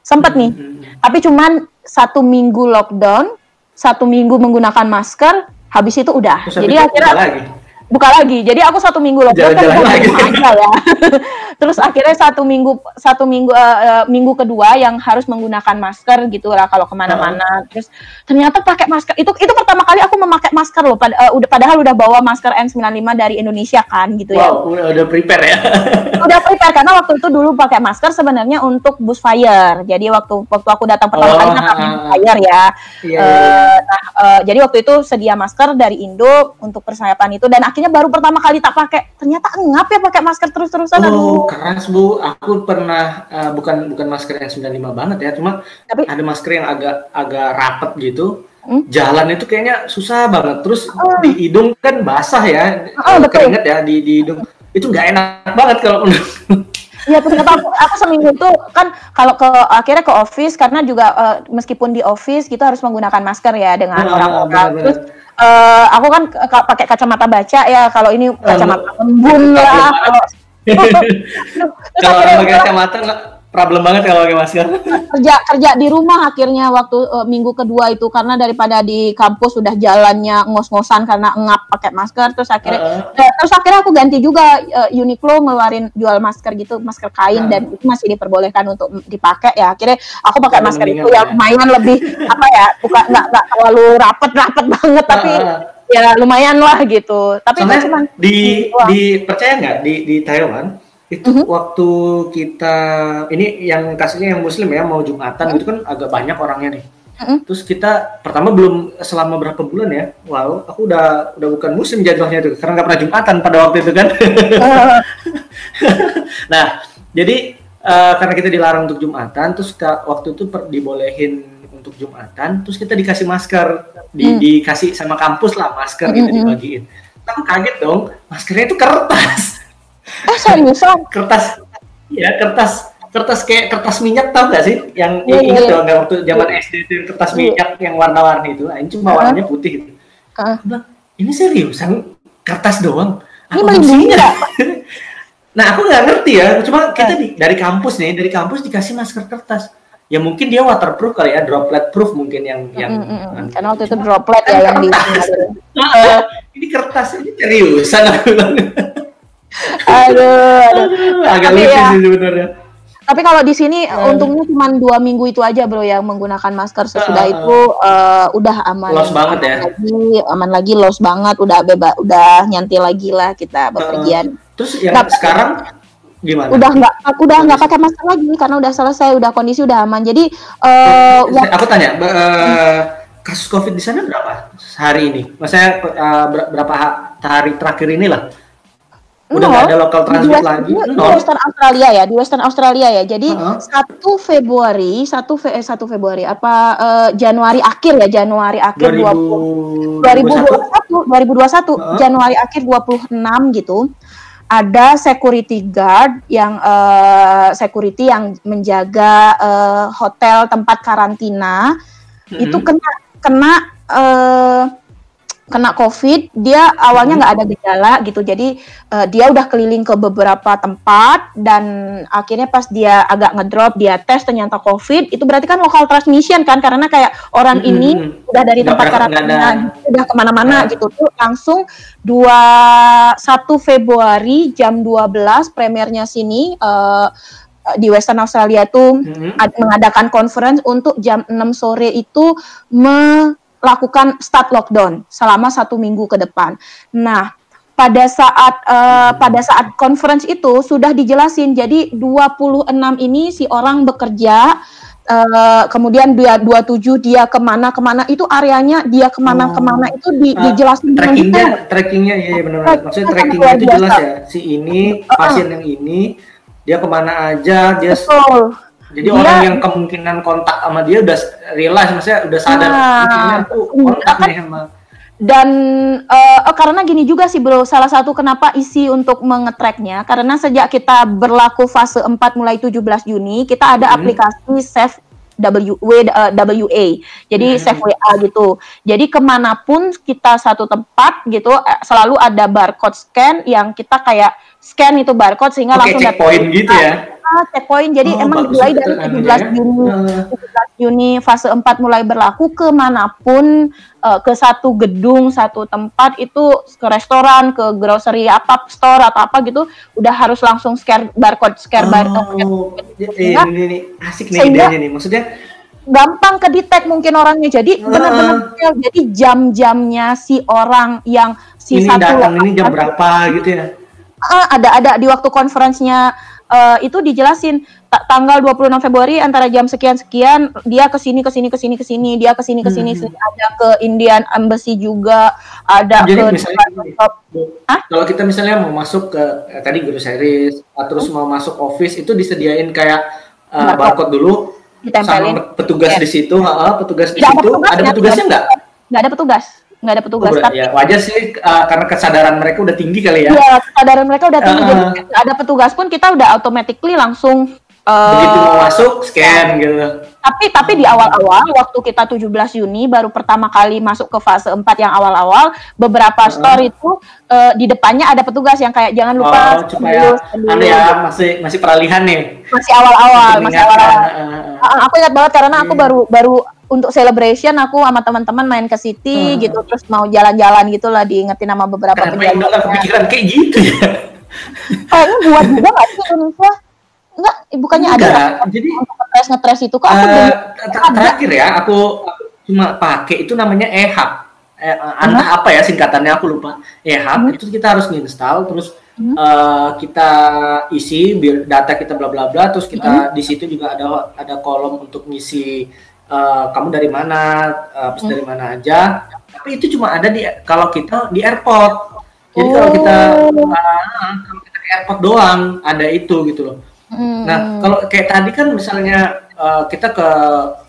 Sempat nih, hmm. tapi cuman satu minggu lockdown, satu minggu menggunakan masker, habis itu udah. Terus Jadi akhirnya lagi buka lagi. Jadi aku satu minggu lockdown kan lagi. aja ya. [LAUGHS] Terus akhirnya satu minggu satu minggu uh, minggu kedua yang harus menggunakan masker gitu lah kalau ke mana-mana. Uh. Terus ternyata pakai masker itu itu pertama kali aku memakai masker loh. Pad, uh, udah padahal udah bawa masker N95 dari Indonesia kan gitu ya. Wow, udah, udah prepare ya. [LAUGHS] udah prepare karena waktu itu dulu pakai masker sebenarnya untuk bus fire. Jadi waktu waktu aku datang pertama oh, kali kan pakai fire ya. Iya, uh, Nah, uh, jadi waktu itu sedia masker dari Indo untuk persiapan itu dan akhirnya baru pertama kali tak pakai ternyata ngap ya pakai masker terus-terusan oh aduh. keras bu aku pernah uh, bukan bukan masker yang 95 banget ya cuma Tapi, ada masker yang agak agak rapet gitu hmm? jalan itu kayaknya susah banget terus oh. di hidung kan basah ya oh, betul. keringet ya di, di hidung itu nggak enak banget kalau Iya ternyata aku, aku seminggu itu kan kalau ke akhirnya ke office karena juga uh, meskipun di office kita harus menggunakan masker ya dengan orang-orang. Terus uh, aku kan pakai kacamata baca ya kalau ini kacamata embun lah [LAUGHS] kalau pakai kacamata problem banget kalau pakai masker. [LAUGHS] Kerja kerja di rumah akhirnya waktu uh, minggu kedua itu karena daripada di kampus sudah jalannya ngos-ngosan karena ngap pakai masker terus akhirnya uh, uh. terus akhirnya aku ganti juga uh, Uniqlo ngeluarin jual masker gitu masker kain uh. dan itu masih diperbolehkan untuk dipakai ya akhirnya aku pakai masker itu yang lumayan lebih [LAUGHS] apa ya bukan nggak nggak terlalu rapet-rapet banget tapi uh. ya lumayan lah gitu tapi itu cuma di di percaya nggak di di Taiwan itu mm -hmm. waktu kita ini yang kasusnya yang muslim ya mau jumatan mm -hmm. itu kan agak banyak orangnya nih mm -hmm. terus kita pertama belum selama berapa bulan ya wow aku udah udah bukan muslim jadwalnya itu karena nggak pernah jumatan pada waktu itu kan [LAUGHS] nah jadi uh, karena kita dilarang untuk jumatan terus waktu itu per, dibolehin untuk jumatan terus kita dikasih masker di, mm. dikasih sama kampus lah masker mm -hmm. gitu dibagiin aku kaget dong maskernya itu kertas Eh seriusan? kertas, ya kertas kertas kayak kertas minyak tau gak sih? Yang yeah, ingat yeah, dong yeah. waktu zaman yeah. SD itu kertas yeah. minyak yang warna-warni itu. Nah, ini cuma uh. warnanya putih gitu. Uh. bilang, ini seriusan kertas doang. Ini melindungi [LAUGHS] nah aku nggak ngerti ya. Cuma kita di, dari kampus nih, dari kampus dikasih masker kertas. Ya mungkin dia waterproof kali ya, droplet proof mungkin yang yang. Mm -hmm. Karena waktu itu droplet ya yang di. [LAUGHS] ini kertas ini seriusan [LAUGHS] aduh, aduh. agak lucu ya, sih sebenarnya Tapi kalau di sini uh, untungnya cuma dua minggu itu aja bro yang menggunakan masker. Sesudah uh, itu uh, udah aman. Los banget aman ya. Lagi, aman lagi, los banget. Udah bebas, udah nyanti lagi lah kita bepergian. Uh, terus yang nah, sekarang gimana? Udah nggak, udah nggak pakai masker lagi karena udah selesai, udah kondisi udah aman. Jadi, uh, aku tanya, uh, kasus COVID di sana berapa hari ini? Maksudnya uh, berapa hari terakhir inilah? Udah nggak ada local transit di lagi di Western Australia ya di Western Australia ya jadi satu uh -huh. Februari satu Fe, eh, satu Februari apa uh, Januari akhir ya Januari akhir 20, 2021 2021 uh -huh. Januari akhir 26 gitu ada security guard yang uh, security yang menjaga uh, hotel tempat karantina -hmm. itu kena kena uh, kena COVID, dia awalnya nggak ada gejala gitu, jadi uh, dia udah keliling ke beberapa tempat dan akhirnya pas dia agak ngedrop, dia tes ternyata COVID, itu berarti kan local transmission kan, karena kayak orang hmm. ini udah dari tempat karantina, udah ke mana-mana nah. gitu, tuh langsung dua satu Februari jam 12 premiernya sini. Uh, di Western Australia tuh mm -hmm. mengadakan conference untuk jam 6 sore itu me lakukan start lockdown selama satu minggu ke depan. Nah, pada saat uh, pada saat conference itu sudah dijelasin. Jadi 26 ini si orang bekerja uh, kemudian dia 27 dia ke mana ke mana itu areanya dia ke mana ke mana itu di, uh, dijelasin trackingnya trackingnya iya, iya benar-benar. Maksudnya trackingnya itu jelas ya. Si ini pasien yang ini dia ke mana aja dia Betul jadi dia, orang yang kemungkinan kontak sama dia udah realize, maksudnya udah sadar nah, kontak nih sama dan uh, karena gini juga sih bro, salah satu kenapa isi untuk mengetracknya karena sejak kita berlaku fase 4 mulai 17 Juni kita ada hmm. aplikasi Safe W, uh, WA, jadi hmm. Safe WA gitu. Jadi ke mana pun kita satu tempat gitu eh, selalu ada barcode scan yang kita kayak scan itu barcode sehingga okay, langsung dapat gitu ya checkpoint. Jadi oh, emang mulai dari 17 ya. Juni, 17 Juni fase 4 mulai berlaku ke mana pun uh, ke satu gedung, satu tempat itu ke restoran, ke grocery apa store atau apa gitu udah harus langsung scan barcode, scan oh, barcode. Ini, ini, ini asik nih idenya nih. Maksudnya gampang ke detect mungkin orangnya jadi uh, benar-benar jadi jam-jamnya si orang yang si ini satu datang ini jam berapa gitu ya uh, ada ada di waktu konferensinya uh, itu dijelasin tanggal 26 Februari antara jam sekian sekian dia ke sini ke sini ke sini ke sini dia ke sini ke sini. Hmm. ada ke Indian Embassy juga ada Jadi ke misalnya kalau kita misalnya mau masuk ke eh, tadi guru series terus mau masuk office itu disediain kayak uh, barcode dulu sama petugas yeah. di situ, uh, petugas di situ. Ada petugasnya nggak? Nggak ada petugas nggak ada petugas. Oh, tapi ya, wajar sih uh, karena kesadaran mereka udah tinggi kali ya. Iya, kesadaran mereka udah tinggi. Uh, jadi ada petugas pun kita udah automatically langsung uh, begitu mau masuk scan gitu. Tapi tapi di awal-awal waktu kita 17 Juni baru pertama kali masuk ke fase 4 yang awal-awal beberapa uh, store itu uh, di depannya ada petugas yang kayak jangan lupa oh, supaya anu ya masih masih peralihan nih. Masih awal-awal, masih awal-awal. Uh, uh, aku ingat banget karena aku hmm. baru baru untuk celebration aku sama teman-teman main ke city hmm. gitu terus mau jalan-jalan gitulah diingetin sama beberapa penjaga. Kenapa kepikiran kayak gitu ya? Kayaknya buat juga nggak sih Indonesia? Enggak, bukannya Enggak. ada jadi ngetres ngetres itu kok aku uh, terakhir ya aku, aku cuma pakai itu namanya ehab eh, entah apa ya singkatannya aku lupa ehab hmm. itu kita harus install terus hmm. uh, kita isi data kita bla bla bla terus kita hmm. di situ juga ada ada kolom untuk ngisi uh, kamu dari mana, uh, hmm. dari mana aja. Tapi itu cuma ada di kalau kita di airport. Jadi oh. kalau kita uh, kalau kita ke airport doang ada itu gitu loh. Hmm. Nah kalau kayak tadi kan misalnya uh, kita ke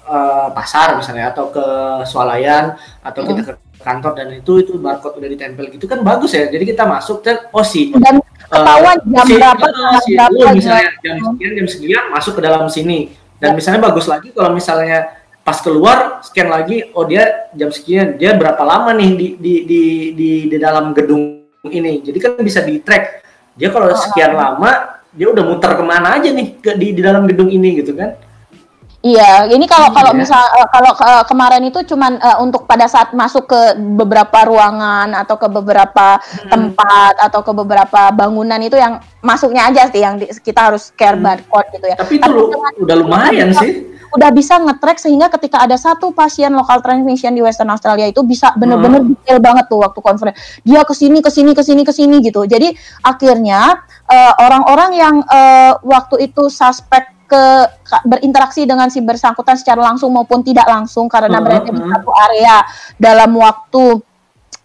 uh, pasar misalnya atau ke swalayan atau hmm. kita ke kantor dan itu itu barcode udah ditempel gitu kan bagus ya. Jadi kita masuk dan oh sih dan ketahuan uh, jam si, berapa, uh, si, berapa misalnya jam sekian jam sekian masuk ke dalam sini dan ya. misalnya bagus lagi kalau misalnya pas keluar scan lagi oh dia jam sekian dia berapa lama nih di di di di, di dalam gedung ini jadi kan bisa di track dia kalau sekian lama dia udah muter ke mana aja nih ke di di dalam gedung ini gitu kan Iya, ini kalau kalau iya. misal uh, kalau uh, kemarin itu cuman uh, untuk pada saat masuk ke beberapa ruangan atau ke beberapa hmm. tempat atau ke beberapa bangunan itu yang masuknya aja sih yang di, kita harus care hmm. barcode gitu ya. Tapi itu Tapi lu, udah lumayan sih. Udah bisa nge-track sehingga ketika ada satu pasien lokal transmission di Western Australia itu bisa bener-bener hmm. detail banget tuh waktu konferensi. Dia ke sini ke sini ke sini ke sini gitu. Jadi akhirnya orang-orang uh, yang uh, waktu itu suspek ke berinteraksi dengan si bersangkutan secara langsung maupun tidak langsung karena uh, berada di satu area dalam waktu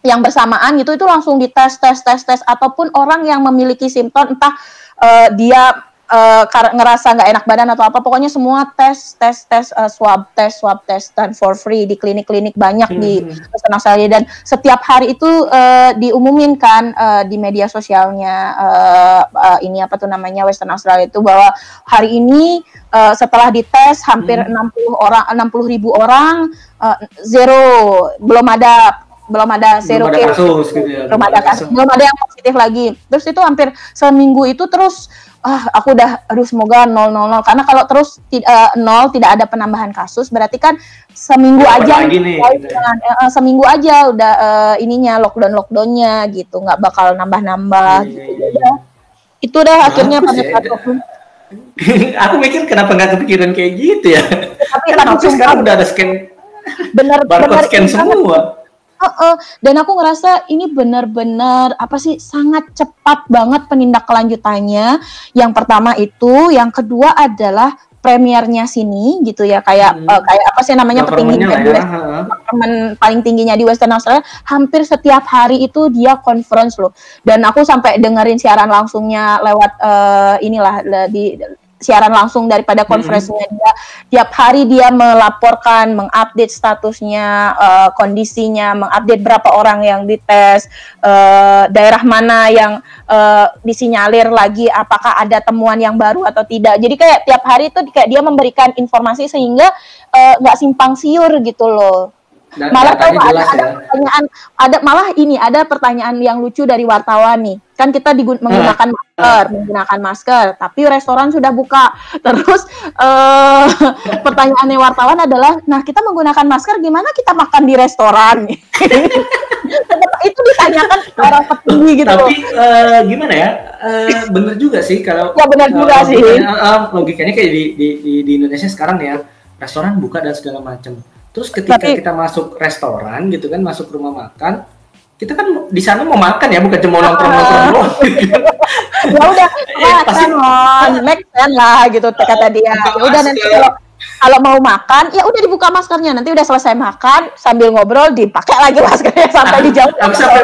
yang bersamaan gitu itu langsung dites tes tes tes ataupun orang yang memiliki simptom entah uh, dia uh, ngerasa nggak enak badan atau apa pokoknya semua tes tes tes uh, swab tes swab tes dan for free di klinik-klinik banyak hmm. di Western Australia dan setiap hari itu uh, diumumin kan uh, di media sosialnya uh, uh, ini apa tuh namanya Western Australia itu bahwa hari ini uh, setelah dites hampir hmm. 60 orang 60 ribu orang uh, zero belum ada belum ada zero belum ada kasus gitu ya belum ada kasus belum ada yang positif lagi terus itu hampir seminggu itu terus ah aku udah aduh semoga nol nol nol. Karena kalau terus uh, nol tidak ada penambahan kasus berarti kan seminggu ya, aja nih, gitu. uh, seminggu aja udah uh, ininya lockdown lockdownnya gitu. Nggak bakal nambah nambah ya, gitu ya, ya. itu dah akhirnya pada saat [LAUGHS] aku mikir kenapa nggak kepikiran kayak gitu ya? Tapi kan sekarang udah ada scan benar barcode scan semua Uh, uh, dan aku ngerasa ini benar-benar apa sih sangat cepat banget penindak kelanjutannya. Yang pertama itu, yang kedua adalah premiernya sini gitu ya kayak hmm. uh, kayak apa sih namanya petinggi ya. teman paling tingginya di Western Australia hampir setiap hari itu dia conference loh dan aku sampai dengerin siaran langsungnya lewat uh, inilah di siaran langsung daripada konferensinya hmm. dia. Tiap hari dia melaporkan mengupdate statusnya uh, kondisinya mengupdate berapa orang yang dites uh, daerah mana yang uh, disinyalir lagi apakah ada temuan yang baru atau tidak. Jadi kayak tiap hari itu kayak dia memberikan informasi sehingga nggak uh, simpang siur gitu loh dan malah tahu ada, ada ya. pertanyaan ada malah ini ada pertanyaan yang lucu dari wartawan nih. Kan kita digun menggunakan uh, masker menggunakan masker tapi restoran sudah buka. [LAUGHS] Terus uh, [LAUGHS] pertanyaannya wartawan adalah nah kita menggunakan masker gimana kita makan di restoran? [LAUGHS] Itu ditanyakan orang petinggi gitu tapi uh, gimana ya? Uh, bener juga sih kalau ya benar juga uh, sih uh, logikanya kayak di, di, di, di Indonesia sekarang ya restoran buka dan segala macam Terus ketika Tapi, kita masuk restoran gitu kan, masuk rumah makan, kita kan di sana mau makan ya, bukan cuma nongkrong nongkrong doang. [LAUGHS] ya udah, [LAUGHS] ya, pasti on, make sense lah gitu kata dia. Ya. Udah nanti kalau kalau mau makan ya udah dibuka maskernya. Nanti udah selesai makan sambil ngobrol dipakai lagi [LAUGHS] maskernya sampai dijauh. aku sampai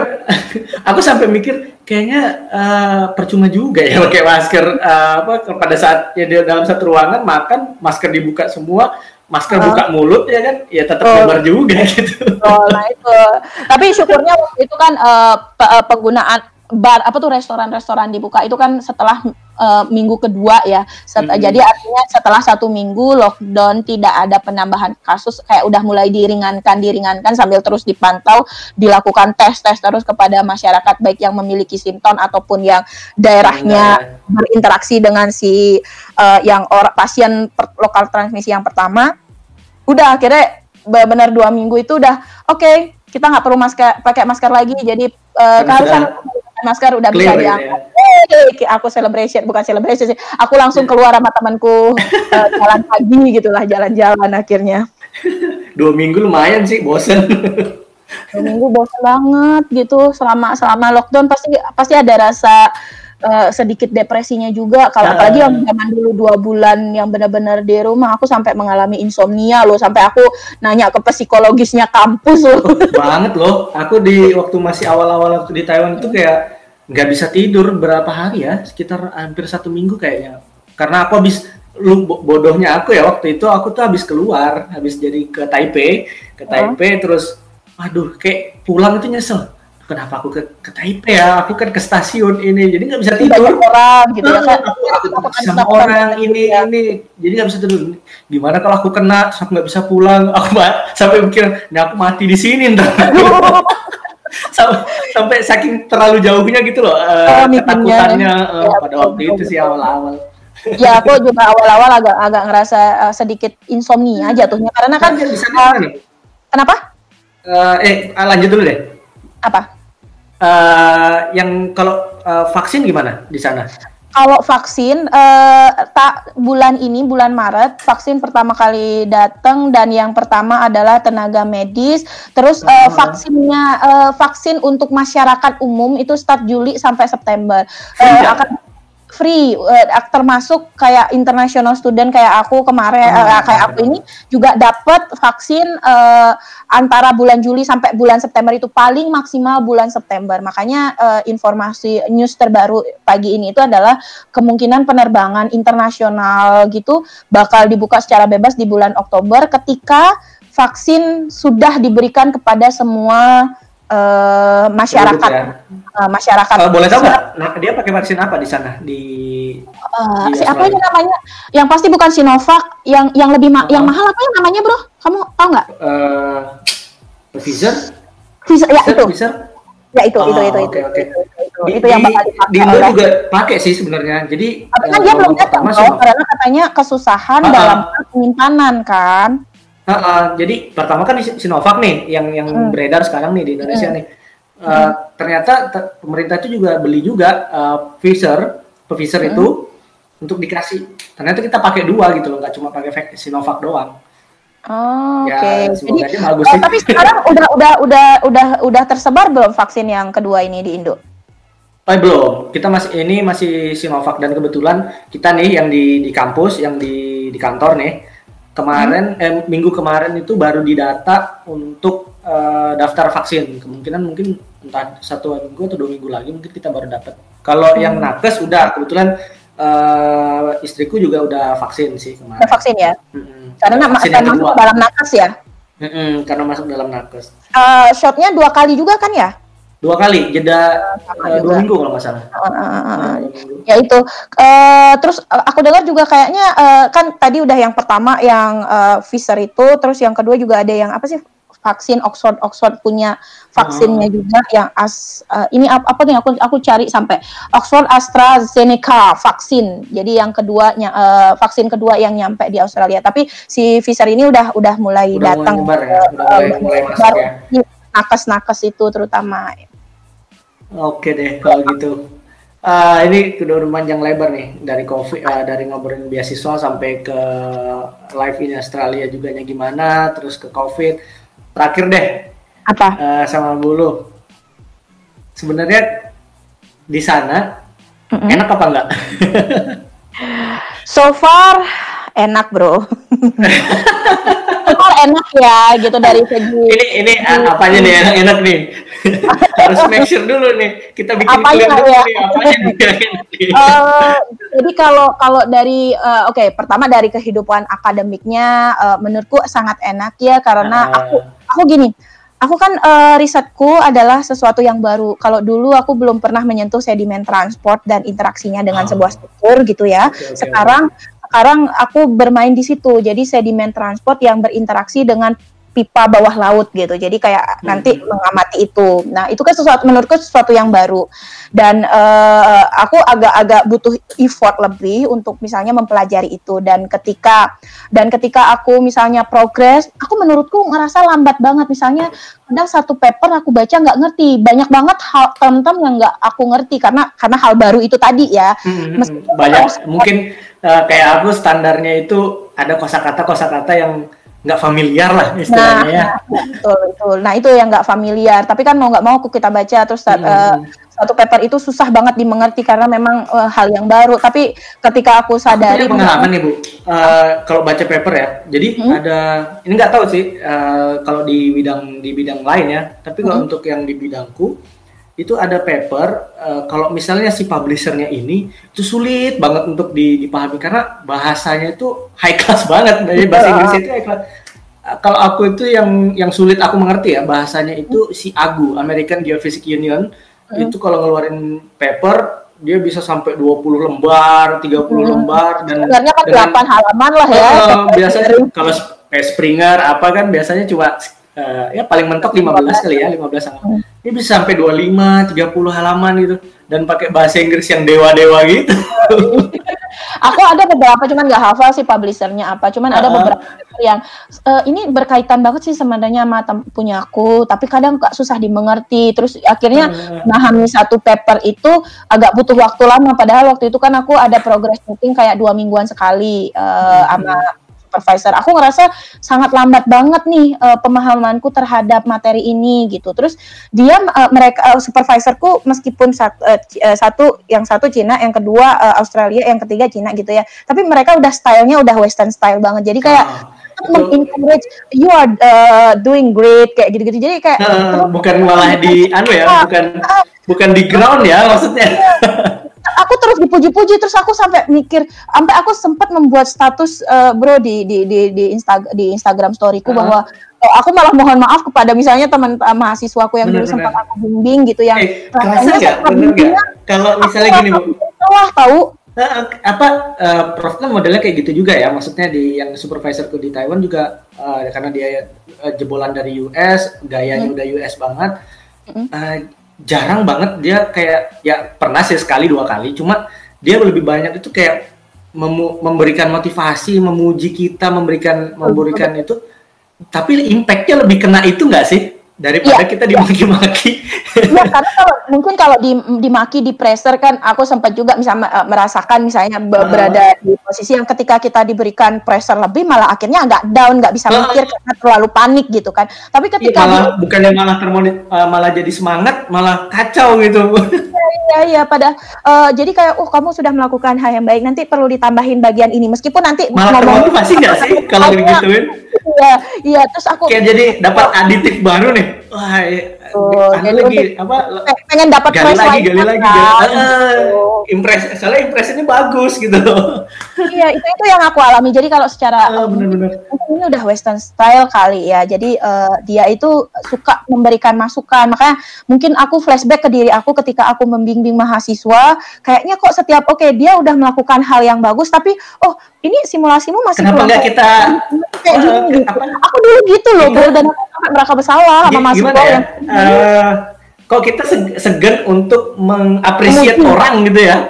aku sampai mikir kayaknya uh, percuma juga ya pakai masker. Uh, apa pada saat ya dalam satu ruangan makan masker dibuka semua masker uh. buka mulut ya kan ya tetap lebar juga [LAUGHS] gitu. Oh, nah itu. Tapi syukurnya waktu itu kan uh, penggunaan bar apa tuh restoran-restoran dibuka itu kan setelah uh, minggu kedua ya. Set, mm -hmm. Jadi artinya setelah satu minggu lockdown tidak ada penambahan kasus kayak udah mulai diringankan diringankan sambil terus dipantau dilakukan tes tes terus kepada masyarakat baik yang memiliki simptom ataupun yang daerahnya mm-hmm. berinteraksi dengan si uh, yang orang pasien per, lokal transmisi yang pertama. Udah akhirnya benar dua minggu itu udah oke okay, kita nggak perlu masker pakai masker lagi jadi uh, keharusan masker udah Clear, bisa diangkat. Ya. Hey, aku celebration bukan celebration sih. Aku langsung keluar sama temanku uh, [LAUGHS] jalan pagi gitulah jalan-jalan akhirnya. Dua minggu lumayan sih bosen. Dua minggu bosen banget gitu selama selama lockdown pasti pasti ada rasa uh, sedikit depresinya juga. Kalau uh. apalagi yang zaman dulu dua bulan yang benar-benar di rumah aku sampai mengalami insomnia loh. Sampai aku nanya ke psikologisnya kampus loh. Banget loh. Aku di waktu masih awal-awal waktu di Taiwan itu kayak nggak bisa tidur berapa hari ya? Sekitar hampir satu minggu kayaknya. Karena aku habis lu bodohnya aku ya waktu itu aku tuh habis keluar habis jadi ke Taipei. Ke Taipei uh. terus aduh kayak pulang itu nyesel kenapa aku ke, ke Taipei ya? Aku kan ke stasiun ini jadi nggak bisa tidur. orang gitu ya kan sama orang ini ya. ini. Jadi nggak bisa tidur. Gimana kalau aku kena terus aku nggak bisa pulang? [LAUGHS] Aku sampai mikir ini aku mati di sini ntar. [LAUGHS] Sampai, sampai saking terlalu jauhnya gitu loh uh, oh, ketakutannya uh, ya, pada waktu itu sih awal-awal. Ya aku [LAUGHS] juga awal-awal agak agak ngerasa uh, sedikit insomnia jatuhnya karena kan di sana uh, kenapa? Uh, eh lanjut dulu deh. Apa uh, yang kalau uh, vaksin gimana di sana? Kalau vaksin uh, tak bulan ini bulan Maret vaksin pertama kali datang dan yang pertama adalah tenaga medis. Terus uh, vaksinnya uh, vaksin untuk masyarakat umum itu start Juli sampai September. Uh, akan free uh, termasuk kayak international student kayak aku kemarin uh, kayak aku ini juga dapat vaksin uh, antara bulan Juli sampai bulan September itu paling maksimal bulan September. Makanya uh, informasi news terbaru pagi ini itu adalah kemungkinan penerbangan internasional gitu bakal dibuka secara bebas di bulan Oktober ketika vaksin sudah diberikan kepada semua uh, masyarakat ya? uh, masyarakat. Uh, boleh tahu nggak? Nah, dia pakai vaksin apa di sana di? Uh, di apa ini namanya? Yang pasti bukan Sinovac. Yang yang lebih ma uh -huh. yang mahal apa yang namanya bro? Kamu tahu nggak? Uh, Pfizer. Pfizer ya itu. Pfizer. Ya itu, oh, itu, itu, okay, itu, okay. itu, di, itu yang bakal dipakai di Indo juga pakai sih sebenarnya. Jadi kan uh, dia belum datang karena katanya kesusahan uh, dalam penyimpanan kan. Uh, uh, jadi pertama kan Sinovac nih yang yang hmm. beredar sekarang nih di Indonesia hmm. nih. Uh, hmm. Ternyata pemerintah itu juga beli juga uh, Pfizer, Pfizer hmm. itu untuk dikasih. Ternyata kita pakai dua gitu loh, nggak cuma pakai Sinovac doang. Oh, ya, Oke. Okay. Jadi, bagus oh, tapi sekarang [LAUGHS] udah udah udah udah udah tersebar belum vaksin yang kedua ini di Indo? Oh, belum. Kita masih ini masih Sinovac dan kebetulan kita nih yang di di kampus, yang di di kantor nih kemarin hmm. eh, minggu kemarin itu baru didata untuk uh, daftar vaksin. Kemungkinan mungkin entah satu minggu atau dua minggu lagi mungkin kita baru dapat. Kalau hmm. yang nakes udah. Kebetulan uh, istriku juga udah vaksin sih kemarin. Udah vaksin ya? Hmm. karena vaksin masuk dalam nakes ya? Hmm, karena masuk dalam nakes. Uh, shotnya dua kali juga kan ya dua kali jeda uh, dua minggu kalau nggak salah. Uh, uh, uh, ya itu. Uh, terus uh, aku dengar juga kayaknya uh, kan tadi udah yang pertama yang uh, Pfizer itu, terus yang kedua juga ada yang apa sih vaksin Oxford Oxford punya vaksinnya uh. juga yang as uh, ini apa, apa nih aku aku cari sampai Oxford AstraZeneca vaksin. Jadi yang keduanya uh, vaksin kedua yang nyampe di Australia. Tapi si Pfizer ini udah udah mulai udah datang mulai ya? udah mulai, uh, mulai masuk ya nakes-nakes itu terutama. Oke deh kalau gitu. Uh, ini udah panjang lebar nih dari covid uh, dari ngobrolin beasiswa sampai ke live in Australia juga nya gimana terus ke covid. Terakhir deh. Apa? Uh, sama bulu sebenarnya di sana mm -hmm. enak apa enggak? [LAUGHS] So far enak bro. [LAUGHS] Kok enak ya gitu dari segi ini ini apanya nih? Enak enak nih [LAUGHS] harus make sure dulu nih kita bikin apanya dulu ya? nih apanya uh, [LAUGHS] jadi kalau kalau dari uh, oke okay, pertama dari kehidupan akademiknya uh, menurutku sangat enak ya karena uh. aku aku gini aku kan uh, risetku adalah sesuatu yang baru. Kalau dulu aku belum pernah menyentuh sedimen transport dan interaksinya dengan oh. sebuah struktur gitu ya. Okay, okay, Sekarang sekarang aku bermain di situ. Jadi sedimen transport yang berinteraksi dengan pipa bawah laut gitu. Jadi kayak hmm. nanti mengamati itu. Nah, itu kan sesuatu menurutku sesuatu yang baru. Dan uh, aku agak-agak butuh effort lebih untuk misalnya mempelajari itu dan ketika dan ketika aku misalnya progres, aku menurutku ngerasa lambat banget misalnya kadang satu paper aku baca nggak ngerti. Banyak banget hal term-term yang nggak aku ngerti karena karena hal baru itu tadi ya. Hmm, banyak mungkin uh, kayak aku standarnya itu ada kosakata kosakata yang nggak familiar lah istilahnya ya. nah, ya. Betul, betul. Nah itu yang nggak familiar. Tapi kan mau nggak mau aku kita baca terus hmm. uh, satu paper itu susah banget dimengerti karena memang uh, hal yang baru. Tapi ketika aku sadari. Aku pengalaman nih bu, uh, kalau baca paper ya. Jadi hmm? ada ini nggak tahu sih uh, kalau di bidang di bidang lain ya. Tapi kalau hmm? untuk yang di bidangku itu ada paper uh, kalau misalnya si publishernya ini itu sulit banget untuk dipahami karena bahasanya itu high class [LAUGHS] banget dari bahasa Inggris itu high class. Uh, kalau aku itu yang yang sulit aku mengerti ya bahasanya itu si AGU American Geophysics Union hmm. itu kalau ngeluarin paper dia bisa sampai 20 lembar, 30 hmm. lembar dan sebenarnya kan dengan, 8 halaman lah ya. Uh, biasanya kalau Springer apa kan biasanya cuma uh, ya paling mentok 15 kali ya 15 halaman ini bisa sampai 25 30 halaman gitu. Dan pakai bahasa Inggris yang dewa-dewa gitu. [LAUGHS] Aku ada beberapa cuman nggak hafal sih publishernya apa. Cuman ada beberapa yang uh, ini berkaitan banget sih sebenarnya sama punya aku. Tapi kadang gak susah dimengerti. Terus akhirnya memahami satu paper itu agak butuh waktu lama. Padahal waktu itu kan aku ada progress meeting kayak dua mingguan sekali uh, sama supervisor. Aku ngerasa sangat lambat banget nih uh, pemahamanku terhadap materi ini gitu. Terus dia uh, mereka uh, supervisorku meskipun satu, uh, satu yang satu Cina, yang kedua uh, Australia, yang ketiga Cina gitu ya. Tapi mereka udah stylenya udah western style banget. Jadi kayak uh, mengencourage you are uh, doing great kayak gitu-gitu. Jadi kayak uh, bukan malah di [LAUGHS] anu ya, bukan bukan di ground ya maksudnya. [LAUGHS] Aku terus dipuji-puji terus aku sampai mikir sampai aku sempat membuat status uh, bro di di di di, Insta, di Instagram storyku uh. bahwa oh, aku malah mohon maaf kepada misalnya teman uh, mahasiswaku yang dulu sempat aku bimbing gitu yang eh, rasanya kalau misalnya gini bu. wah tahu? Uh, apa uh, Prof kan modelnya kayak gitu juga ya? Maksudnya di yang supervisorku di Taiwan juga uh, karena dia uh, jebolan dari US gayanya hmm. udah US banget. Hmm. uh, jarang banget dia kayak ya pernah sih sekali dua kali. Cuma dia lebih banyak itu kayak memberikan motivasi memuji kita memberikan memberikan itu. Tapi impactnya lebih kena itu nggak sih daripada ya, kita dimaki-maki. Iya, karena kalau mungkin kalau di, dimaki di pressure kan aku sempat juga misalnya uh, merasakan misalnya uh. berada di posisi yang ketika kita diberikan pressure lebih malah akhirnya agak down, nggak bisa uh. mikir karena terlalu panik gitu kan. Tapi ketika ya, malah di, bukannya malah termonit uh, malah jadi semangat, malah kacau gitu. Iya, iya, pada uh, jadi kayak oh kamu sudah melakukan hal yang baik, nanti perlu ditambahin bagian ini meskipun nanti malah termotivasi nggak sih kalau digituin? Iya, iya terus aku kayak jadi dapat aditif baru nih. Hi. Oh, jadi lagi apa? Pengen dapat gali lagi, gali lagi, gali lagi. Uh, impres, soalnya impres ini bagus gitu. iya, itu itu yang aku alami. Jadi kalau secara uh, bener-bener. ini udah western style kali ya. Jadi uh, dia itu suka memberikan masukan. Makanya mungkin aku flashback ke diri aku ketika aku membimbing mahasiswa, kayaknya kok setiap oke okay, dia udah melakukan hal yang bagus tapi oh ini simulasimu masih Kenapa nggak kita kayak gini gitu. Aku dulu gitu loh, bro, dan aku merasa bersalah sama mahasiswa ya? yang uh, kok kita segan untuk mengapresiasi orang gitu ya?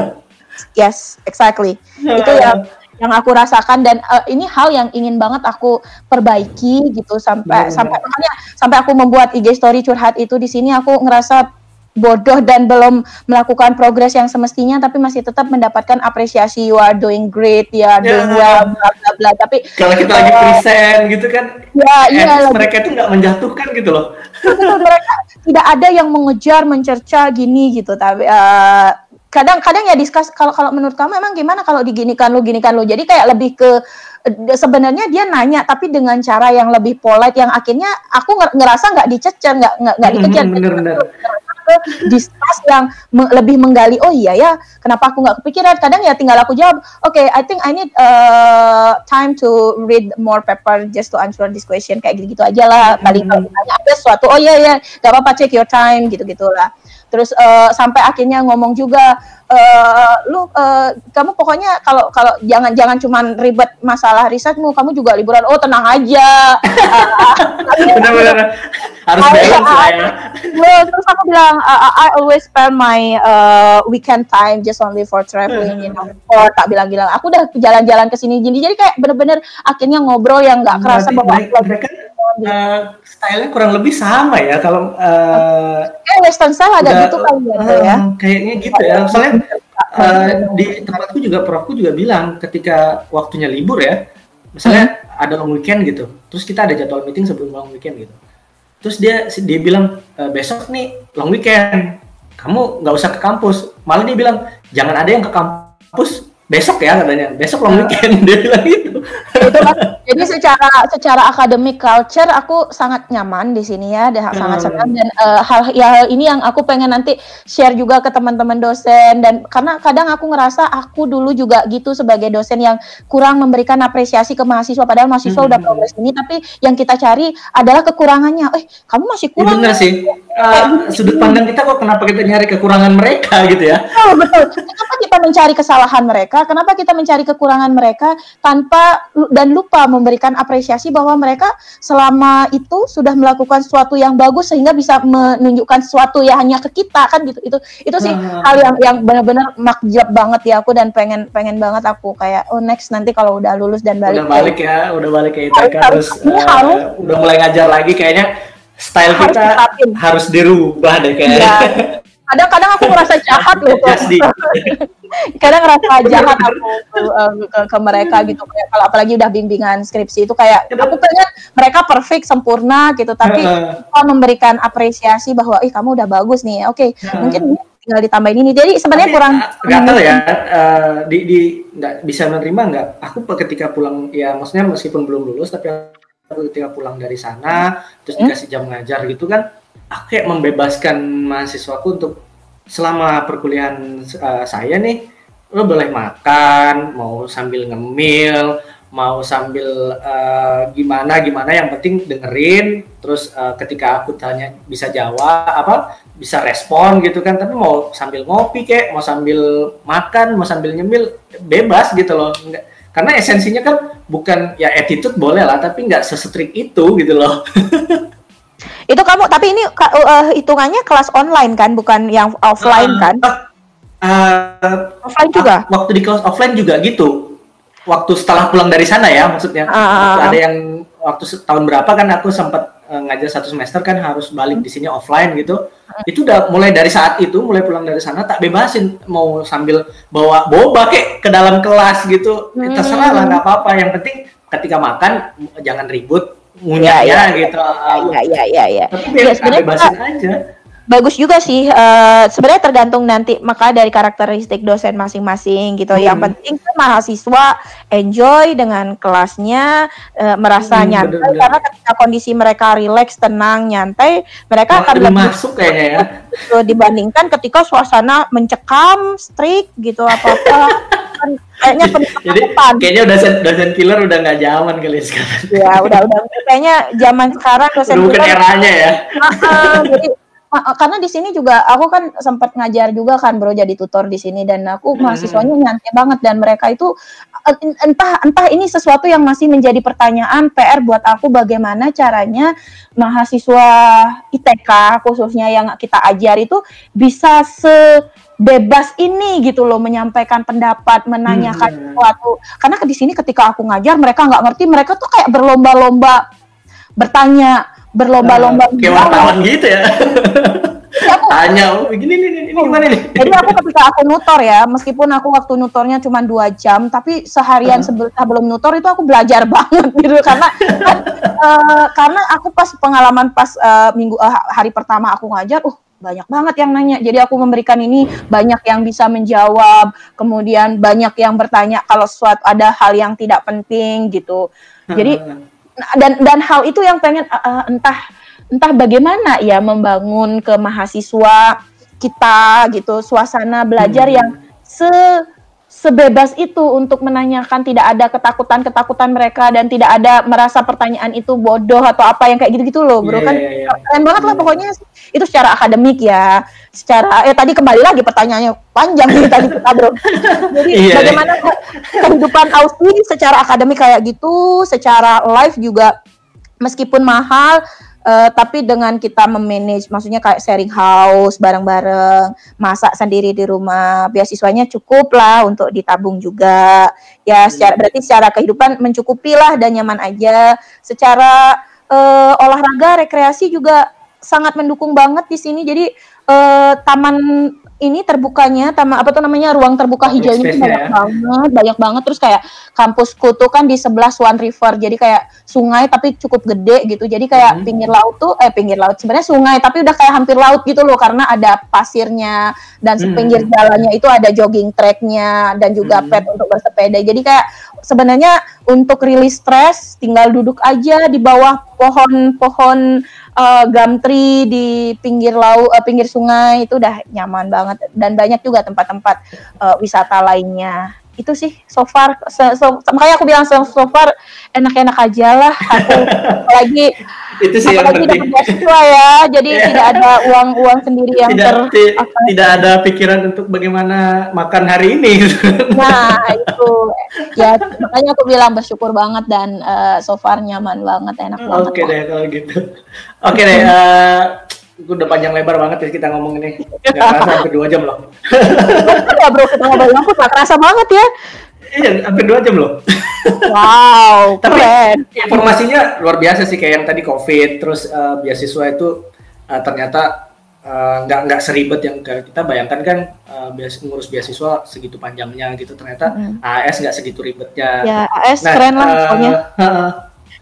[LAUGHS] yes, exactly. Itu yang yang aku rasakan dan uh, ini hal yang ingin banget aku perbaiki gitu sampai sampai makanya sampai aku membuat IG story curhat itu di sini aku ngerasa bodoh dan belum melakukan progres yang semestinya tapi masih tetap mendapatkan apresiasi you are doing great ya yeah. doing well bla bla bla. Tapi kalau kita uh, lagi present gitu kan ya iya mereka itu nggak menjatuhkan gitu loh. Mereka tidak ada yang mengejar mencerca gini gitu tapi uh, kadang-kadang ya diskus kalau kalau menurut kamu emang gimana kalau diginikan lu ginikan lu? Jadi kayak lebih ke sebenarnya dia nanya tapi dengan cara yang lebih polite yang akhirnya aku ngerasa nggak dicecer nggak nggak dikejar. bener, bener ke discuss yang me lebih menggali oh iya ya kenapa aku nggak kepikiran kadang ya tinggal aku jawab oke okay, I think I need uh, time to read more paper just to answer this question kayak gitu-gitu aja lah. Paling kalau ditanya ada sesuatu oh iya ya nggak apa-apa check your time gitu gitulah terus uh, sampai akhirnya ngomong juga uh, lu uh, kamu pokoknya kalau kalau jangan jangan cuman ribet masalah risetmu kamu juga liburan. Oh tenang aja. [LAUGHS] Benar-benar. Harus balance lah ya. terus aku bilang I always spend my uh, weekend time just only for traveling you know. [LAUGHS] Or tak bilang-bilang. Aku udah jalan-jalan ke sini jadi jadi kayak bener-bener akhirnya ngobrol yang nggak kerasa bahwa mereka uh, stylenya kurang lebih sama ya kalau uh, eh western style ada gitu ya, uh, ya? kayaknya gitu ya. Soalnya uh, di tempatku juga profku juga bilang ketika waktunya libur ya misalnya hmm. ada long weekend gitu terus kita ada jadwal meeting sebelum long weekend gitu. Terus dia dia bilang e, besok nih long weekend kamu nggak usah ke kampus. Malah dia bilang jangan ada yang ke kampus besok ya katanya. Besok long weekend [LAUGHS] dia bilang gitu. Itu jadi secara secara akademik culture aku sangat nyaman di sini ya dan sangat hmm. senang. Dan uh, hal ya hal ini yang aku pengen nanti share juga ke teman-teman dosen. Dan karena kadang aku ngerasa aku dulu juga gitu sebagai dosen yang kurang memberikan apresiasi ke mahasiswa. Padahal mahasiswa hmm. udah progres ini tapi yang kita cari adalah kekurangannya. Eh kamu masih kurang ya, benar sih uh, sudut pandang kita kok kenapa kita nyari kekurangan mereka gitu ya? Oh, betul. Kenapa kita mencari kesalahan mereka mereka, kenapa kita mencari kekurangan mereka tanpa dan lupa memberikan apresiasi bahwa mereka selama itu sudah melakukan sesuatu yang bagus sehingga bisa menunjukkan sesuatu ya hanya ke kita kan gitu. Itu itu sih hmm. hal yang yang benar-benar makjab banget ya aku dan pengen pengen banget aku kayak oh next nanti kalau udah lulus dan balik. Udah balik ya, udah balik ke ITK terus uh, udah mulai ngajar lagi kayaknya style harus kita dipapin. harus dirubah deh kayaknya. Ya. [LAUGHS] Kadang-kadang aku merasa jahat loh. [LAUGHS] kadang ngerasa jahat aku ke, ke, ke mereka gitu kayak kalau apalagi udah bimbingan skripsi itu kayak aku pengen mereka perfect sempurna gitu tapi uh, memberikan apresiasi bahwa ih kamu udah bagus nih. Oke okay, mungkin tinggal ditambahin ini. Jadi sebenarnya kurang nggak tahu ya uh, di di nggak bisa menerima nggak? Aku ketika pulang ya maksudnya meskipun belum lulus tapi ketika pulang dari sana terus hmm? dikasih jam ngajar gitu kan aku kayak membebaskan mahasiswaku untuk selama perkuliahan uh, saya nih lo boleh makan mau sambil ngemil mau sambil uh, gimana gimana yang penting dengerin terus uh, ketika aku tanya bisa jawab apa bisa respon gitu kan tapi mau sambil ngopi kek mau sambil makan mau sambil nyemil bebas gitu loh. Enggak, karena esensinya kan bukan ya attitude boleh lah tapi nggak sestrik itu gitu loh [LAUGHS] itu kamu tapi ini uh, hitungannya kelas online kan bukan yang offline uh, kan uh, offline juga? waktu di kelas offline juga gitu. Waktu setelah pulang dari sana ya maksudnya. Uh, ada yang waktu tahun berapa kan aku sempat uh, ngajar satu semester kan harus balik di sini offline gitu. Uh, itu udah mulai dari saat itu mulai pulang dari sana tak bebasin. Mau sambil bawa boba kek ke dalam kelas gitu. Hmm. terserah lah nggak apa-apa. Yang penting ketika makan jangan ribut ngunyahnya ya, ya, gitu. Ya ya ya ya, tapi ya, bebasin aja. bagus juga sih uh, sebenarnya tergantung nanti maka dari karakteristik dosen masing-masing gitu. Hmm. yang penting kan mahasiswa enjoy dengan kelasnya uh, merasa hmm, nyantai. bener -bener. karena ketika kondisi mereka rileks tenang nyantai mereka oh, akan lebih masuk kayaknya ya. gitu, dibandingkan ketika suasana mencekam strict gitu apa apa [LAUGHS] kayaknya jadi kayaknya dosen dosen killer udah nggak zaman kali sekarang. Ya udah udah. Kayaknya zaman sekarang dosen udah bukan eranya ya. Uh, jadi karena di sini juga aku kan sempat ngajar juga kan bro jadi tutor di sini. Dan aku hmm. mahasiswanya nyantai banget. Dan mereka itu entah entah ini sesuatu yang masih menjadi pertanyaan PR buat aku bagaimana caranya mahasiswa ITK khususnya yang kita ajar itu bisa se bebas ini gitu loh menyampaikan pendapat menanyakan hmm. sesuatu karena di sini ketika aku ngajar mereka nggak ngerti mereka tuh kayak berlomba-lomba bertanya berlomba-lomba uh, kayak wartawan gitu ya. [LAUGHS] ya aku, Tanya, oh, begini nih, ini gimana nih? Jadi aku ketika aku nutor ya, meskipun aku waktu nutornya cuma dua jam, tapi seharian uh. sebelum nutor itu aku belajar [LAUGHS] banget gitu karena uh, karena aku pas pengalaman pas uh, minggu uh, hari pertama aku ngajar, uh banyak banget yang nanya. Jadi aku memberikan ini banyak yang bisa menjawab, kemudian banyak yang bertanya kalau suatu ada hal yang tidak penting gitu. Jadi dan dan hal itu yang pengen uh, entah entah bagaimana ya membangun ke mahasiswa kita gitu suasana belajar hmm. yang se sebebas itu untuk menanyakan tidak ada ketakutan-ketakutan mereka dan tidak ada merasa pertanyaan itu bodoh atau apa yang kayak gitu-gitu loh bro yeah, kan yeah, yeah. keren banget lah pokoknya itu secara akademik ya secara eh tadi kembali lagi pertanyaannya panjang nih tadi kita bro [LAUGHS] jadi yeah, bagaimana yeah. kehidupan Aussie secara akademik kayak gitu secara live juga meskipun mahal Uh, tapi dengan kita memanage, maksudnya kayak sharing house bareng-bareng, masak sendiri di rumah, beasiswanya cukup lah untuk ditabung juga. Ya, secara berarti secara kehidupan mencukupi lah dan nyaman aja. Secara uh, olahraga, rekreasi juga sangat mendukung banget di sini. Jadi uh, taman ini terbukanya taman apa tuh namanya ruang terbuka hijaunya itu banyak ya. banget banyak banget terus kayak kampusku tuh kan di sebelah Swan River jadi kayak sungai tapi cukup gede gitu jadi kayak hmm. pinggir laut tuh eh pinggir laut sebenarnya sungai tapi udah kayak hampir laut gitu loh karena ada pasirnya dan hmm. sepinggir jalannya itu ada jogging tracknya dan juga hmm. pet untuk bersepeda jadi kayak sebenarnya untuk rilis stres tinggal duduk aja di bawah pohon-pohon uh, gum tree di pinggir laut, uh, pinggir sungai itu udah nyaman banget. Dan banyak juga tempat-tempat uh, wisata lainnya itu sih so far so, so, makanya aku bilang so, so far enak-enak aja lah. Aku [LAUGHS] lagi itu sih yang penting. ya. Jadi yeah. [LAUGHS] tidak ada uang-uang sendiri yang tidak, ter tidak ada pikiran untuk bagaimana makan hari ini. [LAUGHS] Nah itu. Ya makanya aku bilang bersyukur banget dan uh, so far nyaman banget enak banget oke okay deh kalau gitu. Oke okay deh uh, udah panjang lebar banget ya kita ngomong ini [LAUGHS] nggak kerasa hampir dua jam loh ya bro kita ngobrol aku nggak kerasa banget ya iya hampir dua jam loh wow [LAUGHS] tapi keren. informasinya luar biasa sih kayak yang tadi covid terus uh, beasiswa itu uh, ternyata nggak uh, nggak seribet yang kita bayangkan kan uh, bias, ngurus beasiswa segitu panjangnya gitu ternyata mm. AS nggak segitu ribetnya. Ya AS nah, keren lah pokoknya. Uh,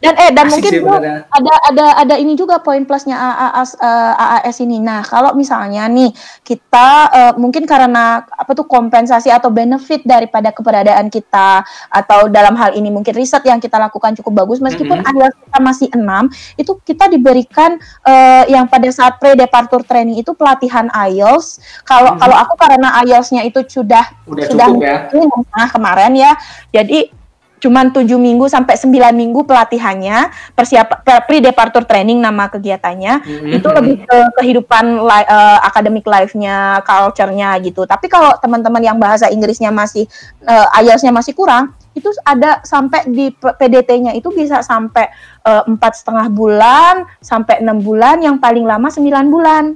dan eh dan Asik mungkin sih, ada ada ada ini juga poin plusnya AAS uh, AAS ini. Nah, kalau misalnya nih kita uh, mungkin karena apa tuh kompensasi atau benefit daripada keberadaan kita atau dalam hal ini mungkin riset yang kita lakukan cukup bagus meskipun mm -hmm. IELTS kita masih enam, itu kita diberikan uh, yang pada saat pre departure training itu pelatihan IELTS. Kalau mm -hmm. kalau aku karena IELTS-nya itu sudah Udah sudah cukup ya. nah kemarin ya. Jadi cuman tujuh minggu sampai sembilan minggu pelatihannya persiap pre departure training nama kegiatannya mm-hmm. itu lebih ke kehidupan li, uh, academic life-nya culture-nya gitu tapi kalau teman-teman yang bahasa Inggrisnya masih uh, IELTS-nya masih kurang itu ada sampai di PDT-nya itu bisa sampai eh, empat setengah bulan sampai enam bulan yang paling lama sembilan bulan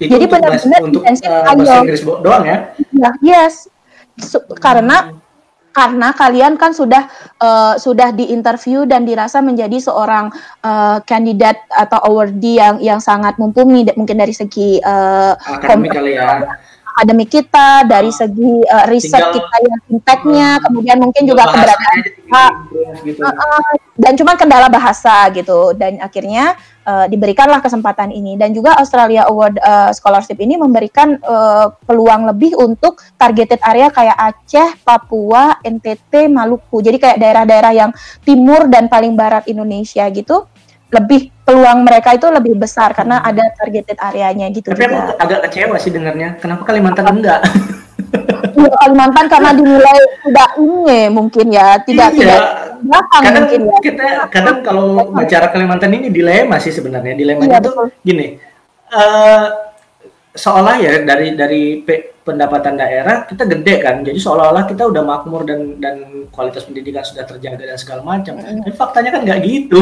itu jadi benar-benar untuk uh, bahasa Inggris doang ya? Ya, yes. So, karena hmm karena kalian kan sudah uh, sudah diinterview dan dirasa menjadi seorang uh, kandidat atau awardee yang yang sangat mumpuni mungkin dari segi uh, akademik kali ya akademik kita, dari ah. segi uh, riset Tinggal, kita yang impactnya, uh, kemudian mungkin juga keberadaan kita, gitu. uh, uh, dan cuma kendala bahasa gitu, dan akhirnya uh, diberikanlah kesempatan ini, dan juga Australia Award uh, Scholarship ini memberikan uh, peluang lebih untuk targeted area kayak Aceh, Papua, NTT, Maluku, jadi kayak daerah-daerah yang timur dan paling barat Indonesia gitu lebih peluang mereka itu lebih besar karena ada targeted areanya gitu Tapi juga. aku agak kecewa sih dengarnya. Kenapa Kalimantan enggak? [LAUGHS] Iya Kalimantan karena dinilai tidak ini mungkin ya, tidak iya. tidak belakang kadang mungkin ya. Kita kadang kalau bicara Kalimantan ini dilema sih sebenarnya. Dilemanya iya, itu gini. Uh, seolah ya dari dari pendapatan daerah kita gede kan. Jadi seolah-olah kita udah makmur dan dan kualitas pendidikan sudah terjaga dan segala macam. Tapi faktanya kan nggak gitu.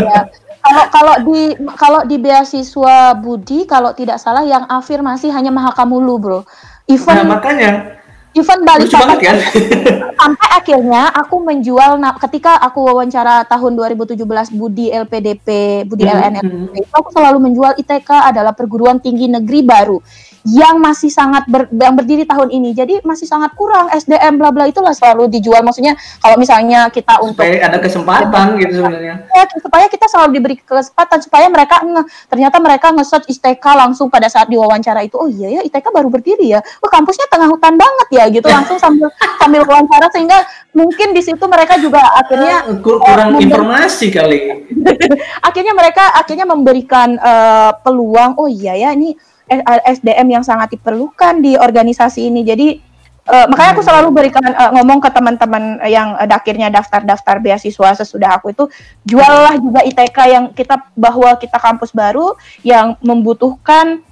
Ya. kalau kalau di kalau di beasiswa Budi kalau tidak salah yang afirmasi hanya Mahakamulu bro. Even nah, makanya Even Bali kan? [LAUGHS] sampai akhirnya aku menjual ketika aku wawancara tahun 2017 Budi LPDP Budi hmm, LNLP hmm. aku selalu menjual ITK adalah perguruan tinggi negeri baru yang masih sangat ber, yang berdiri tahun ini. Jadi masih sangat kurang SDM bla bla itulah selalu dijual. Maksudnya kalau misalnya kita untuk supaya ada kesempatan gitu sebenarnya. Ya, supaya kita selalu diberi kesempatan supaya mereka nge, ternyata mereka nge-search ITK langsung pada saat diwawancara itu. Oh iya ya ITK baru berdiri ya. Oh kampusnya tengah hutan banget ya gitu langsung sambil sambil wawancara sehingga mungkin di situ mereka juga akhirnya uh, kurang uh, informasi kali. [LAUGHS] akhirnya mereka akhirnya memberikan uh, peluang oh iya ya ini SDM yang sangat diperlukan di organisasi ini. Jadi uh, makanya aku selalu berikan uh, ngomong ke teman-teman yang uh, akhirnya daftar-daftar beasiswa sesudah aku itu juallah juga ITK yang kita bahwa kita kampus baru yang membutuhkan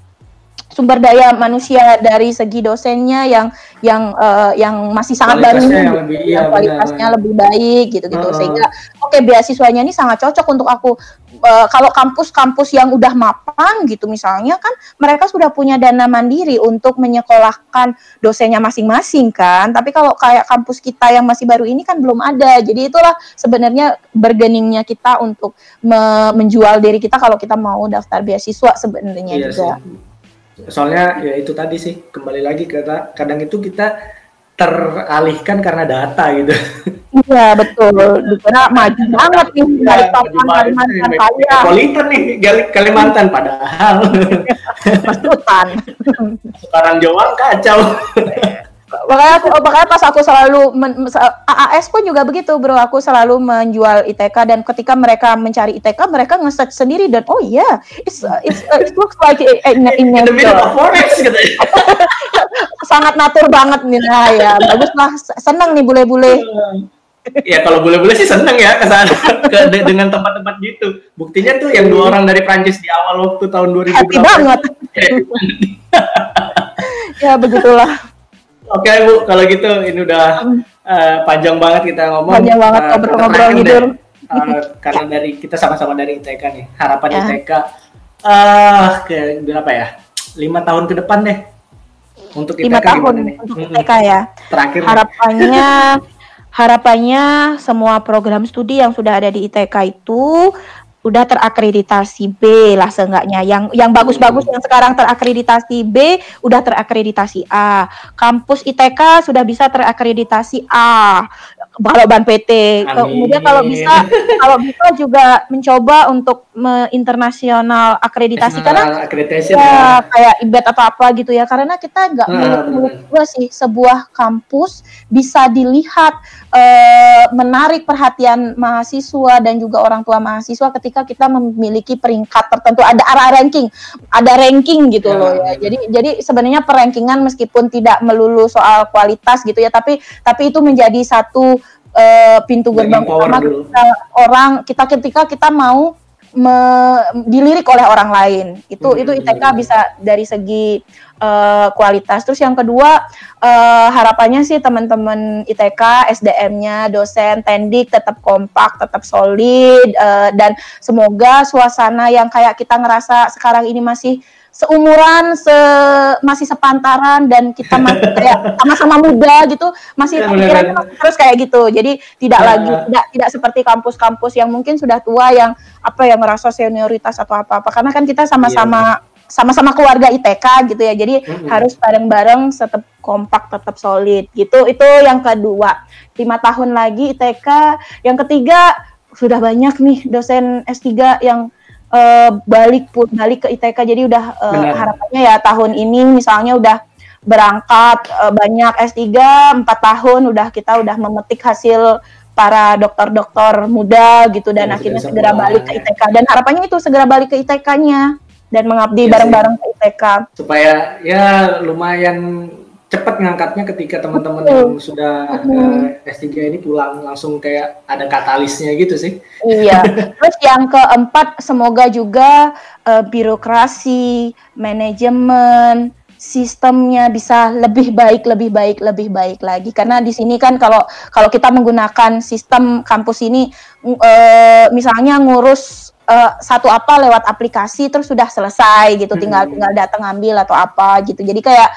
sumber daya manusia dari segi dosennya yang yang uh, yang masih sangat baru yang lebih, iya, kualitasnya benar, lebih baik gitu gitu uh, sehingga oke okay, beasiswanya ini sangat cocok untuk aku. Uh, kalau kampus-kampus yang udah mapan gitu misalnya kan mereka sudah punya dana mandiri untuk menyekolahkan dosennya masing-masing kan. Tapi kalau kayak kampus kita yang masih baru ini kan belum ada. Jadi itulah sebenarnya bergeningnya kita untuk me menjual diri kita kalau kita mau daftar beasiswa sebenarnya iya juga. sih soalnya ya itu tadi sih kembali lagi kata kadang itu kita teralihkan karena data gitu. Iya betul, dikira maju banget nih dari Papua Kalimantan kaya. Kalimantan nih, Kalimantan padahal. Mas Sekarang Jawa kacau. [LAUGHS] makanya aku makanya pas aku selalu men, AAS pun juga begitu bro. Aku selalu menjual ITK dan ketika mereka mencari ITK mereka nge-search sendiri dan oh iya yeah, it's, it's uh, it looks like in, in, in, in the middle of forest gitu. [LAUGHS] Sangat natur banget nih nah ya. Bagus lah seneng nih bule-bule. Ya kalau bule-bule sih seneng ya ke sana ke, dengan tempat-tempat gitu. Buktinya tuh yang dua orang dari Prancis di awal waktu tahun 2000 happy banget. [LAUGHS] Ya begitulah oke bu kalau gitu ini udah uh, panjang banget kita ngomong. Panjang banget uh, ngobrol-ngobrol gitu uh, [LAUGHS] karena dari kita sama-sama dari ITK nih harapan ya. ITK uh, ke berapa ya? Lima tahun ke depan deh untuk ITK lima tahun nih? untuk ITK ya. Terakhir harapannya harapannya semua program studi yang sudah ada di ITK itu udah terakreditasi B lah seenggaknya. Yang yang bagus-bagus yang sekarang terakreditasi B udah terakreditasi A. Kampus ITK sudah bisa terakreditasi A kalau ban PT. Kemudian kalau bisa [LAUGHS] kalau bisa juga mencoba untuk internasional akreditasi karena ya, ya kayak IBET atau apa gitu ya. Karena kita nggak nah, muluk sih sebuah kampus bisa dilihat eh, menarik perhatian mahasiswa dan juga orang tua mahasiswa ketika kita memiliki peringkat tertentu ada arah ranking, ada ranking gitu loh ya. Jadi jadi sebenarnya perankingan meskipun tidak melulu soal kualitas gitu ya, tapi tapi itu menjadi satu uh, pintu gerbang utama kita, orang kita ketika kita mau me, dilirik oleh orang lain itu hmm. itu ITK bisa dari segi uh, kualitas terus yang kedua uh, harapannya sih teman-teman ITK SDM-nya dosen tendik tetap kompak tetap solid uh, dan semoga suasana yang kayak kita ngerasa sekarang ini masih seumuran, se masih sepantaran dan kita masih [LAUGHS] kayak sama-sama muda gitu, masih pikirannya terus kayak gitu. Jadi tidak ya. lagi tidak tidak seperti kampus-kampus yang mungkin sudah tua yang apa yang merasa senioritas atau apa-apa. Karena kan kita sama-sama ya. sama-sama keluarga ITK gitu ya. Jadi mm-hmm. harus bareng-bareng tetap kompak, tetap solid gitu. Itu yang kedua. Lima tahun lagi ITK. Yang ketiga sudah banyak nih dosen S3 yang uh, balik pun balik ke ITK jadi udah uh, harapannya ya tahun ini misalnya udah berangkat uh, banyak S3 empat tahun udah kita udah memetik hasil para dokter-dokter muda gitu dan ya, akhirnya segera balik ke ITK dan harapannya itu segera balik ke ITK-nya dan mengabdi iya bareng-bareng ya, ke ITK supaya ya lumayan cepat ngangkatnya ketika teman-teman yang sudah uh, S3 ini pulang langsung kayak ada katalisnya gitu sih. Iya. [LAUGHS] Terus yang keempat semoga juga uh, birokrasi, manajemen, sistemnya bisa lebih baik, lebih baik, lebih baik lagi. Karena di sini kan kalau kalau kita menggunakan sistem kampus ini, uh, misalnya ngurus uh, satu apa lewat aplikasi terus sudah selesai gitu, tinggal tinggal datang ambil atau apa gitu. Jadi kayak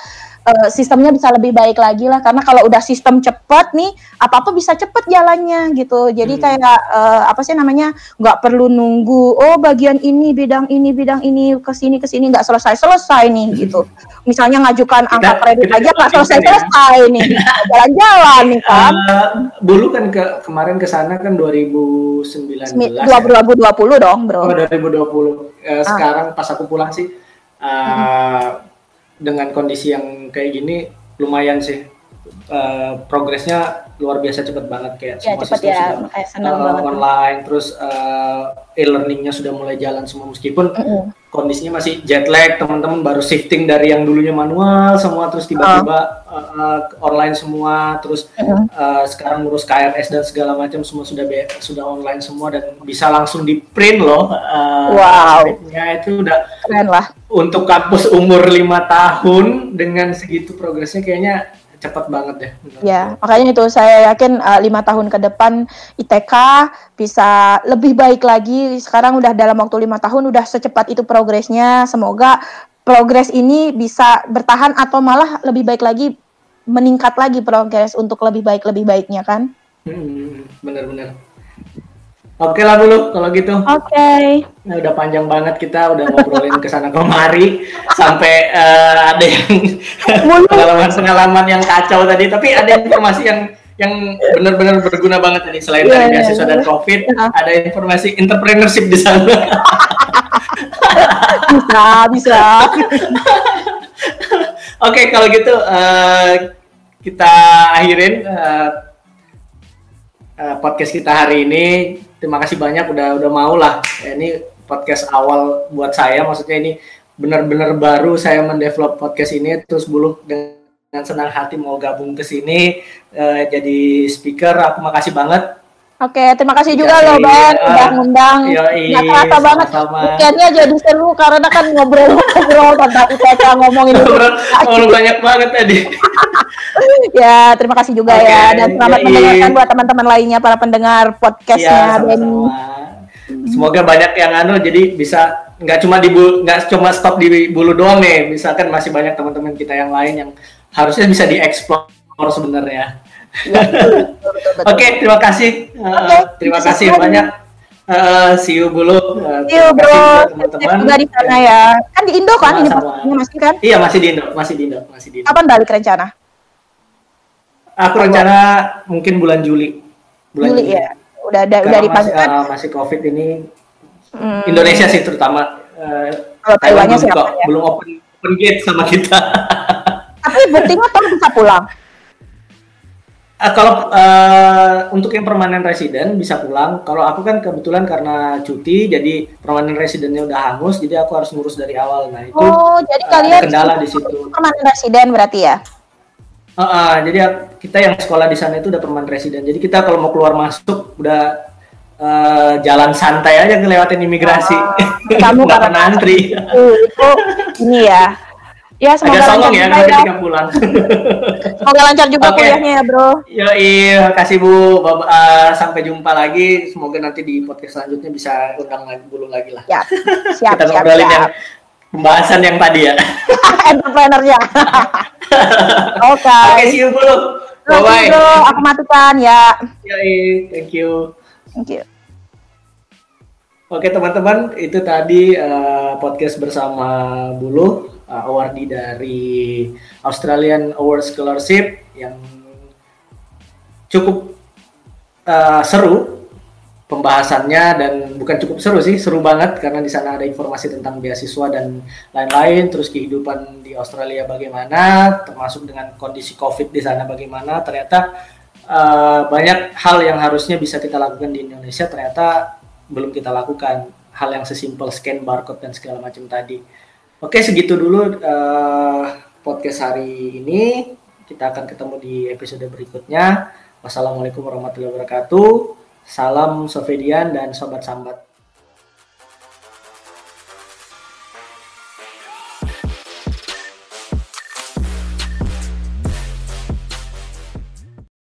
uh, sistemnya bisa lebih baik lagi lah. Karena kalau udah sistem cepet nih apa apa bisa cepet jalannya gitu. Jadi hmm. kayak uh, apa sih namanya nggak perlu nunggu oh bagian ini bidang ini bidang ini ke sini ke sini nggak selesai selesai nih gitu. Misalnya ngajukan kita, angka kredit aja nggak selesai selesai nih. [LAUGHS] Jalan-jalan nih kan. Uh, kan ke kemarin ke sana kan 2019 2020 ya? dong bro. Oh 2020 uh, ah. sekarang pas aku pulang sih uh, hmm dengan kondisi yang kayak gini lumayan sih uh, progresnya luar biasa cepet banget kayak ya, semua sistem ya, sudah uh, online terus uh, e-learningnya sudah mulai jalan semua meskipun mm -hmm. kondisinya masih jet lag teman-teman baru shifting dari yang dulunya manual semua terus tiba-tiba uh. uh, online semua terus mm -hmm. uh, sekarang ngurus KRS dan segala macam semua sudah sudah online semua dan bisa langsung di print loh uh, wow ya itu udah keren lah untuk kampus umur lima tahun dengan segitu progresnya kayaknya cepat banget deh. Ya, makanya itu saya yakin uh, lima tahun ke depan ITK bisa lebih baik lagi. Sekarang udah dalam waktu lima tahun udah secepat itu progresnya. Semoga progres ini bisa bertahan atau malah lebih baik lagi, meningkat lagi progres untuk lebih baik lebih baiknya kan? Hmm, benar-benar. Oke lah dulu kalau gitu. Oke. Okay. Nah, udah panjang banget kita udah ngobrolin ke sana kemari sampai uh, ada yang [LAUGHS] pengalaman-pengalaman yang kacau tadi, tapi ada informasi yang yang benar-benar berguna banget tadi selain yeah, dari iya, beasiswa yeah, dan covid yeah. ada informasi entrepreneurship di sana. [LAUGHS] bisa, bisa. [LAUGHS] Oke, okay, kalau gitu uh, kita akhirin uh, uh, podcast kita hari ini terima kasih banyak udah udah mau lah ya, ini podcast awal buat saya maksudnya ini benar-benar baru saya mendevelop podcast ini terus bulu dengan dengan senang hati mau gabung ke sini uh, jadi speaker. Aku makasih banget Oke, terima kasih juga loh Ben uh, udah ngundang. Nggak kerasa banget weekendnya jadi seru karena kan ngobrol-ngobrol tentang ITK ngomongin ngobrol banyak banget tadi. [LAUGHS] ya, terima kasih juga okay, ya dan selamat yoi. mendengarkan buat teman-teman lainnya para pendengar podcastnya ya, Ben. Semoga banyak yang anu jadi bisa nggak cuma di nggak cuma stop di bulu doang nih, misalkan masih banyak teman-teman kita yang lain yang harusnya bisa dieksplor sebenarnya. Oke, terima kasih. Uh, terima kasih banyak. Uh, see you dulu. Uh, see you bro. Teman-teman. Juga di sana ya. Kan di Indo kan Sama ini masih kan? Iya masih di Indo, masih di Indo, masih di Indo. Kapan balik rencana? Aku rencana mungkin bulan Juli. Bulan Juli, Juli. ya. Udah ada udah dipanggil. Masih, uh, masih COVID ini. Hmm. Indonesia sih terutama. Uh, Kalau Taiwannya siapa ya? Belum open open gate sama kita. Tapi buktinya toh bisa pulang. [LAUGHS] Uh, kalau uh, untuk yang permanen residen bisa pulang. Kalau aku kan kebetulan karena cuti, jadi permanen residennya udah hangus, jadi aku harus ngurus dari awal. Nah itu oh, jadi uh, kalian kendala di situ. Permanen residen berarti ya? Uh, uh, jadi kita yang sekolah di sana itu udah permanen residen. Jadi kita kalau mau keluar masuk udah uh, jalan santai aja ngelewatin imigrasi. Uh, kamu [LAUGHS] karena antri. Uh, itu ini ya Ya, semoga Agak lancar ya ketika pulang. [LAUGHS] semoga lancar juga okay. kuliahnya ya, Bro. Ya, iya, kasih Bu. Uh, sampai jumpa lagi. Semoga nanti di podcast selanjutnya bisa undang lagi dulu lagi lah. Ya, [LAUGHS] siap, Kita siap, ngobrolin siap. yang pembahasan yang tadi ya. [LAUGHS] Entrepreneurnya. Oke. Okay. Oke, okay, see you dulu. Bye bye. Bro, aku matikan ya. Ya, thank you. Thank you. Oke teman-teman, itu tadi uh, podcast bersama Bulu uh, awardee dari Australian Award Scholarship yang cukup uh, seru pembahasannya dan bukan cukup seru sih seru banget karena di sana ada informasi tentang beasiswa dan lain-lain terus kehidupan di Australia bagaimana termasuk dengan kondisi COVID di sana bagaimana ternyata uh, banyak hal yang harusnya bisa kita lakukan di Indonesia ternyata belum kita lakukan hal yang sesimpel scan barcode dan segala macam tadi. Oke, segitu dulu uh, podcast hari ini. Kita akan ketemu di episode berikutnya. Wassalamualaikum warahmatullahi wabarakatuh. Salam Sofedian dan Sobat Sambat.